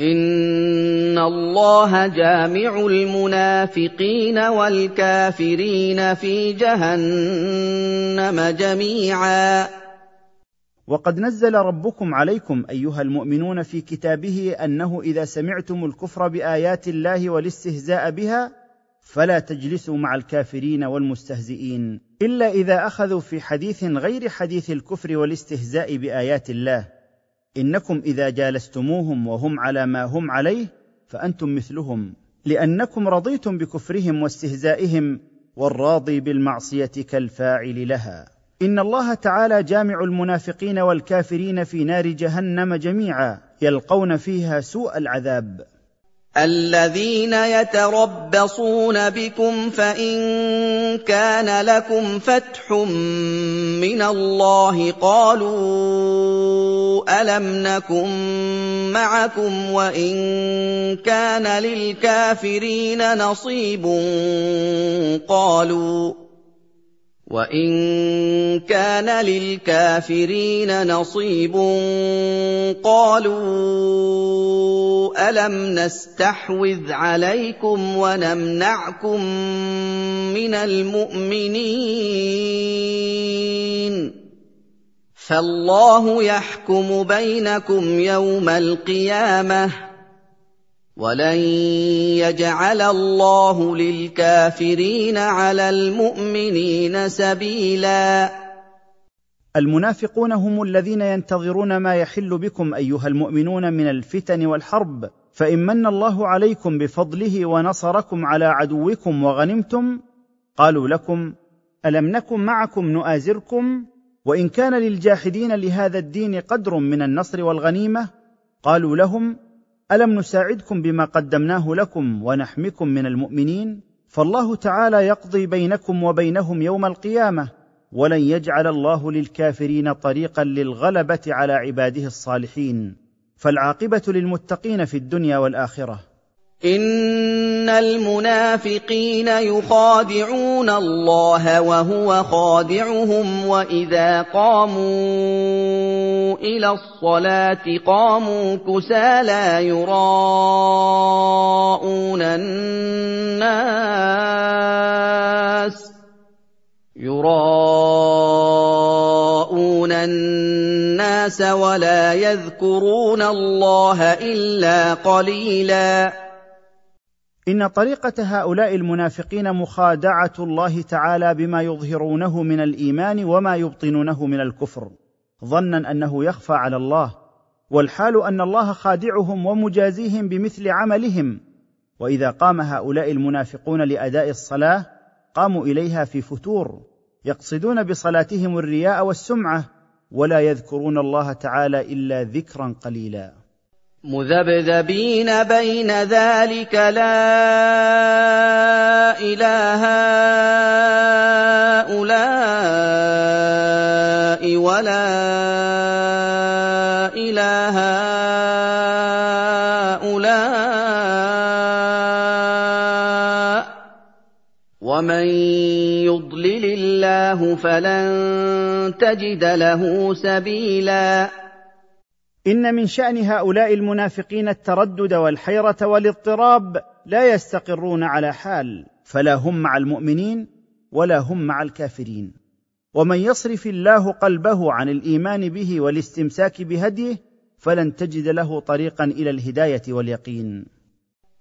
ان الله جامع المنافقين والكافرين في جهنم جميعا. وقد نزل ربكم عليكم ايها المؤمنون في كتابه انه اذا سمعتم الكفر بايات الله والاستهزاء بها فلا تجلسوا مع الكافرين والمستهزئين الا اذا اخذوا في حديث غير حديث الكفر والاستهزاء بايات الله. إنكم إذا جالستموهم وهم على ما هم عليه فأنتم مثلهم لأنكم رضيتم بكفرهم واستهزائهم والراضي بالمعصية كالفاعل لها. إن الله تعالى جامع المنافقين والكافرين في نار جهنم جميعا يلقون فيها سوء العذاب. الذين يتربصون بكم فإن كان لكم فتح من الله قالوا ألم نكن معكم وإن كان للكافرين نصيب قالوا وان كان للكافرين نصيب قالوا الم نستحوذ عليكم ونمنعكم من المؤمنين فالله يحكم بينكم يوم القيامه ولن يجعل الله للكافرين على المؤمنين سبيلا. المنافقون هم الذين ينتظرون ما يحل بكم أيها المؤمنون من الفتن والحرب فإن من الله عليكم بفضله ونصركم على عدوكم وغنمتم قالوا لكم ألم نكن معكم نؤازركم؟ وإن كان للجاحدين لهذا الدين قدر من النصر والغنيمة قالوا لهم ألم نساعدكم بما قدمناه لكم ونحمكم من المؤمنين؟ فالله تعالى يقضي بينكم وبينهم يوم القيامة ولن يجعل الله للكافرين طريقا للغلبة على عباده الصالحين. فالعاقبة للمتقين في الدنيا والآخرة. ان المنافقين يخادعون الله وهو خادعهم واذا قاموا إلى الصلاه قاموا كسى لا يراءون الناس يراءون الناس ولا يذكرون الله الا قليلا إن طريقة هؤلاء المنافقين مخادعة الله تعالى بما يظهرونه من الإيمان وما يبطنونه من الكفر ظنا أنه يخفى على الله والحال أن الله خادعهم ومجازيهم بمثل عملهم وإذا قام هؤلاء المنافقون لأداء الصلاة قاموا إليها في فتور يقصدون بصلاتهم الرياء والسمعة ولا يذكرون الله تعالى إلا ذكرا قليلا. مذبذبين بين ذلك لا إله هؤلاء ولا إله هؤلاء. ومن يضلل الله فلن تجد له سبيلاً. إن من شأن هؤلاء المنافقين التردد والحيرة والاضطراب لا يستقرون على حال فلا هم مع المؤمنين ولا هم مع الكافرين. ومن يصرف الله قلبه عن الإيمان به والاستمساك بهديه فلن تجد له طريقا إلى الهداية واليقين.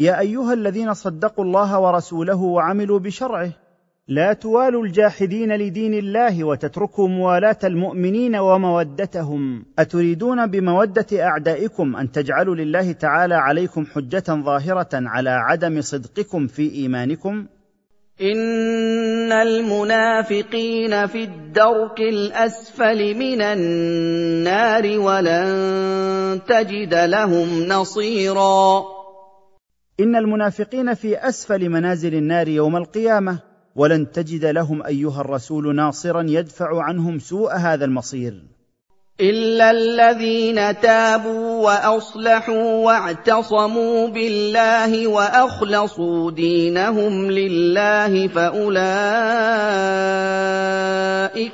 يا أيها الذين صدقوا الله ورسوله وعملوا بشرعه لا توالوا الجاحدين لدين الله وتتركوا موالاه المؤمنين ومودتهم. أتريدون بمودة أعدائكم أن تجعلوا لله تعالى عليكم حجة ظاهرة على عدم صدقكم في إيمانكم؟ إن المنافقين في الدرك الأسفل من النار ولن تجد لهم نصيرا. إن المنافقين في أسفل منازل النار يوم القيامة ولن تجد لهم أيها الرسول ناصرا يدفع عنهم سوء هذا المصير. إلا الذين تابوا وأصلحوا واعتصموا بالله وأخلصوا دينهم لله فأولئك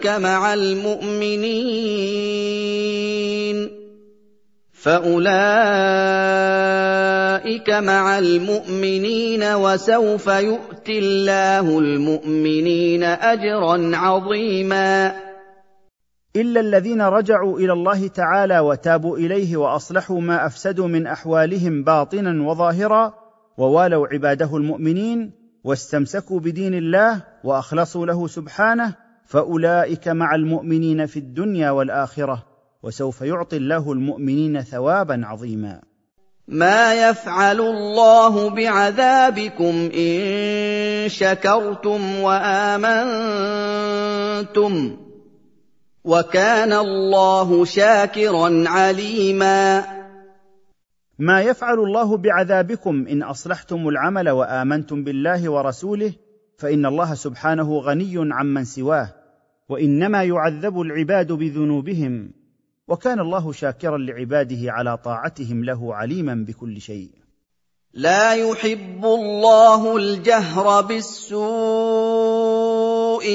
مع المؤمنين. فاولئك مع المؤمنين وسوف يؤتي الله المؤمنين اجرا عظيما الا الذين رجعوا إلى الله تعالى وتابوا اليه واصلحوا ما افسدوا من احوالهم باطنا وظاهرا ووالوا عباده المؤمنين واستمسكوا بدين الله واخلصوا له سبحانه فاولئك مع المؤمنين في الدنيا والاخره وسوف يعطي الله المؤمنين ثوابا عظيما. ما يفعل الله بعذابكم إن شكرتم وآمنتم وكان الله شاكرا عليما. ما يفعل الله بعذابكم إن أصلحتم العمل وآمنتم بالله ورسوله فإن الله سبحانه غني عمن سواه وإنما يعذب العباد بذنوبهم. وكان الله شاكرا لعباده على طاعتهم له عليما بكل شيء. لا يحب الله الجهر بالسوء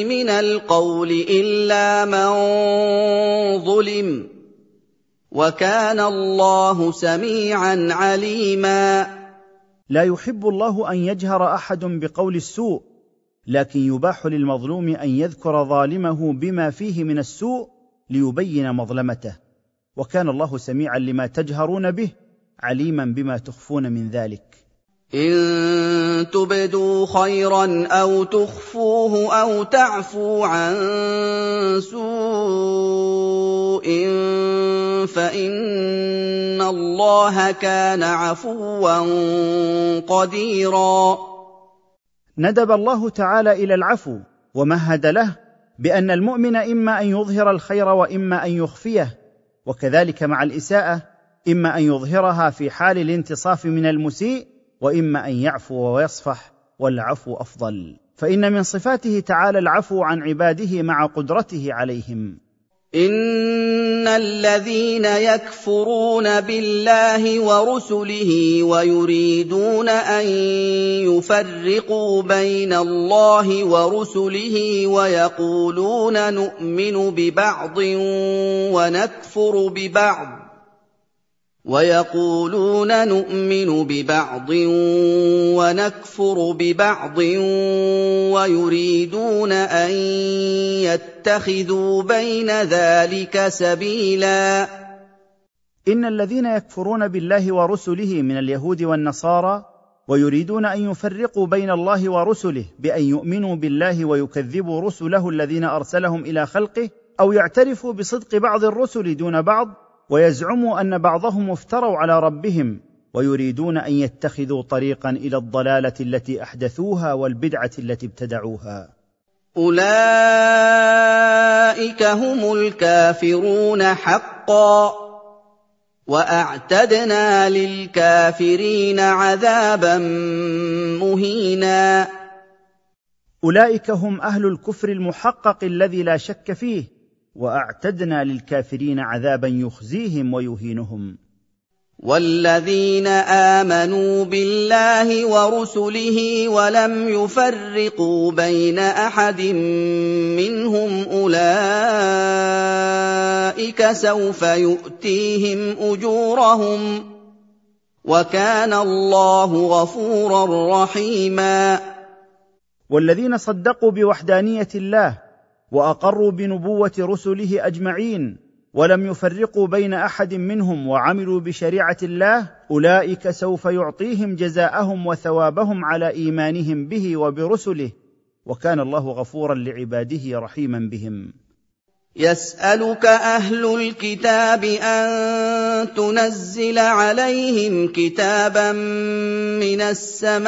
من القول إلا من ظلم وكان الله سميعا عليما. لا يحب الله أن يجهر أحد بقول السوء لكن يباح للمظلوم أن يذكر ظالمه بما فيه من السوء ليبين مظلمته. وكان الله سميعا لما تجهرون به عليما بما تخفون من ذلك. إن تبدوا خيرا أو تخفوه أو تعفوا عن سوء فإن الله كان عفوا قديرا. ندب الله تعالى إلى العفو ومهد له بأن المؤمن إما أن يظهر الخير وإما أن يخفيه وكذلك مع الإساءة إما أن يظهرها في حال الانتصاف من المسيء وإما أن يعفو ويصفح والعفو أفضل. فإن من صفاته تعالى العفو عن عباده مع قدرته عليهم. ان الذين يكفرون بالله ورسله ويريدون ان يفرقوا بين الله ورسله ويقولون نؤمن ببعض ونكفر ببعض ويقولون نؤمن ببعض ونكفر ببعض ويريدون أن يتخذوا بين ذلك سبيلا. إن الذين يكفرون بالله ورسله من اليهود والنصارى ويريدون أن يفرقوا بين الله ورسله بأن يؤمنوا بالله ويكذبوا رسله الذين أرسلهم إلى خلقه أو يعترفوا بصدق بعض الرسل دون بعض ويزعموا أن بعضهم افتروا على ربهم ويريدون أن يتخذوا طريقا إلى الضلالة التي أحدثوها والبدعة التي ابتدعوها. أولئك هم الكافرون حقا وأعتدنا للكافرين عذابا مهينا. أولئك هم أهل الكفر المحقق الذي لا شك فيه وأعتدنا للكافرين عذابا يخزيهم ويهينهم. والذين آمنوا بالله ورسله ولم يفرقوا بين أحد منهم أولئك سوف يؤتيهم أجورهم وكان الله غفورا رحيما. والذين صدقوا بوحدانية الله وأقروا بنبوة رسله أجمعين ولم يفرقوا بين أحد منهم وعملوا بشريعة الله أولئك سوف يعطيهم جزاءهم وثوابهم على إيمانهم به وبرسله. وكان الله غفورا لعباده رحيما بهم. يسألك أهل الكتاب أن تنزل عليهم كتابا من السماء.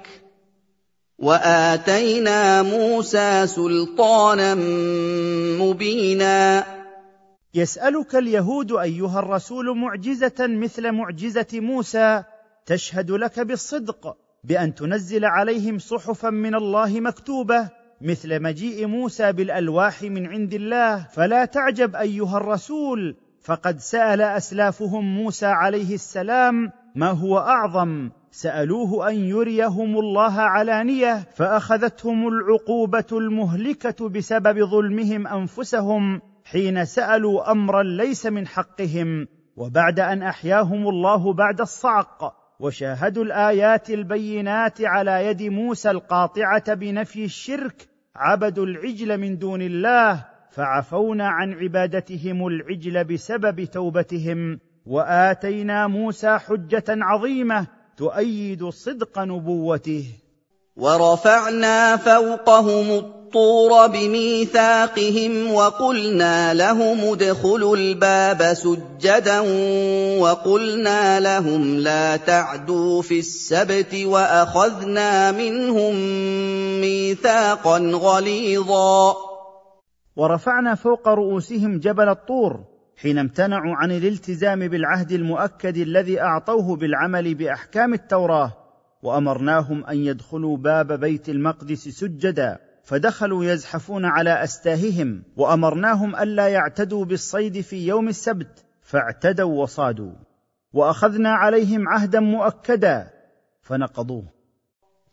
وآتينا موسى سلطانا مبينا. يسألك اليهود أيها الرسول معجزة مثل معجزة موسى تشهد لك بالصدق بأن تنزل عليهم صحفا من الله مكتوبة مثل مجيء موسى بالألواح من عند الله. فلا تعجب أيها الرسول فقد سأل أسلافهم موسى عليه السلام ما هو أعظم سألوه أن يريهم الله علانية فأخذتهم العقوبة المهلكة بسبب ظلمهم أنفسهم حين سألوا أمرا ليس من حقهم وبعد أن أحياهم الله بعد الصعق وشاهدوا الآيات البينات على يد موسى القاطعة بنفي الشرك عبدوا العجل من دون الله فعفونا عن عبادتهم العجل بسبب توبتهم وآتينا موسى حجة عظيمة تؤيد صدق نبوته. ورفعنا فوقهم الطور بميثاقهم وقلنا لهم ادخلوا الباب سجدا وقلنا لهم لا تعدوا في السبت وأخذنا منهم ميثاقا غليظا. ورفعنا فوق رؤوسهم جبل الطور. حين امتنعوا عن الالتزام بالعهد المؤكد الذي أعطوه بالعمل بأحكام التوراة وأمرناهم أن يدخلوا باب بيت المقدس سجدا فدخلوا يزحفون على أستاههم وأمرناهم ألا يعتدوا بالصيد في يوم السبت فاعتدوا وصادوا وأخذنا عليهم عهدا مؤكدا فنقضوه.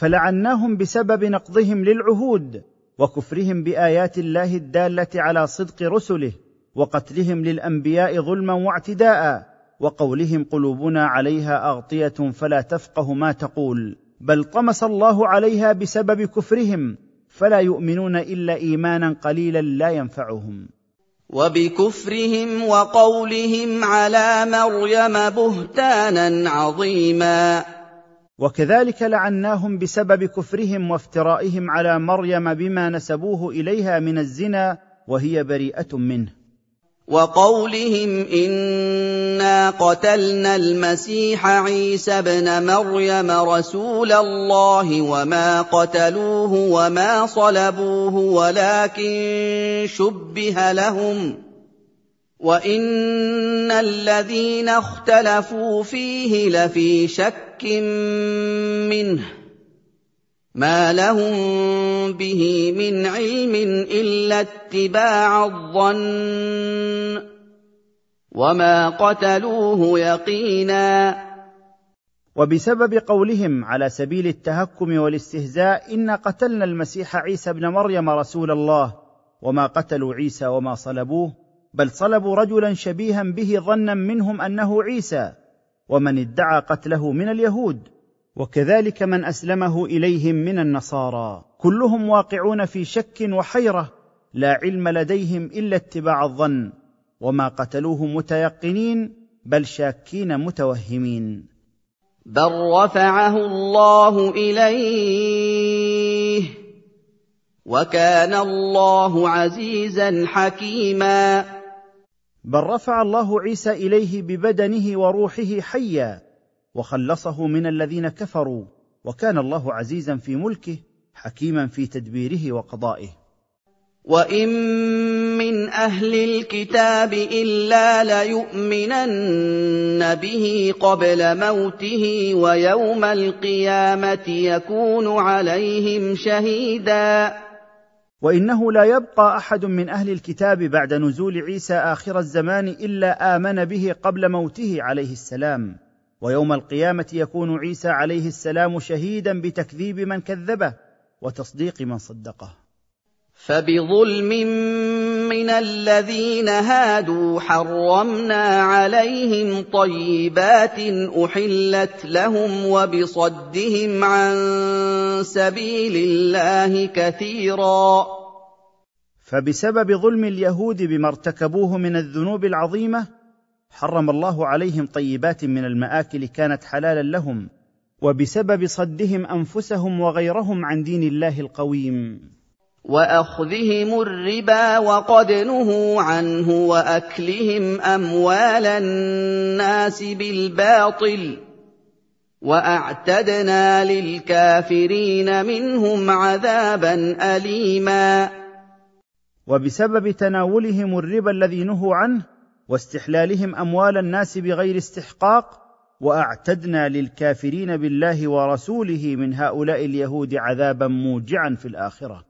فلعناهم بسبب نقضهم للعهود وكفرهم بآيات الله الدالة على صدق رسله وقتلهم للأنبياء ظلما واعتداء وقولهم قلوبنا عليها أغطية فلا تفقه ما تقول بل طمس الله عليها بسبب كفرهم فلا يؤمنون إلا إيمانا قليلا لا ينفعهم وبكفرهم وقولهم على مريم بهتانا عظيما وكذلك لعناهم بسبب كفرهم وافترائهم على مريم بما نسبوه إليها من الزنا وهي بريئة منه. وقولهم إنا قتلنا المسيح عيسى ابن مريم رسول الله وما قتلوه وما صلبوه ولكن شبه لهم. وان الذين اختلفوا فيه لفي شك منه ما لهم به من علم الا اتباع الظن وما قتلوه يقينا وبسبب قولهم على سبيل التهكم والاستهزاء انا قتلنا المسيح عيسى ابن مريم رسول الله وما قتلوا عيسى وما صلبوه بل صلبوا رجلا شبيها به ظنا منهم أنه عيسى ومن ادعى قتله من اليهود وكذلك من أسلمه إليهم من النصارى. كلهم واقعون في شك وحيرة لا علم لديهم إلا اتباع الظن وما قتلوه متيقنين بل شاكين متوهمين. بل رفعه الله إليه وكان الله عزيزا حكيما. بل رفع الله عيسى إليه ببدنه وروحه حيا وخلصه من الذين كفروا وكان الله عزيزا في ملكه حكيما في تدبيره وقضائه. وان من أهل الكتاب الا ليؤمنن به قبل موته ويوم القيامه يكون عليهم شهيدا وإنه لا يبقى أحد من أهل الكتاب بعد نزول عيسى آخر الزمان إلا آمن به قبل موته عليه السلام. ويوم القيامة يكون عيسى عليه السلام شهيدا بتكذيب من كذبه وتصديق من صدقه. فبظلم من الذين هادوا حرمنا عليهم طيبات أحلت لهم وبصدهم عن سبيل الله كثيرا. فبسبب ظلم اليهود بما ارتكبوه من الذنوب العظيمة حرم الله عليهم طيبات من المآكل كانت حلالا لهم وبسبب صدهم أنفسهم وغيرهم عن دين الله القويم. وأخذهم الربا وقد نهوا عنه وأكلهم أموال الناس بالباطل وأعتدنا للكافرين منهم عذابا أليما. وبسبب تناولهم الربا الذي نهوا عنه واستحلالهم أموال الناس بغير استحقاق وأعتدنا للكافرين بالله ورسوله من هؤلاء اليهود عذابا موجعا في الآخرة.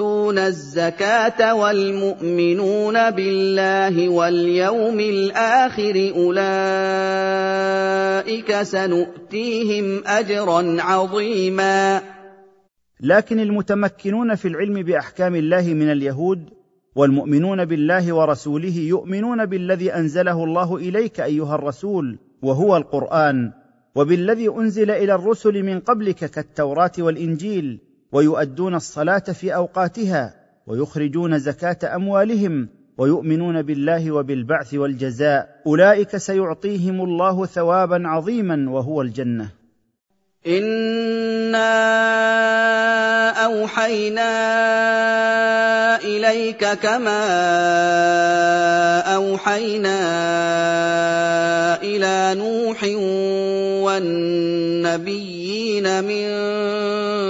والمؤتون الزكاة والمؤمنون بالله واليوم الآخر أولئك سنؤتيهم أجرا عظيما. لكن المتمكنون في العلم بأحكام الله من اليهود والمؤمنون بالله ورسوله يؤمنون بالذي أنزله الله إليك أيها الرسول وهو القرآن وبالذي أنزل إلى الرسل من قبلك كالتوراة والإنجيل ويؤدون الصلاة في أوقاتها ويخرجون زكاة أموالهم ويؤمنون بالله وبالبعث والجزاء. أولئك سيعطيهم الله ثوابا عظيما وهو الجنة. إنا أوحينا إليك كما أوحينا إلى نوح والنبيين من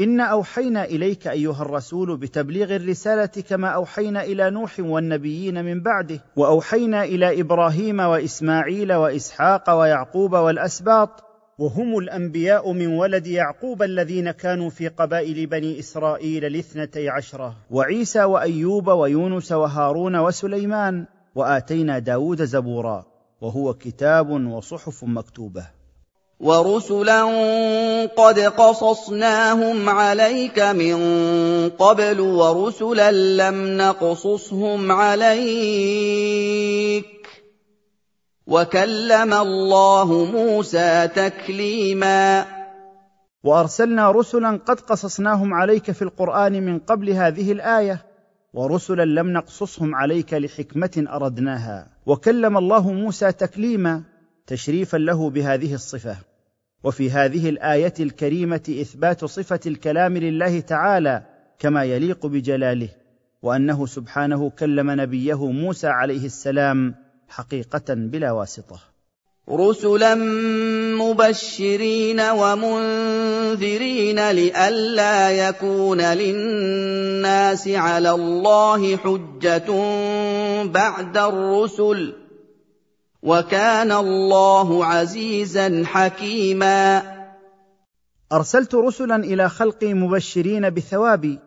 انا أوحينا إليك أيها الرسول بتبليغ الرسالة كما أوحينا إلى نوح والنبيين من بعده وأوحينا إلى إبراهيم وإسماعيل وإسحاق ويعقوب والأسباط وهم الأنبياء من ولد يعقوب الذين كانوا في قبائل بني إسرائيل الاثنتي عشرة وعيسى وأيوب ويونس وهارون وسليمان وآتينا داود زبورا وهو كتاب وصحف مكتوبة. ورسلا قد قصصناهم عليك من قبل ورسلا لم نقصصهم عليك. وكلم الله موسى تكليما. وأرسلنا رسلا قد قصصناهم عليك في القرآن من قبل هذه الآية ورسلا لم نقصصهم عليك لحكمة أردناها. وكلم الله موسى تكليما تشريفا له بهذه الصفة. وفي هذه الآية الكريمة إثبات صفة الكلام لله تعالى كما يليق بجلاله وأنه سبحانه كلم نبيه موسى عليه السلام حقيقة بلا واسطة. رسلا مبشرين ومنذرين لئلا يكون للناس على الله حجة بعد الرسل. وكان الله عزيزا حكيما. أرسلت رسلا إلى خلقي مبشرين بثوابي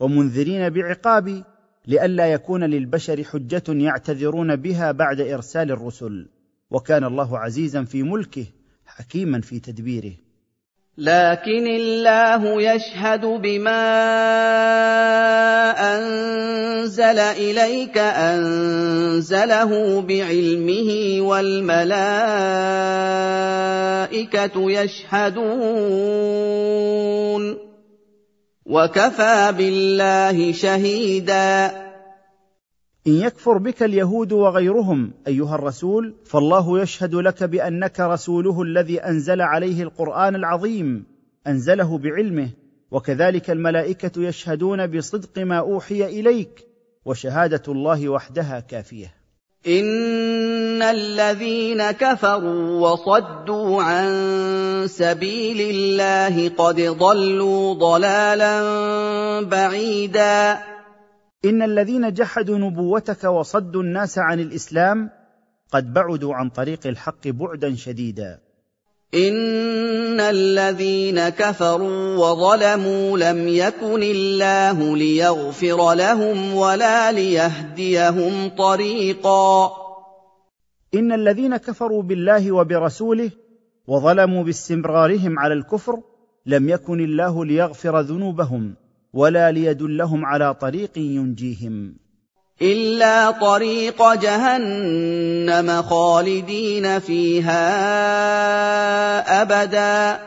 ومنذرين بعقابي لئلا يكون للبشر حجة يعتذرون بها بعد إرسال الرسل. وكان الله عزيزا في ملكه حكيما في تدبيره. لكن الله يشهد بما أنزل إليك أنزله بعلمه والملائكة يشهدون. وكفى بالله شهيدا. إن يكفر بك اليهود وغيرهم أيها الرسول فالله يشهد لك بأنك رسوله الذي أنزل عليه القرآن العظيم أنزله بعلمه وكذلك الملائكة يشهدون بصدق ما أوحي إليك وشهادة الله وحدها كافية. إن الذين كفروا وصدوا عن سبيل الله قد ضلوا ضلالا بعيدا. إن الذين جحدوا نبوتك وصدوا الناس عن الإسلام قد بعدوا عن طريق الحق بعدا شديدا. إن الذين كفروا وظلموا لم يكن الله ليغفر لهم ولا ليهديهم طريقا. إن الذين كفروا بالله وبرسوله وظلموا باستمرارهم على الكفر لم يكن الله ليغفر ذنوبهم. ولا ليدلهم على طريق ينجيهم. إلا طريق جهنم خالدين فيها أبدا.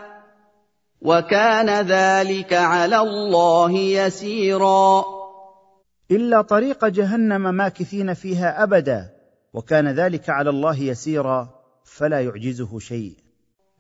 وكان ذلك على الله يسيرا. إلا طريق جهنم ماكثين فيها أبدا وكان ذلك على الله يسيرا فلا يعجزه شيء.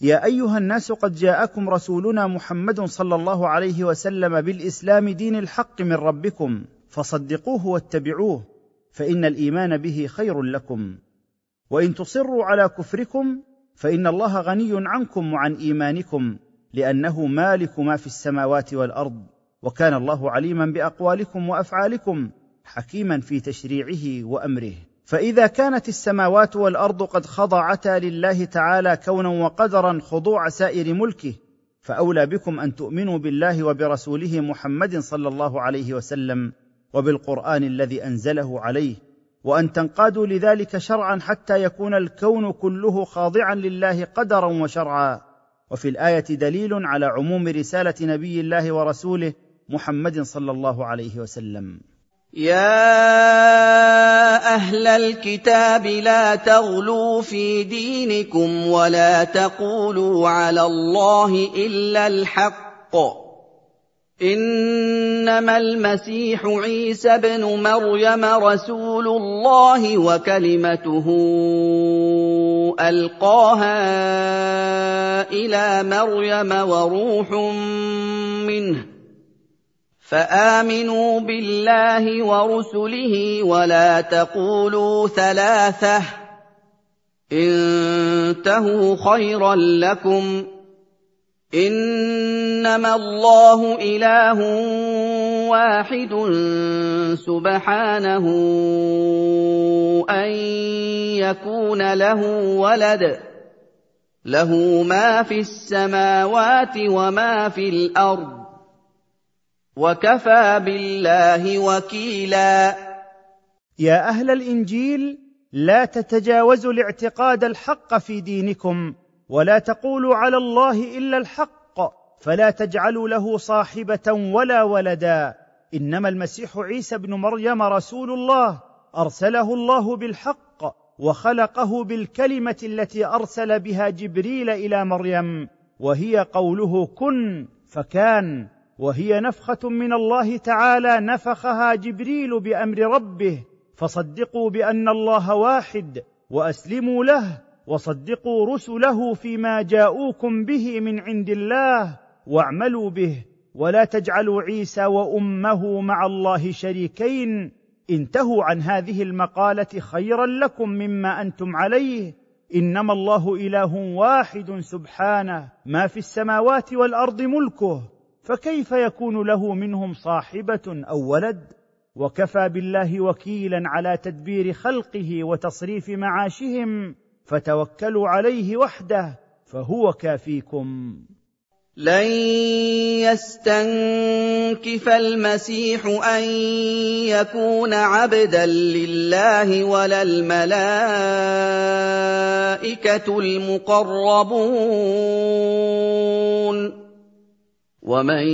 يا أيها الناس قد جاءكم رسولنا محمد صلى الله عليه وسلم بالإسلام دين الحق من ربكم فصدقوه واتبعوه فإن الإيمان به خير لكم. وإن تصروا على كفركم فإن الله غني عنكم وعن إيمانكم لأنه مالك ما في السماوات والأرض وكان الله عليما بأقوالكم وأفعالكم حكيما في تشريعه وأمره. فإذا كانت السماوات والأرض قد خضعتا لله تعالى كونا وقدرا خضوع سائر ملكه فأولى بكم أن تؤمنوا بالله وبرسوله محمد صلى الله عليه وسلم وبالقرآن الذي أنزله عليه وأن تنقادوا لذلك شرعا حتى يكون الكون كله خاضعا لله قدرا وشرعا. وفي الآية دليل على عموم رسالة نبي الله ورسوله محمد صلى الله عليه وسلم. يا أهل الكتاب لا تغلوا في دينكم ولا تقولوا على الله إلا الحق. إنما المسيح عيسى ابن مريم رسول الله وكلمته ألقاها إلى مريم وروح منه. فآمنوا بالله ورسله ولا تقولوا ثلاثة. انتهوا خيرا لكم. إنما الله إله واحد سبحانه أن يكون له ولد. له ما في السماوات وما في الأرض. وكفى بالله وكيلا. يا أهل الإنجيل لا تتجاوزوا الاعتقاد الحق في دينكم ولا تقولوا على الله إلا الحق فلا تجعلوا له صاحبة ولا ولدا. إنما المسيح عيسى ابن مريم رسول الله أرسله الله بالحق وخلقه بالكلمة التي أرسل بها جبريل إلى مريم وهي قوله كن فكان وهي نفخة من الله تعالى نفخها جبريل بأمر ربه فصدقوا بأن الله واحد وأسلموا له وصدقوا رسله فيما جاءوكم به من عند الله واعملوا به ولا تجعلوا عيسى وأمه مع الله شريكين. انتهوا عن هذه المقالة خيرا لكم مما أنتم عليه. إنما الله إله واحد سبحانه ما في السماوات والأرض ملكه. فكيف يكون له منهم صاحبة أو ولد وكفى بالله وكيلا على تدبير خلقه وتصريف معاشهم فتوكلوا عليه وحده فهو كافيكم. لن يستنكف المسيح أن يكون عبدا لله ولا الملائكة المقربون. ومن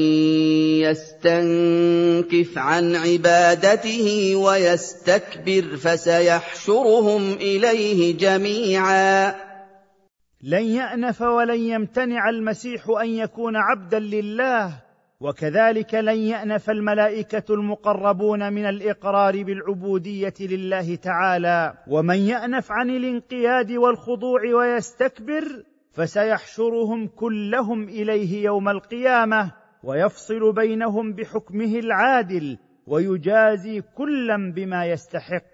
يستنكف عن عبادته ويستكبر فسيحشرهم إليه جميعا. لن يأنف ولن يمتنع المسيح أن يكون عبدا لله وكذلك لن يأنف الملائكة المقربون من الإقرار بالعبودية لله تعالى. ومن يأنف عن الانقياد والخضوع ويستكبر فسيحشرهم كلهم إليه يوم القيامة ويفصل بينهم بحكمه العادل ويجازي كلا بما يستحق.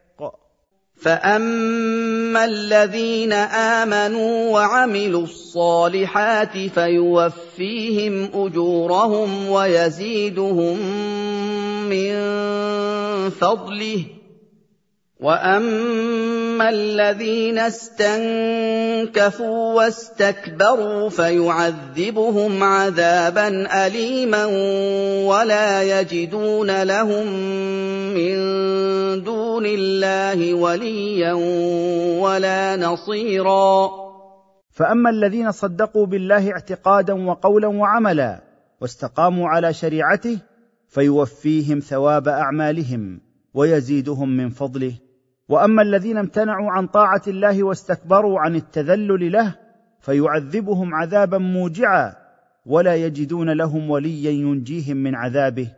فاما الذين امنوا وعملوا الصالحات فيوفيهم اجورهم ويزيدهم من فضله واما الذين استنكفوا واستكبروا فيعذبهم عذابا اليما ولا يجدون لهم من دون الله وليا ولا نصيرا فاما الذين صدقوا بالله اعتقادا وقولا وعملا واستقاموا على شريعته فيوفيهم ثواب اعمالهم ويزيدهم من فضله وأما الذين امتنعوا عن طاعة الله واستكبروا عن التذلل له فيعذبهم عذابا موجعا ولا يجدون لهم وليا ينجيهم من عذابه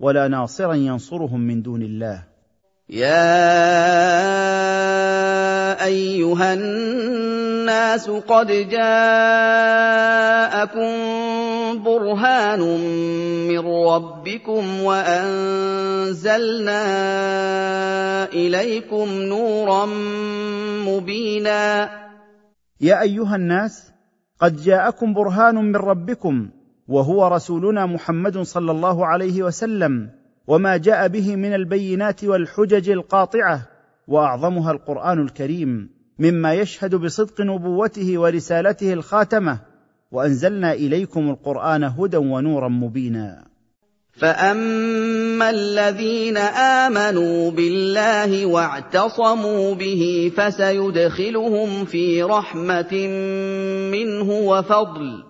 ولا ناصرا ينصرهم من دون الله. يا أيها الناس قد جاءكم برهان من ربكم وأنزلنا إليكم نورا مبينا. يا أيها الناس قد جاءكم برهان من ربكم وهو رسولنا محمد صلى الله عليه وسلم وما جاء به من البينات والحجج القاطعة وأعظمها القرآن الكريم مما يشهد بصدق نبوته ورسالته الخاتمة. وأنزلنا إليكم القرآن هدى ونورا مبينا. فأما الذين آمنوا بالله واعتصموا به فسيدخلهم في رحمة منه وفضل.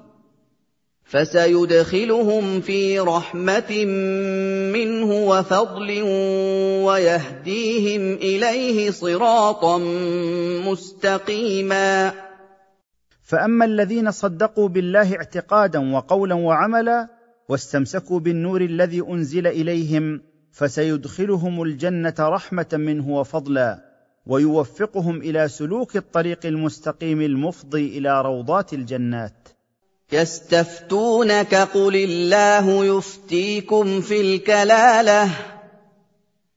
فسيدخلهم في رحمة منه وفضل ويهديهم إليه صراطا مستقيما. فأما الذين صدقوا بالله اعتقادا وقولا وعملا واستمسكوا بالنور الذي أنزل إليهم فسيدخلهم الجنة رحمة منه وفضلا ويوفقهم إلى سلوك الطريق المستقيم المفضي إلى روضات الجنات. يستفتونك قل الله يفتيكم في الكلالة.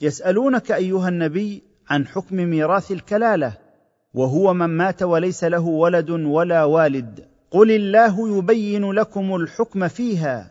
يسألونك أيها النبي عن حكم ميراث الكلالة وهو من مات وليس له ولد ولا والد قل الله يبين لكم الحكم فيها.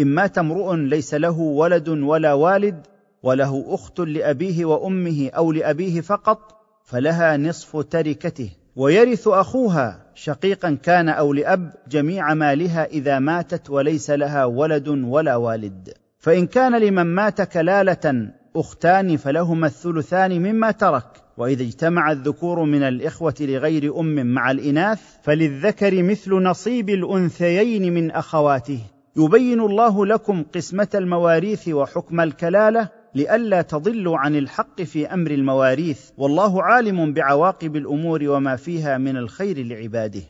إن مات امرؤ ليس له ولد ولا والد وله أخت لأبيه وأمه أو لأبيه فقط فلها نصف تركته. ويرث أخوها شقيقا كان أو لأب جميع مالها إذا ماتت وليس لها ولد ولا والد. فإن كان لمن مات كلالة أختان فلهما الثلثان مما ترك. وإذا اجتمع الذكور من الإخوة لغير أم مع الإناث فللذكر مثل نصيب الأنثيين من أخواته. يبين الله لكم قسمة المواريث وحكم الكلالة لئلا تضلوا عن الحق في أمر المواريث. والله عالم بعواقب الأمور وما فيها من الخير لعباده.